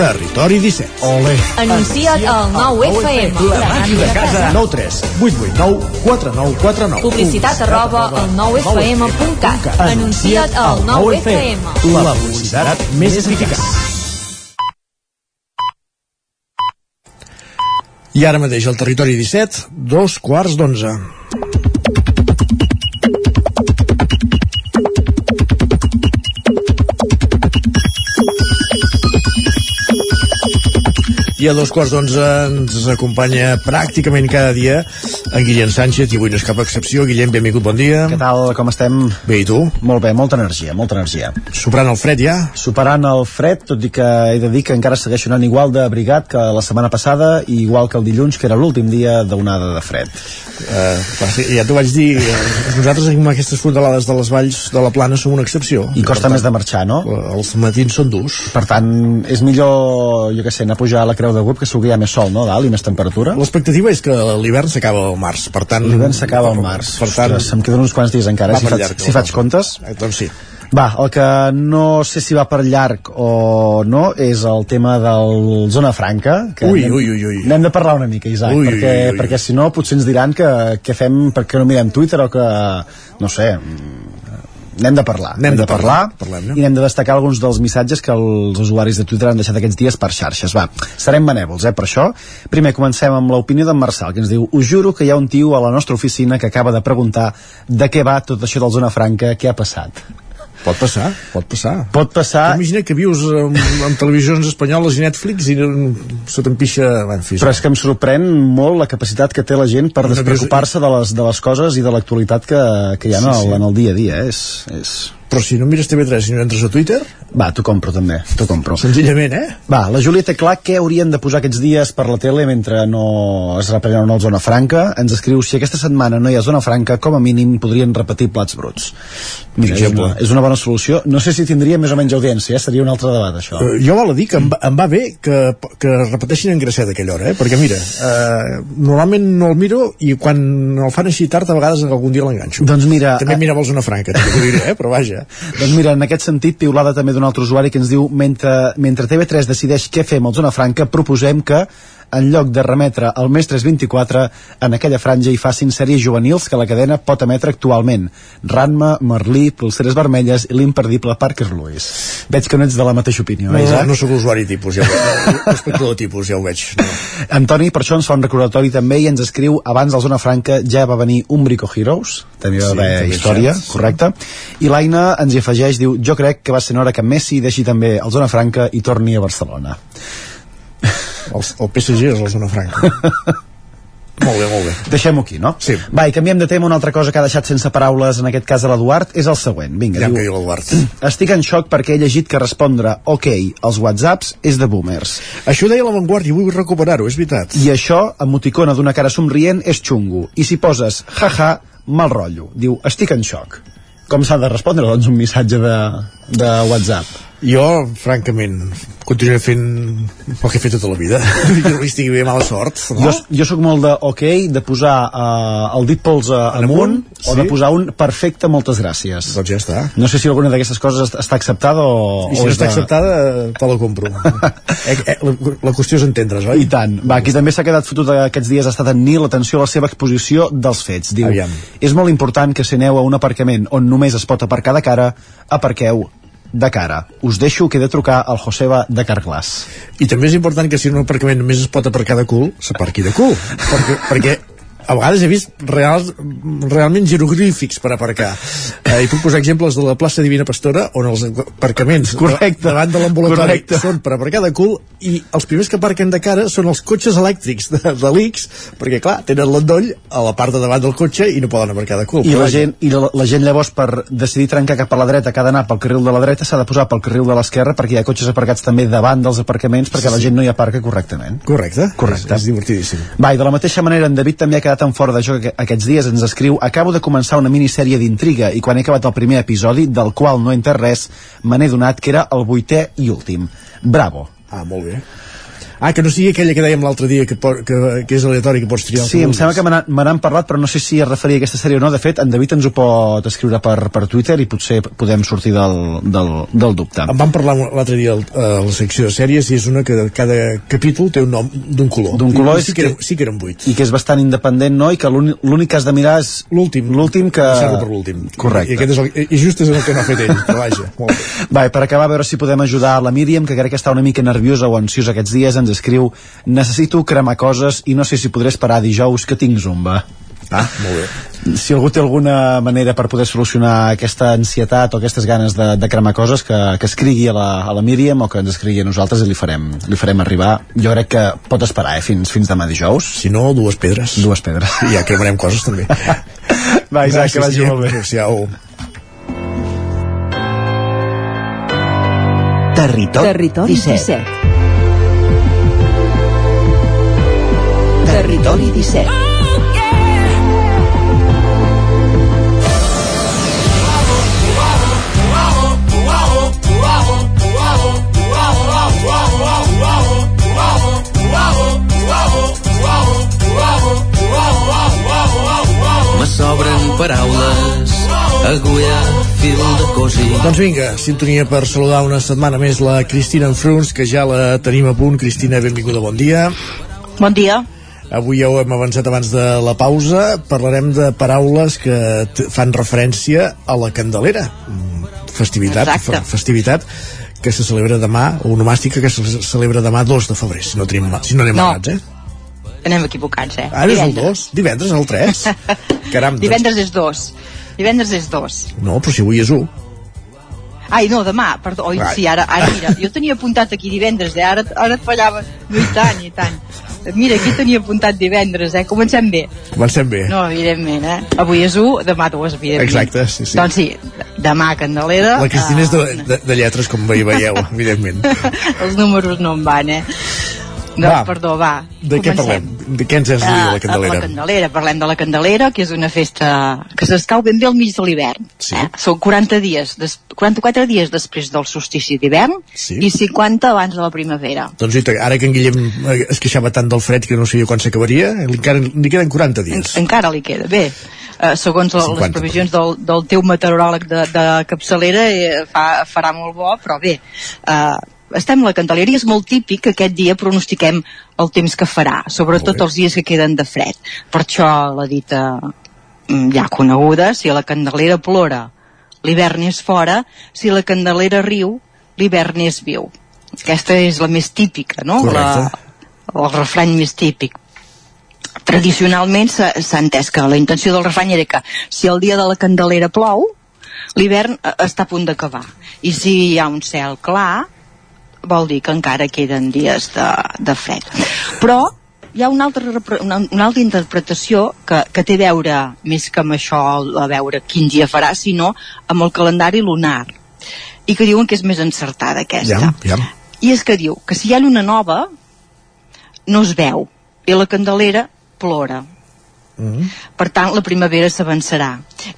Territori 17. Ole. Anuncia't al 9FM. La màquina de casa. 9 3 8 8 9 4 9 4 9. Publicitat arroba al 9FM.cat. Anuncia't al 9FM. La publicitat més eficaç. I ara mateix al territori 17, dos quarts d'onze. I a dos quarts d'onze ens acompanya pràcticament cada dia en Guillem Sánchez, i avui no és cap excepció. Guillem, benvingut, bon dia. Què tal, com estem? Bé, i tu? Molt bé, molta energia, molta energia. Superant el fred ja? Superant el fred, tot i que he de dir que encara segueixo anant igual d'abrigat que la setmana passada i igual que el dilluns, que era l'últim dia d'onada de fred. Uh, ja t'ho vaig dir, eh, nosaltres amb aquestes frontalades de les valls de la plana som una excepció. I costa per més de marxar, no? Els matins són durs. Per tant, és millor, jo què sé, anar a pujar a la Creu de Grup, que ha més sol, no?, dalt, i més temperatura. L'expectativa és que l'hivern s'acaba al març, per tant... L'hivern s'acaba al març. Per tant, Ostres, em queden uns quants dies encara, si faig, llarg, si faig comptes. Eh, doncs sí. Va, el que no sé si va per llarg o no és el tema del Zona Franca. Que Ui, ui, ui, ui. N'hem de parlar una mica, Isaac, Ui, perquè, ui, ui. perquè si no potser ens diran que, que fem perquè no mirem Twitter o que, no sé, n'hem de parlar. N'hem de parlar, parlem, I n'hem de destacar alguns dels missatges que els usuaris de Twitter han deixat aquests dies per xarxes. Va, serem benèvols, eh, per això. Primer comencem amb l'opinió d'en Marçal, que ens diu Us juro que hi ha un tio a la nostra oficina que acaba de preguntar de què va tot això del Zona Franca, què ha passat. Pot passar, pot passar. Pot passar... Imagina que vius amb, amb televisions espanyoles i Netflix i se t'empixa... En fi, Però és que em sorprèn molt la capacitat que té la gent per despreocupar-se de les, de les coses i de l'actualitat que, que hi ha Sí, en, el, sí. en el dia a dia. eh? És, és... Però si no mires TV3 i no entres a Twitter... Va, t'ho compro també, t'ho compro. Senzillament, eh? Va, la Júlia té clar què haurien de posar aquests dies per la tele mentre no es reprenen el Zona Franca. Ens escriu si aquesta setmana no hi ha Zona Franca, com a mínim podrien repetir plats bruts. Mira, és una, és una bona solució. No sé si tindria més o menys audiència, eh? seria un altre debat, això. Uh, jo val a dir que em em va bé que, que repeteixin en Gracet aquella hora, eh? perquè mira, uh, normalment no el miro i quan el fan així tard a vegades algun dia l'enganxo. Doncs mira... També mirava el Zona Franca, t'ho diré, eh? però vaja. Doncs mira, en aquest sentit, piulada també d'un altre usuari que ens diu mentre, mentre TV3 decideix què fem al Zona Franca, proposem que en lloc de remetre al mes 324 en aquella franja hi facin sèries juvenils que la cadena pot emetre actualment Ranma, Merlí, Pulseres Vermelles i l'imperdible Parker Lewis veig que no ets de la mateixa opinió No, eh, no, Isaac? no sóc usuari tipus, ja ho veig. Espectador tipus, ja ho veig. No. Antoni per això ens fa un recordatori també i ens escriu abans del Zona Franca ja va venir un Brico Heroes també va Sí, haver també història, sí. correcte i l'Aina ens hi afegeix, diu jo crec que va ser hora que Messi deixi també el Zona Franca i torni a Barcelona El, el PSG és la zona franca. molt bé, molt bé. Deixem-ho aquí, no? Sí. Va, i canviem de tema. Una altra cosa que ha deixat sense paraules, en aquest cas a l'Eduard, és el següent. Vinga, Ja diu, l'Eduard. Estic en xoc perquè he llegit que respondre OK als whatsapps és de boomers. Això deia l'avantguàrdia i vull recuperar-ho, és veritat. I això, emoticona d'una cara somrient, és xungo. I si poses jaja, mal rotllo. Diu, estic en xoc. Com s'ha de respondre, doncs, un missatge de, de WhatsApp? Jo, francament, continuaré fent el que he fet tota la vida. que no li estigui bé mala sort. No? Jo, jo sóc molt de ok, de posar uh, el dit polze En amunt, amunt, o de sí. posar un perfecte, moltes gràcies. Doncs ja està. No sé si alguna d'aquestes coses est- està acceptada o... I si o no està de- acceptada, te la compro. eh, eh, la, la qüestió és entendre's, oi? I tant. Va, qui també s'ha quedat fotut aquests dies ha estat en Nil, atenció a la seva exposició dels fets. Diu, Aviam. és molt important que si aneu a un aparcament on només es pot aparcar de cara, aparqueu de cara. Us deixo que he de trucar al Joseba de Carglass. I també és important que si un aparcament només es pot aparcar de cul, s'aparqui de cul. perquè, perquè a vegades he vist reals, realment jeroglífics per aparcar. Eh, I puc posar exemples de la plaça Divina Pastora, on els aparcaments Correcte. davant de l'ambulatori són per aparcar de cul i els primers que aparquen de cara són els cotxes elèctrics de, de l'X, perquè clar, tenen l'endoll a la part de davant del cotxe i no poden aparcar de cul. I la, vaja. gent, I la, la gent llavors per decidir trencar cap a la dreta que ha d'anar pel carril de la dreta s'ha de posar pel carril de l'esquerra perquè hi ha cotxes aparcats també davant dels aparcaments perquè Sí, la sí. gent no hi aparca correctament. Correcte. Correcte. És, és divertidíssim. Va, i de la mateixa manera en David també ha quedat en fora de joc aqu- aquests dies, ens escriu Acabo de començar una minissèrie d'intriga i quan he acabat el primer episodi, del qual no he entès res, me n'he donat que era el vuitè i últim. Bravo. Ah, molt bé. Ah, que no sigui aquella que dèiem l'altre dia que, por, que, que és aleatori, que pots triar Sí, em sembla que me n'han- parlat, però no sé si es referia a aquesta sèrie o no. De fet, en David ens ho pot escriure per, per Twitter i potser podem sortir del, del, del dubte. Em van parlar l'altre dia a la secció de sèries i és una que cada capítol té un nom d'un color. D'un color I, sí que, era, sí que eren vuit. I que és bastant independent, no? I que l'únic que has de mirar és L'últim. l'últim que... Per l'últim. Correcte. I, aquest és el, I just és el que no ha fet ell, però vaja. Molt bé. Va, per acabar, a veure si podem ajudar la Míriam, que crec que està una mica nerviosa o ansiosa aquests dies, ens escriu necessito cremar coses i no sé si podré esperar dijous que tinc zumba. Ah, molt bé. Si algú té alguna manera per poder solucionar aquesta ansietat o aquestes ganes de, de cremar coses, que, que escrigui a la, a la Míriam o que ens escrigui a nosaltres i li farem, li farem arribar. Jo crec que pot esperar, eh, fins, fins demà dijous. Si no, dues pedres. Dues pedres. I ja cremarem coses també. Va, Isaac, que vagi Gràcies, molt bé. Adéu-siau. Territori, Territori 17. 17. Territori 17. Me sobren paraules, agulla, fil de cosir. Doncs vinga, sintonia per saludar una setmana més la Cristina Enfruns, que ja la tenim a punt. Cristina, benvinguda, bon dia. Bon dia. Avui ja ho hem avançat abans de la pausa. Parlarem de paraules que fan referència a la Candelera. Mm, Festivitat, Exacte. festivitat que se celebra demà, onomàstica que se celebra demà 2 de febrer, si no, tenim, si no anem No. malats, eh? Anem equivocats, eh? Ara és el 2, divendres el 3. Caram, doncs, Divendres és dos. Divendres és dos. no, però si avui és 1. Ai, no, demà, perdó. Oi, Ai. sí, ara, ara, mira, jo tenia apuntat aquí divendres, eh? Ara, ara et fallava. No, i tant, i tant. Mira, aquí tenia apuntat divendres, eh? Comencem bé. Comencem bé. No, evidentment, eh? Avui és 1, demà 2, evidentment. Exacte, sí, sí. Doncs sí, demà Candelera. La Cristina és de, eh, de, de lletres, com veieu, evidentment. Els números no em van, eh? Doncs, Va. perdó, va. De què parlem? De què ens has de dir, de la Candelera? La Candelera, parlem de la Candelera, que és una festa que s'escau ben bé al mig de l'hivern. Sí. Eh? Són 40 dies, des, 44 dies després del solstici d'hivern Sí. i 50 abans de la primavera. Doncs ara que en Guillem es queixava tant del fred que no sabia quan s'acabaria, encara li queden 40 dies. Encara li queda. Bé, eh, segons el, 50, les previsions del, del teu meteoròleg de, de capçalera, eh, fa, farà molt bo, però bé, eh, estem a la Candelera i és molt típic que aquest dia pronostiquem el temps que farà, sobretot els dies que queden de fred. Per això la dita mm, ja coneguda, si la Candelera plora, l'hivern és fora, si la Candelera riu, l'hivern és viu. Aquesta és la més típica, no? La, el refrany més típic tradicionalment s'ha s'ha entès que la intenció del refrany era que si el dia de la Candelera plou, l'hivern eh, està a punt d'acabar. I si hi ha un cel clar, vol dir que encara queden dies de, de fred. Però hi ha una altra, una, una altra interpretació que, que té a veure, més que amb això, a veure quin dia farà, sinó amb el calendari lunar. I que diuen que és més encertada aquesta. Ja, ja. I és que diu que si hi ha lluna nova, no es veu, i la Candelera plora. Mm. Per tant, la primavera s'avançarà.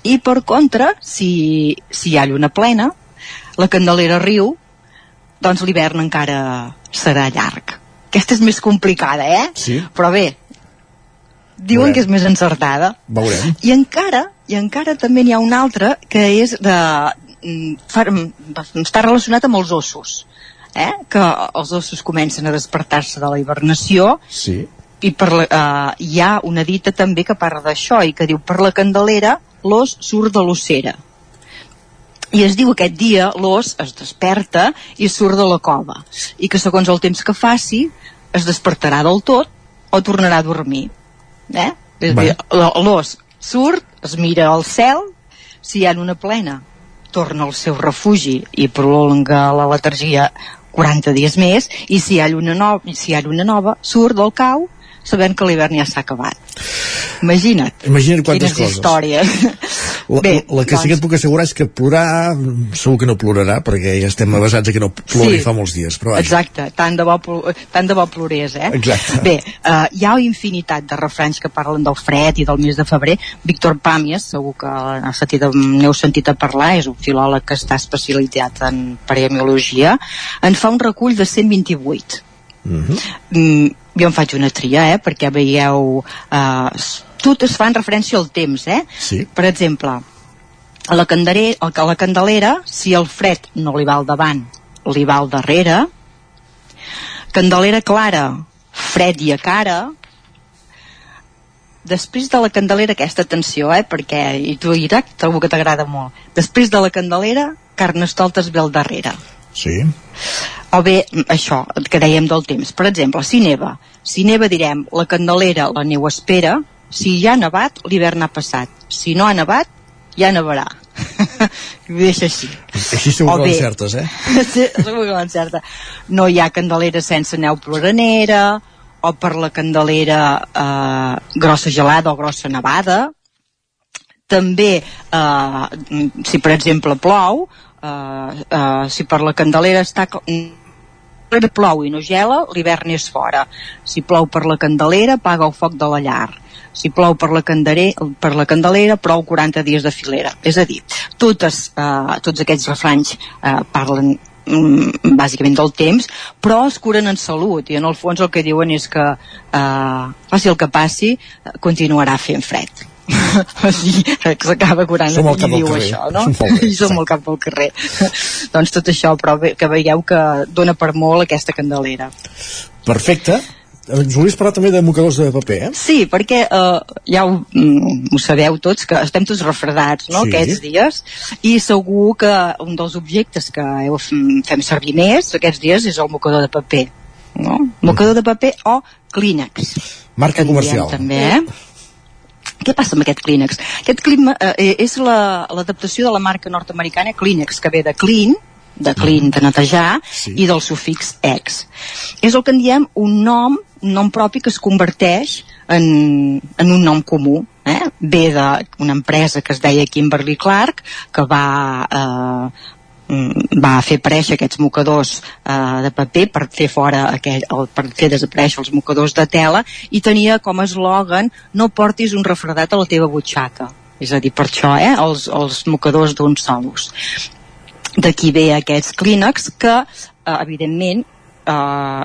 I per contra, si, si hi ha lluna plena, la Candelera riu doncs l'hivern encara serà llarg. Aquesta és més complicada, eh? Sí. Però bé, diuen Veurem. que és més encertada. Veurem. I encara, i encara també n'hi ha una altra que és de... mm, mm, està relacionat amb els ossos eh? que els ossos comencen a despertar-se de la hibernació Sí. i per la, uh, hi ha una dita també que parla d'això i que diu per la candelera l'os surt de l'ossera i es diu aquest dia l'os es desperta i surt de la cova. I que segons el temps que faci es despertarà del tot o tornarà a dormir. Eh? és a dir, l'os surt, es mira al cel si hi ha una plena torna al seu refugi i prolonga la letargia 40 dies més i si hi ha lluna nova, si hi ha lluna nova surt del cau sabent que l'hivern ja s'ha acabat. Imagina't Imagina't quantes quines coses. històries La, Bé, la que sí que et puc assegurar és que plorar mm, segur que no plorarà perquè ja estem avasats a que no plori Sí. fa molts dies però vaja. Exacte, tant de bo, tant de bo plorés, eh? Exacte. Bé, uh, hi ha infinitat de refranys que parlen del fred i del mes de febrer. Víctor Pàmies, segur que n'heu sentit, n'heu sentit a parlar, és un filòleg que està especialitzat en paremiologia, en fa un recull de 128. Mm, jo en faig una tria, eh? Perquè veieu... Uh, totes fan referència al temps, eh? Sí. Per exemple, a la, candelera, a la candelera, si el fred no li va al davant, li va al darrere, candelera clara, fred i a cara, després de la candelera, aquesta atenció, eh, perquè, i tu, Irac, trobo que t'agrada molt, després de la candelera, carnestoltes ve al darrere. Sí. O bé, això, que dèiem del temps. Per exemple, si neva. Si neva direm, la candelera, la neu espera, si ja ha nevat, l'hivern ha passat. Si no ha nevat, ja nevarà. Ho deixa així. Així segur que l'encertes, eh? sí, segur que l'encerta. No hi ha candelera sense neu ploranera, o per la candelera eh, grossa gelada o grossa nevada. També, eh, si per exemple plou, eh, eh, si per la candelera està... Candelera plou i no gela, l'hivern és fora. Si plou per la candelera, paga el foc de la llar. Si plou per la, per la candelera, prou 40 dies de filera. És a dir, totes, eh, tots aquests refranys eh, parlen mm, bàsicament del temps, però es curen en salut i en el fons el que diuen és que eh, passi el que passi, eh, continuarà fent fred. o sigui, que s'acaba curant Som al i diu carrer. això, no? Molt bé, I som al cap del carrer. doncs tot això, però ve, que veieu que dona per molt aquesta candelera. Perfecte. Ens volies parlar també de mocadors de paper, eh? Sí, perquè eh, ja ho, mm, ho sabeu tots, que estem tots refredats no, Sí. aquests dies, i segur que un dels objectes que heu, fem servir més aquests dies és el mocador de paper. No? Mocador de paper o Kleenex. Marca en diem comercial. També, eh? Què passa amb aquest Kleenex? Aquest clima eh, és la- l'adaptació de la marca nord-americana Kleenex, que ve de clean, de clean, de netejar, sí. i del sufix ex. És el que en diem un nom, un nom propi que es converteix en, en un nom comú. Eh? Ve d'una empresa que es deia Kimberly Clark, que va... Eh, va fer aparèixer aquests mocadors eh, de paper per fer fora aquell, el, per fer desaparèixer els mocadors de tela i tenia com a eslògan no portis un refredat a la teva butxaca és a dir, per això, eh, els, els mocadors d'un sol ús d'aquí ve aquests Kleenex que, eh, evidentment, eh,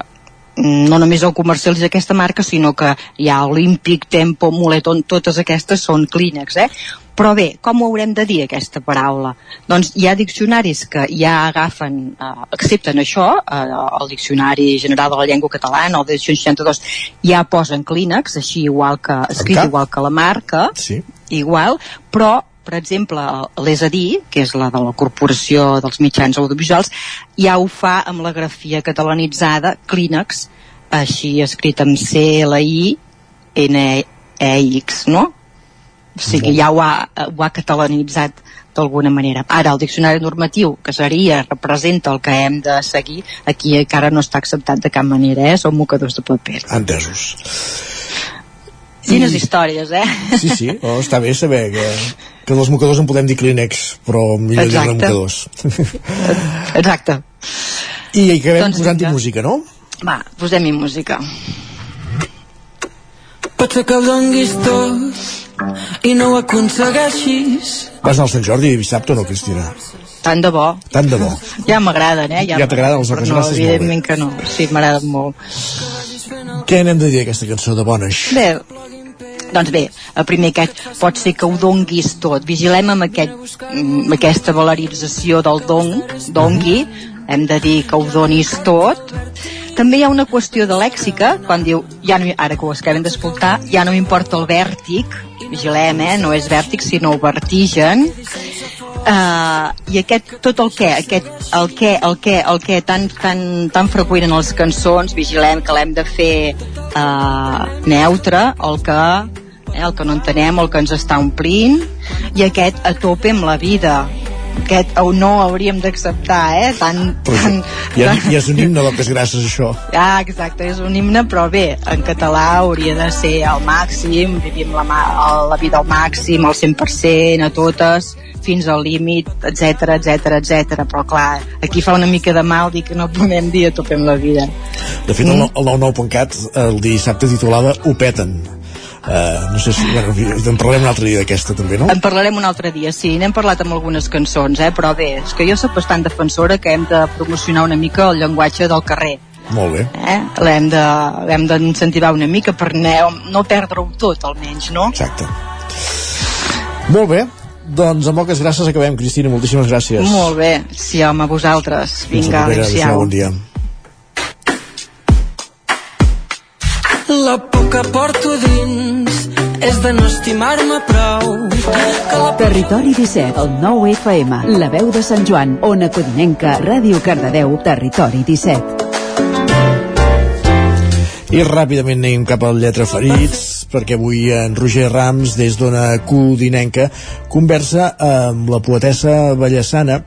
no només el comercialitza aquesta marca, sinó que hi ha Olímpic, Tempo, Moleton, totes aquestes són Kleenex, eh? Però bé, com ho haurem de dir, aquesta paraula? Doncs hi ha diccionaris que ja agafen, eh, accepten això, eh, el Diccionari General de la Llengua Catalana, el de 62, ja posen Kleenex, així igual que, escrit igual que la marca, Sí. igual, però per exemple, l'ES a dir, que és la de la Corporació dels Mitjans Audiovisuals, ja ho fa amb la grafia catalanitzada Kleenex, així escrit amb C-L-I-N-E-X, no? O sigui, ja ho ha, ho ha catalanitzat d'alguna manera. Ara, el diccionari normatiu, que seria, representa el que hem de seguir, aquí encara no està acceptat de cap manera, eh? Són mocadors de paper. Entesos. Quines històries, eh? Sí, sí, oh, està bé saber que, que dels mocadors en podem dir Kleenex, però millor dir-ne mocadors. Exacte. I acabem Doncs posant-hi música, no? Va, posem-hi música. Pot ser que ho donguis tot i no ho aconsegueixis. Vas anar al Sant Jordi dissabte o no, Cristina? Tant de bo. Tant de bo. Ja m'agraden, eh? Ja t'agraden les però oques no, bé. evidentment que no. Sí, m'agraden molt. Què n'hem de dir d'aquesta cançó de Bones? Bé, doncs bé, el primer que pot ser que ho donguis tot. Vigilem amb, aquest, amb aquesta valorització del don, dongui, hem de dir que ho donis tot. També hi ha una qüestió de lèxica, quan diu, ja no, ara que ho acabem d'escoltar, ja no m'importa el vèrtic, vigilem, eh? no és vèrtic, sinó vertigen. Uh, i aquest, tot el què, aquest, el què, el què, el què tan, tan, tan freqüent en les cançons, vigilem que l'hem de fer uh, neutre, el que, eh, el que no entenem, el que ens està omplint, i aquest a tope amb la vida, aquest o no hauríem d'acceptar, eh? Tan, tan, Ja, tan, ja és un himne d'oques grasses, això. Ah, exacte, és un himne, però bé, en català hauria de ser al màxim, vivim la, la vida al màxim, al 100%, a totes, fins al límit, etc etc etc. però clar, aquí fa una mica de mal dir que no podem dir a tope amb la vida. De fet, el, el 99.cat el dissabte titulava Ho peten. Uh, no sé si... Bueno, en parlem un altre dia d'aquesta, també, no? En parlarem un altre dia, sí, n'hem parlat amb algunes cançons, eh? però bé, és que jo sóc bastant defensora que hem de promocionar una mica el llenguatge del carrer. Molt bé. Eh? L'hem d'incentivar una mica per no, no perdre-ho tot, almenys, no? Exacte. Molt bé. Doncs amb poques gràcies acabem, Cristina. Moltíssimes gràcies. Molt bé, sí home, a vosaltres. Vinga, adéu-siau. bon dia. La por que porto dins és de no estimar-me prou. Que la Territori 17, el 9 FM, la veu de Sant Joan, Ona Codinenca, Ràdio Cardedeu, Territori 17. I ràpidament anem cap al Lletra Ferits, perquè avui en Roger Rams, des d'Ona Codinenca, conversa amb la poetessa ballassana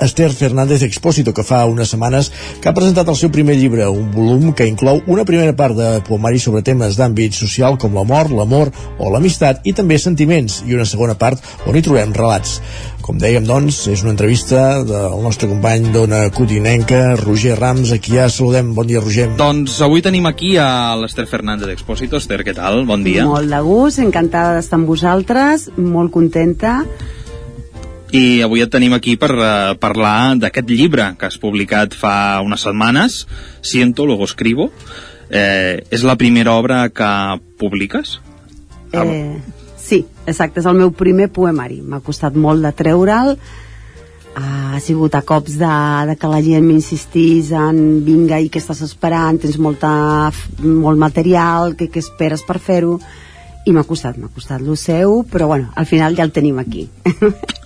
Esther Fernández Expósito, que fa unes setmanes que ha presentat el seu primer llibre, un volum que inclou una primera part de poemari sobre temes d'àmbit social com la mort, l'amor o l'amistat i també sentiments, i una segona part on hi trobem relats. Com dèiem, doncs, és una entrevista del nostre company d'Ona Codinenca, Roger Rams, a qui ja saludem. Bon dia, Roger. Doncs avui tenim aquí a l'Ester Fernández d'Expósito. Esther, què tal? Bon dia. Molt de gust, encantada d'estar amb vosaltres, molt contenta. I avui et tenim aquí per uh, parlar d'aquest llibre que has publicat fa unes setmanes, Siento, luego escribo. Eh, és la primera obra que publiques? Eh, sí, exacte, és el meu primer poemari. M'ha costat molt de treure'l, ha sigut a cops de, de que la gent m'insistís en vinga i què estàs esperant, tens molta, molt material, què, què esperes per fer-ho i m'ha costat, m'ha costat lo seu però bueno, al final ja el tenim aquí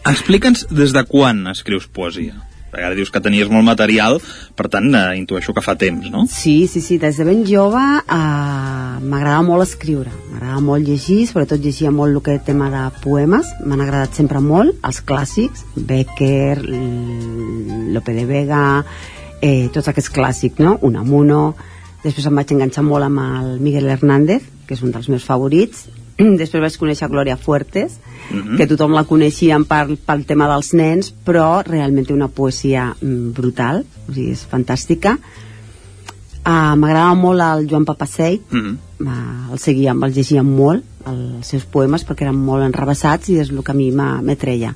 Explica'ns des de quan escrius poesia. Perquè ara dius que tenies molt material, per tant, eh, intueixo que fa temps, no? Sí, sí, sí, des de ben jove eh, m'agradava molt escriure, m'agradava molt llegir, sobretot llegia molt el que tema de poemes, m'han agradat sempre molt, els clàssics, Becker, Lope de Vega, eh, tots aquests clàssics, no? Unamuno, després em vaig enganxar molt amb el Miguel Hernández, que és un dels meus favorits, després vaig conèixer Gloria Fuertes, Mhm. que tothom la coneixia per, pel tema dels nens, però realment té una poesia mm, brutal, o sigui, és fantàstica. Uh, M'agradava molt el Joan Papaseit, Mhm. uh, el seguia, el llegia molt, els seus poemes, perquè eren molt enrebaçats i és el que a mi m'atreia.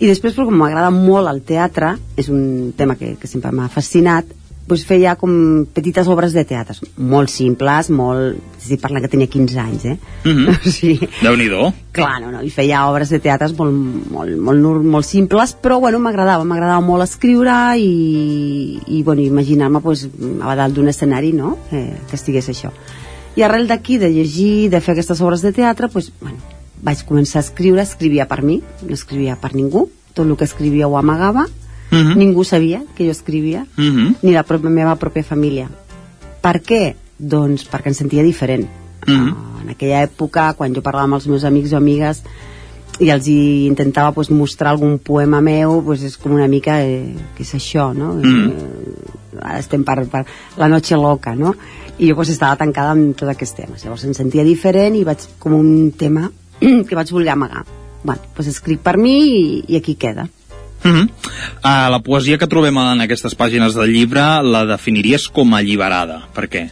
I després, però com m'agrada molt el teatre, és un tema que, que sempre m'ha fascinat, doncs feia com petites obres de teatre, molt simples, molt... Estic parlant que tenia 15 anys, eh? Mm -hmm. sí. Déu-n'hi-do. Clar, no, no, i feia obres de teatres molt, molt, molt, molt, molt simples, però bueno, m'agradava, m'agradava molt escriure i, i bueno, imaginar-me pues, a dalt d'un escenari, no?, eh, que estigués això. I arrel d'aquí, de llegir, de fer aquestes obres de teatre, pues, bueno, vaig començar a escriure, escrivia per mi, no escrivia per ningú, tot el que escrivia ho amagava, Mhm. ningú sabia que jo escrivia, Mhm. ni la pròpia, meva pròpia família. Per què? Doncs perquè em sentia diferent. Mhm. En aquella època, quan jo parlava amb els meus amics o amigues i els hi intentava pues, mostrar algun poema meu, pues, és com una mica eh, què és això, no? Mhm. Eh, ara estem per, per la noche loca, no? I jo pues, estava tancada amb tots aquests temes. Llavors em sentia diferent i vaig com un tema que vaig voler amagar. Bueno, pues escric per mi i, i aquí queda. Mm -hmm. uh, la poesia que trobem en aquestes pàgines del llibre la definiries com a alliberada. Per què?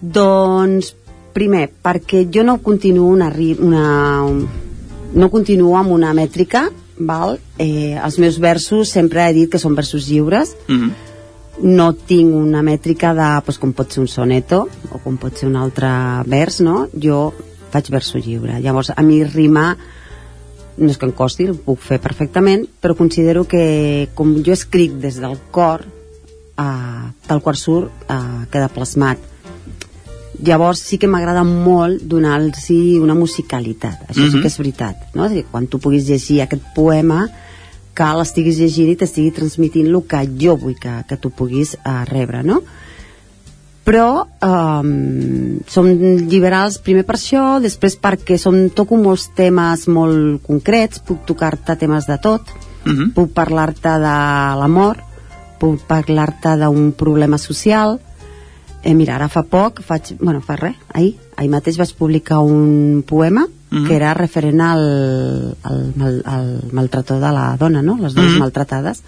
Doncs, primer, perquè jo no continuo una, una no continuo amb una mètrica val? Eh, els meus versos sempre he dit que són versos lliures Mm -hmm. no tinc una mètrica de pues, com pot ser un soneto o com pot ser un altre vers no? jo faig verso lliure llavors a mi rimar no és que em costi, ho puc fer perfectament però considero que com jo escric des del cor eh, tal qual surt eh, queda plasmat llavors sí que m'agrada molt donar-los una musicalitat això sí Mhm. que és veritat no? És dir, quan tu puguis llegir aquest poema que l'estiguis llegint i t'estigui transmitint el que jo vull que, que tu puguis uh, rebre no? Però um, som liberals primer per això, després perquè som, toco molts temes molt concrets puc tocar-te temes de tot Mhm. puc parlar-te de l'amor puc parlar-te d'un problema social eh, mira, ara fa poc faig, bueno, fa res, ahir, ahir mateix vaig publicar un poema Mhm. que era referent al, al, mal, al maltrató de la dona, no? les dones Mhm. maltratades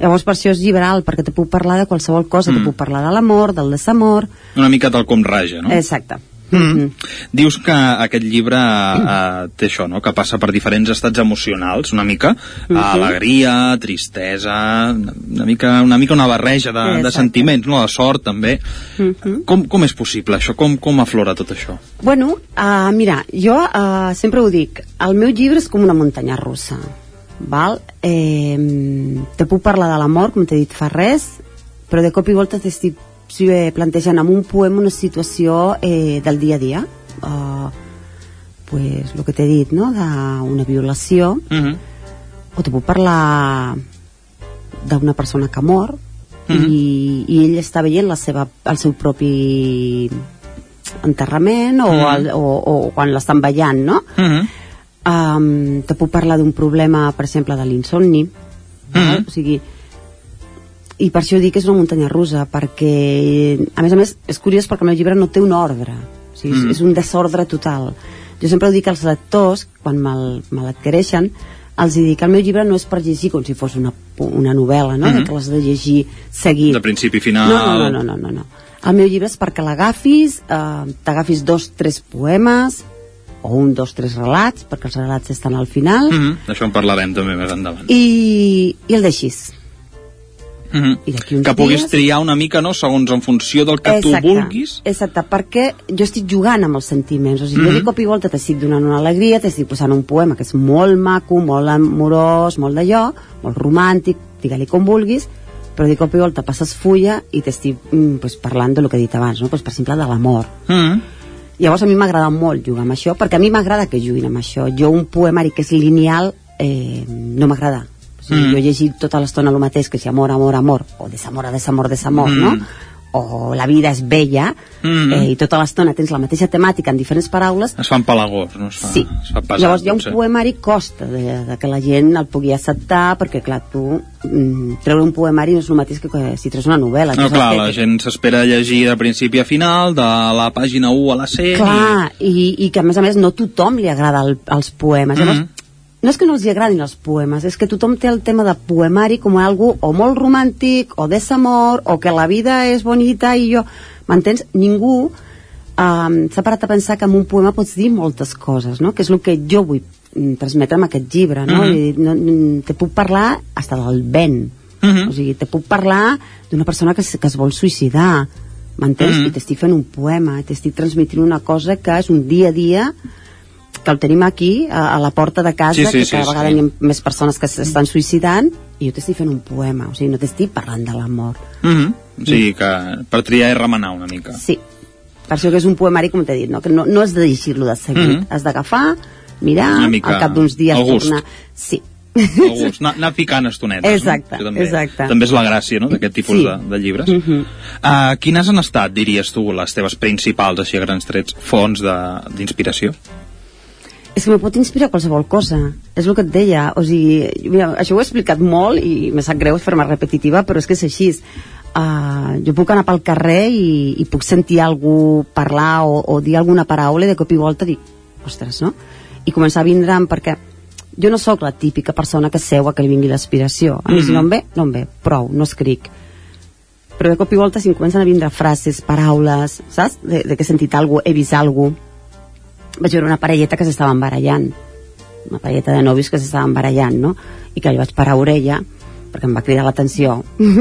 llavors per això és liberal perquè te puc parlar de qualsevol cosa, Mhm. te puc parlar de l'amor, del desamor Una mica tal com raja, no? exacte Mm. Dius que aquest llibre eh, té això, no? que passa per diferents estats emocionals, una mica Mhm. alegria, tristesa, una mica una, mica una barreja de, de sentiments, no? de sort també. Mhm. Com, com és possible això? Com, com aflora tot això? Bueno, uh, mira, jo uh, sempre ho dic, el meu llibre és com una muntanya russa, val? Eh, te puc parlar de l'amor, com t'he dit fa res, però de cop i volta t'estic plantejant amb un poema una situació eh, del dia a dia, uh, pues, el que t'he dit, no?, d'una violació, Mm -hmm. o te puc parlar d'una persona que mor i, i ell està veient la seva, el seu propi enterrament o, Mhm. el, o, o quan l'estan ballant, no? Mm -hmm. Um, te puc parlar d'un problema, per exemple, de l'insomni, val? o sigui, i per això dic que és una muntanya russa, perquè, a més a més, és curiós perquè el meu llibre no té un ordre, o sigui, Mm. és, és un desordre total. Jo sempre ho dic als lectors, quan me l'adquireixen, els dic que el meu llibre no és per llegir com si fos una, una novel·la, no? Mhm. Mm que l'has de llegir seguit. De principi final... No, no, no, no, no, no. El meu llibre és perquè l'agafis, eh, t'agafis dos, tres poemes, o un, dos, tres relats, perquè els relats estan al final, Mm -hmm. D'això en parlarem també més endavant. i, i el deixis. Mm -hmm. I Que puguis dies- triar una mica, no?, segons en funció del que tu vulguis. Exacte, perquè jo estic jugant amb els sentiments, o sigui, Mhm. jo de cop i volta t'estic donant una alegria, t'estic posant un poema que és molt maco, molt amorós, molt d'allò, molt romàntic, digue-li com vulguis, però de cop i volta passes fulla i t'estic mm, pues, parlant de lo que he dit abans, no? pues, per exemple, de l'amor. Mm -hmm. Llavors a mi m'agrada molt jugar amb això, perquè a mi m'agrada que juguin amb això. Jo un poemari que és lineal eh, no m'agrada. O sigui, Mm. Jo he llegit tota l'estona el mateix, que si amor, amor, amor, o desamor, desamor, desamor, Mm. no? O la vida és bella, Mm. eh, i tota l'estona tens la mateixa temàtica en diferents paraules, Es fan palagós, no? Es fa, Sí. Es fa pesat, Llavors hi ha un potser. poemari costa de, de que la gent el pugui acceptar perquè clar, tu mm, treure un poemari no és el mateix que, que si treus una novel·la No, clar, que- la gent s'espera llegir de principi a final, de la pàgina 1 a la 100... Clar, i, i que a més a més no tothom li agrada el, els poemes. Llavors, Mhm. No és que no els agradin els poemes, és que tothom té el tema de poemari com algo o molt romàntic, o desamor, o que la vida és bonita i jo... M'entens? Ningú um, s'ha parat a pensar que amb un poema pots dir moltes coses, no? Que és el que jo vull mm, transmetre amb aquest llibre, no? Mhm. Vull dir, no, te puc parlar hasta del vent. Mhm. O sigui, te puc parlar d'una persona que, que es vol suïcidar, m'entens? Mhm. I t'estic fent un poema, t'estic transmitint una cosa que és un dia a dia que el tenim aquí, a, a la porta de casa, Sí, sí, que sí, cada sí. vegada hi ha més persones que s'estan suïcidant, i jo t'estic fent un poema, o sigui, no t'estic parlant de l'amor. Mm -hmm. O sigui que per triar i remenar una mica. Sí, per això que és un poemari, com t'he dit, no? que no, no has de llegir-lo de seguit, Mhm. has d'agafar, mirar, mica al cap d'uns dies tornar... Sí, El gust, anar, anar picant estonetes. Exacte, no? També, exacte. També és la gràcia, no?, d'aquest tipus Sí. de, de llibres. Mhm. Uh, quines han estat, diries tu, les teves principals, així a grans trets, fonts de- d'inspiració? És que me pot inspirar qualsevol cosa és el que et deia, o sigui mira, això ho he explicat molt i me sap greu fer-me repetitiva però és que és així uh, jo puc anar pel carrer i, i puc sentir algú parlar o, o dir alguna paraula i de cop i volta dic, ostres, no? i començar a vindre'm perquè jo no sóc la típica persona que seu a que li vingui l'aspiració a mi si Mhm. no em ve, no em ve, prou, no escric però de cop i volta si em comencen a vindre frases, paraules, saps? De, de que he sentit alguna he vist alguna vaig veure una parelleta que s'estaven barallant una parelleta de nòvios que s'estaven barallant, no? I que jo vaig parar orella, perquè em va cridar l'atenció,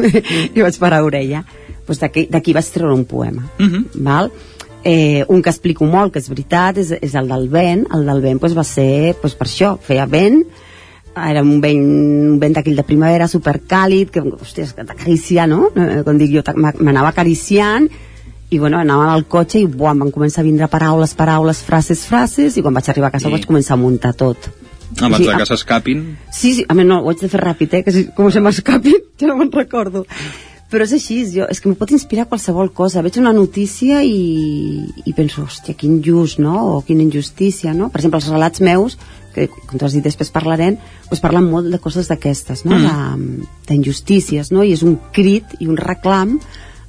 i vaig parar orella. Doncs d'aquí vaig treure un poema, val? Eh, un que explico molt, que és veritat, és, és el del vent. El del vent doncs, va ser doncs, per això, feia vent, era un vent, un vent d'aquell de primavera supercàlid, que, hòstia, que t'acaricia, no? Eh, com dic jo, m'anava acariciant, i bueno, anàvem al cotxe i buah, em van començar a vindre paraules, paraules, frases, frases, i quan vaig arribar a casa I- ho vaig començar a muntar tot. Abans Sí, de ah. que s'escapin. Sí, sí, a més no, ho haig de fer ràpid, eh, que si, com se m'escapi, ja no me'n recordo. Però és així, jo, és que em pot inspirar qualsevol cosa. Veig una notícia i, i penso, hòstia, quin just, no? O quina injustícia, no? Per exemple, els relats meus, que com tu has dit després parlarem, doncs parlen molt de coses d'aquestes, no? Mm. D'injustícies, no? I és un crit i un reclam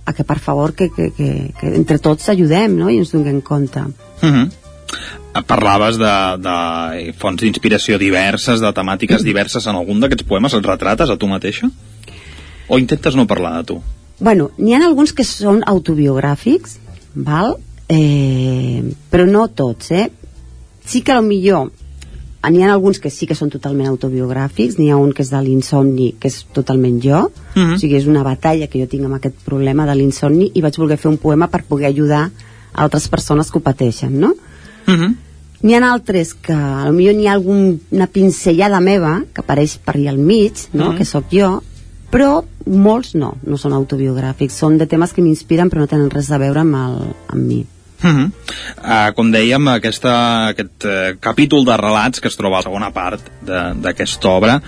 a que, per favor, que, que, que, que entre tots ajudem, no? I ens donem compte. Uh -huh. Parlaves de, de fonts d'inspiració diverses, de temàtiques diverses en algun d'aquests poemes, els retrates a tu mateixa? O intentes no parlar de tu? Bueno, n'hi ha alguns que són autobiogràfics, val? Eh, però no tots, eh? Sí que millor n'hi ha alguns que sí que són totalment autobiogràfics, n'hi ha un que és de l'insomni, que és totalment jo, Mhm. o sigui, és una batalla que jo tinc amb aquest problema de l'insomni i vaig voler fer un poema per poder ajudar altres persones que ho pateixen, no? Uh -huh. N'hi ha altres que a millor n'hi ha alguna pinzellada meva que apareix per allà al mig, no? Mhm. que sóc jo, però molts no, no són autobiogràfics, són de temes que m'inspiren però no tenen res a veure amb, el, amb mi. Uh -huh. uh, com dèiem, aquesta, aquest uh, capítol de relats que es troba a la segona part de- d'aquesta obra,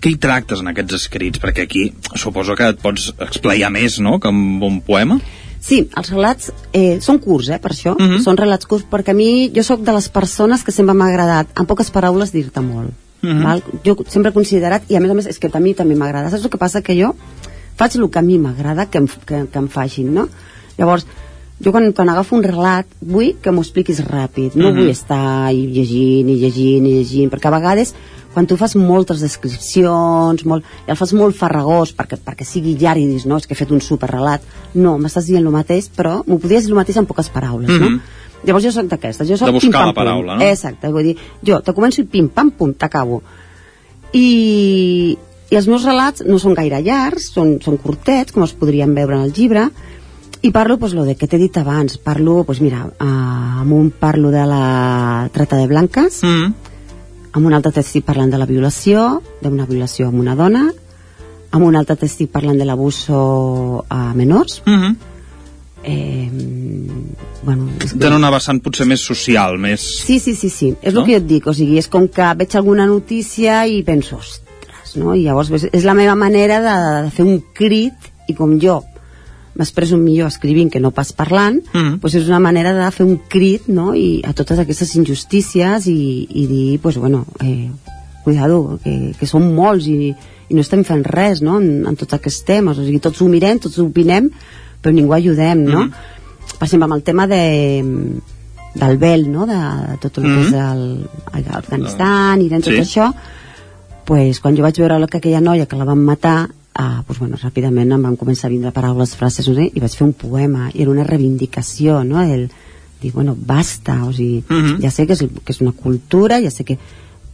què hi tractes en aquests escrits? Perquè aquí suposo que et pots explayar més, no?, que amb un poema. Sí, els relats eh, són curts, eh, per això. Mhm. Són relats curts, perquè a mi, jo sóc de les persones que sempre m'ha agradat, en poques paraules, dir-te molt. Mhm. val? Jo sempre he considerat, i a més a més és que a mi també m'agrada. Saps el que passa? Que jo faig el que a mi m'agrada que, em, que, que em facin, no? Llavors, jo quan, quan agafo un relat vull que m'ho expliquis ràpid, no Mhm. vull estar i llegint i llegint i llegint, perquè a vegades quan tu fas moltes descripcions molt, i el fas molt farragós perquè, perquè sigui llarg i dius, no, és que he fet un superrelat no, m'estàs dient el mateix però m'ho podries dir el mateix en poques paraules no? Mhm. llavors jo soc d'aquestes jo soc De buscar pim, pam, la paraula, pum. no? exacte, vull dir, jo te començo i pim pam pum, t'acabo i, i els meus relats no són gaire llargs, són, són curtets com els podríem veure en el llibre i parlo, doncs, lo de que t'he dit abans parlo, doncs mira, uh, amb un parlo de la trata de blanques mm. amb un altre t'estic parlant de la violació d'una violació amb una dona amb un altre t'estic parlant de l'abuso a menors Mm -hmm. eh, bueno, és que- Tenen una vessant potser més social, més... Sí, sí, sí, sí. És No? el que jo et dic, o sigui, és com que veig alguna notícia i penso, ostres, no? I llavors és la meva manera de, de fer un crit i com jo m'expreso millor escrivint que no pas parlant, Mm. doncs és una manera de fer un crit, no?, i a totes aquestes injustícies i, i dir, pues bueno, eh, cuidado, que, que som molts i, i no estem fent res, no?, en, en tots aquests temes, o sigui, tots ho mirem, tots ho opinem, però ningú ajudem, no? Mm. Per exemple, amb el tema de, del vel, no?, de, de tot el que Mhm. és el, el Afganistan i de tot Sí. això, pues, quan jo vaig veure que aquella noia que la van matar ah, pues, bueno, ràpidament em van començar a vindre paraules, frases, no sé, i vaig fer un poema, i era una reivindicació, no?, el dir, bueno, basta, o sigui, Mhm. ja sé que és, que és una cultura, ja sé que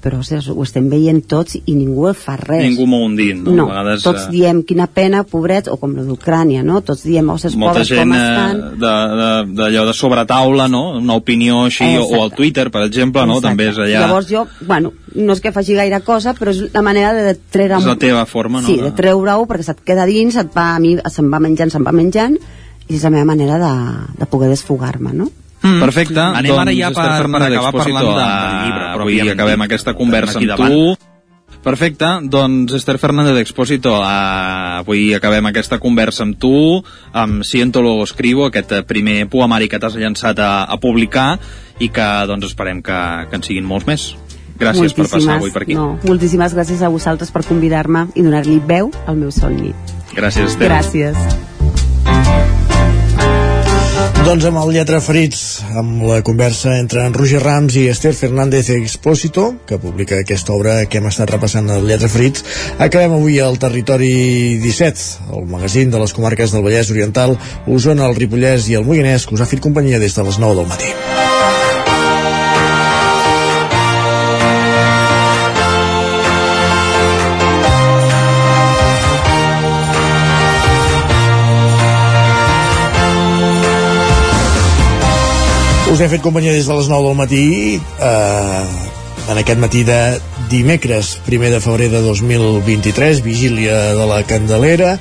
però ostres, ho estem veient tots i ningú fa res. Ningú mou un dit, no? No, A vegades, tots eh, diem quina pena, pobrets, o com la d'Ucrània, no? Tots diem, ostres, molta pobres, gent com eh, estan... de- de- d'allò de, de sobretaula, no? Una opinió així, o, o al Twitter, per exemple, no? Exacte. També és allà... Llavors jo, bueno, no és que faci gaire cosa, però és la manera de treure... És la teva forma, no? Sí, de- de treure-ho, perquè se't queda dins, et va, a mi se'm va menjant, se'm va menjant, i és la meva manera de, de poder desfogar-me, no? Mm. Perfecte. Anem doncs, ara ja per- Fernández per acabar Expósito, parlant de- del llibre, Avui pròpiament acabem dit. aquesta conversa amb davant. tu. Perfecte, doncs Esther Fernández Expósito, uh, avui acabem aquesta conversa amb tu, amb Siento lo escribo, aquest primer poemari que t'has llançat a, a publicar i que doncs esperem que, que en siguin molts més. Gràcies per passar avui per aquí. No, moltíssimes gràcies a vosaltres per convidar-me i donar-li veu al meu somni. Gràcies, Esther. Gràcies. Doncs amb el Lletra Ferits, amb la conversa entre en Roger Rams i Esther Fernández Expósito, que publica aquesta obra que hem estat repassant al Lletra Ferits, acabem avui al Territori 17, el magazín de les comarques del Vallès Oriental, Osona, el Ripollès i el Moianès, que us ha fet companyia des de les 9 del matí. Us hem fet companyia des de les 9 del matí eh, en aquest matí de dimecres, primer de febrer de 2023, vigília de la Candelera.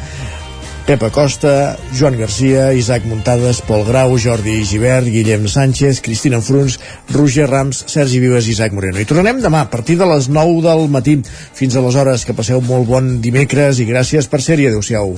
Pepa Costa, Joan Garcia, Isaac Muntades, Pol Grau, Jordi Givert, Guillem Sánchez, Cristina Fruns, Roger Rams, Sergi Vives i Isaac Moreno. I tornem demà a partir de les 9 del matí. Fins aleshores, que passeu molt bon dimecres i gràcies per ser-hi. Adéu-siau.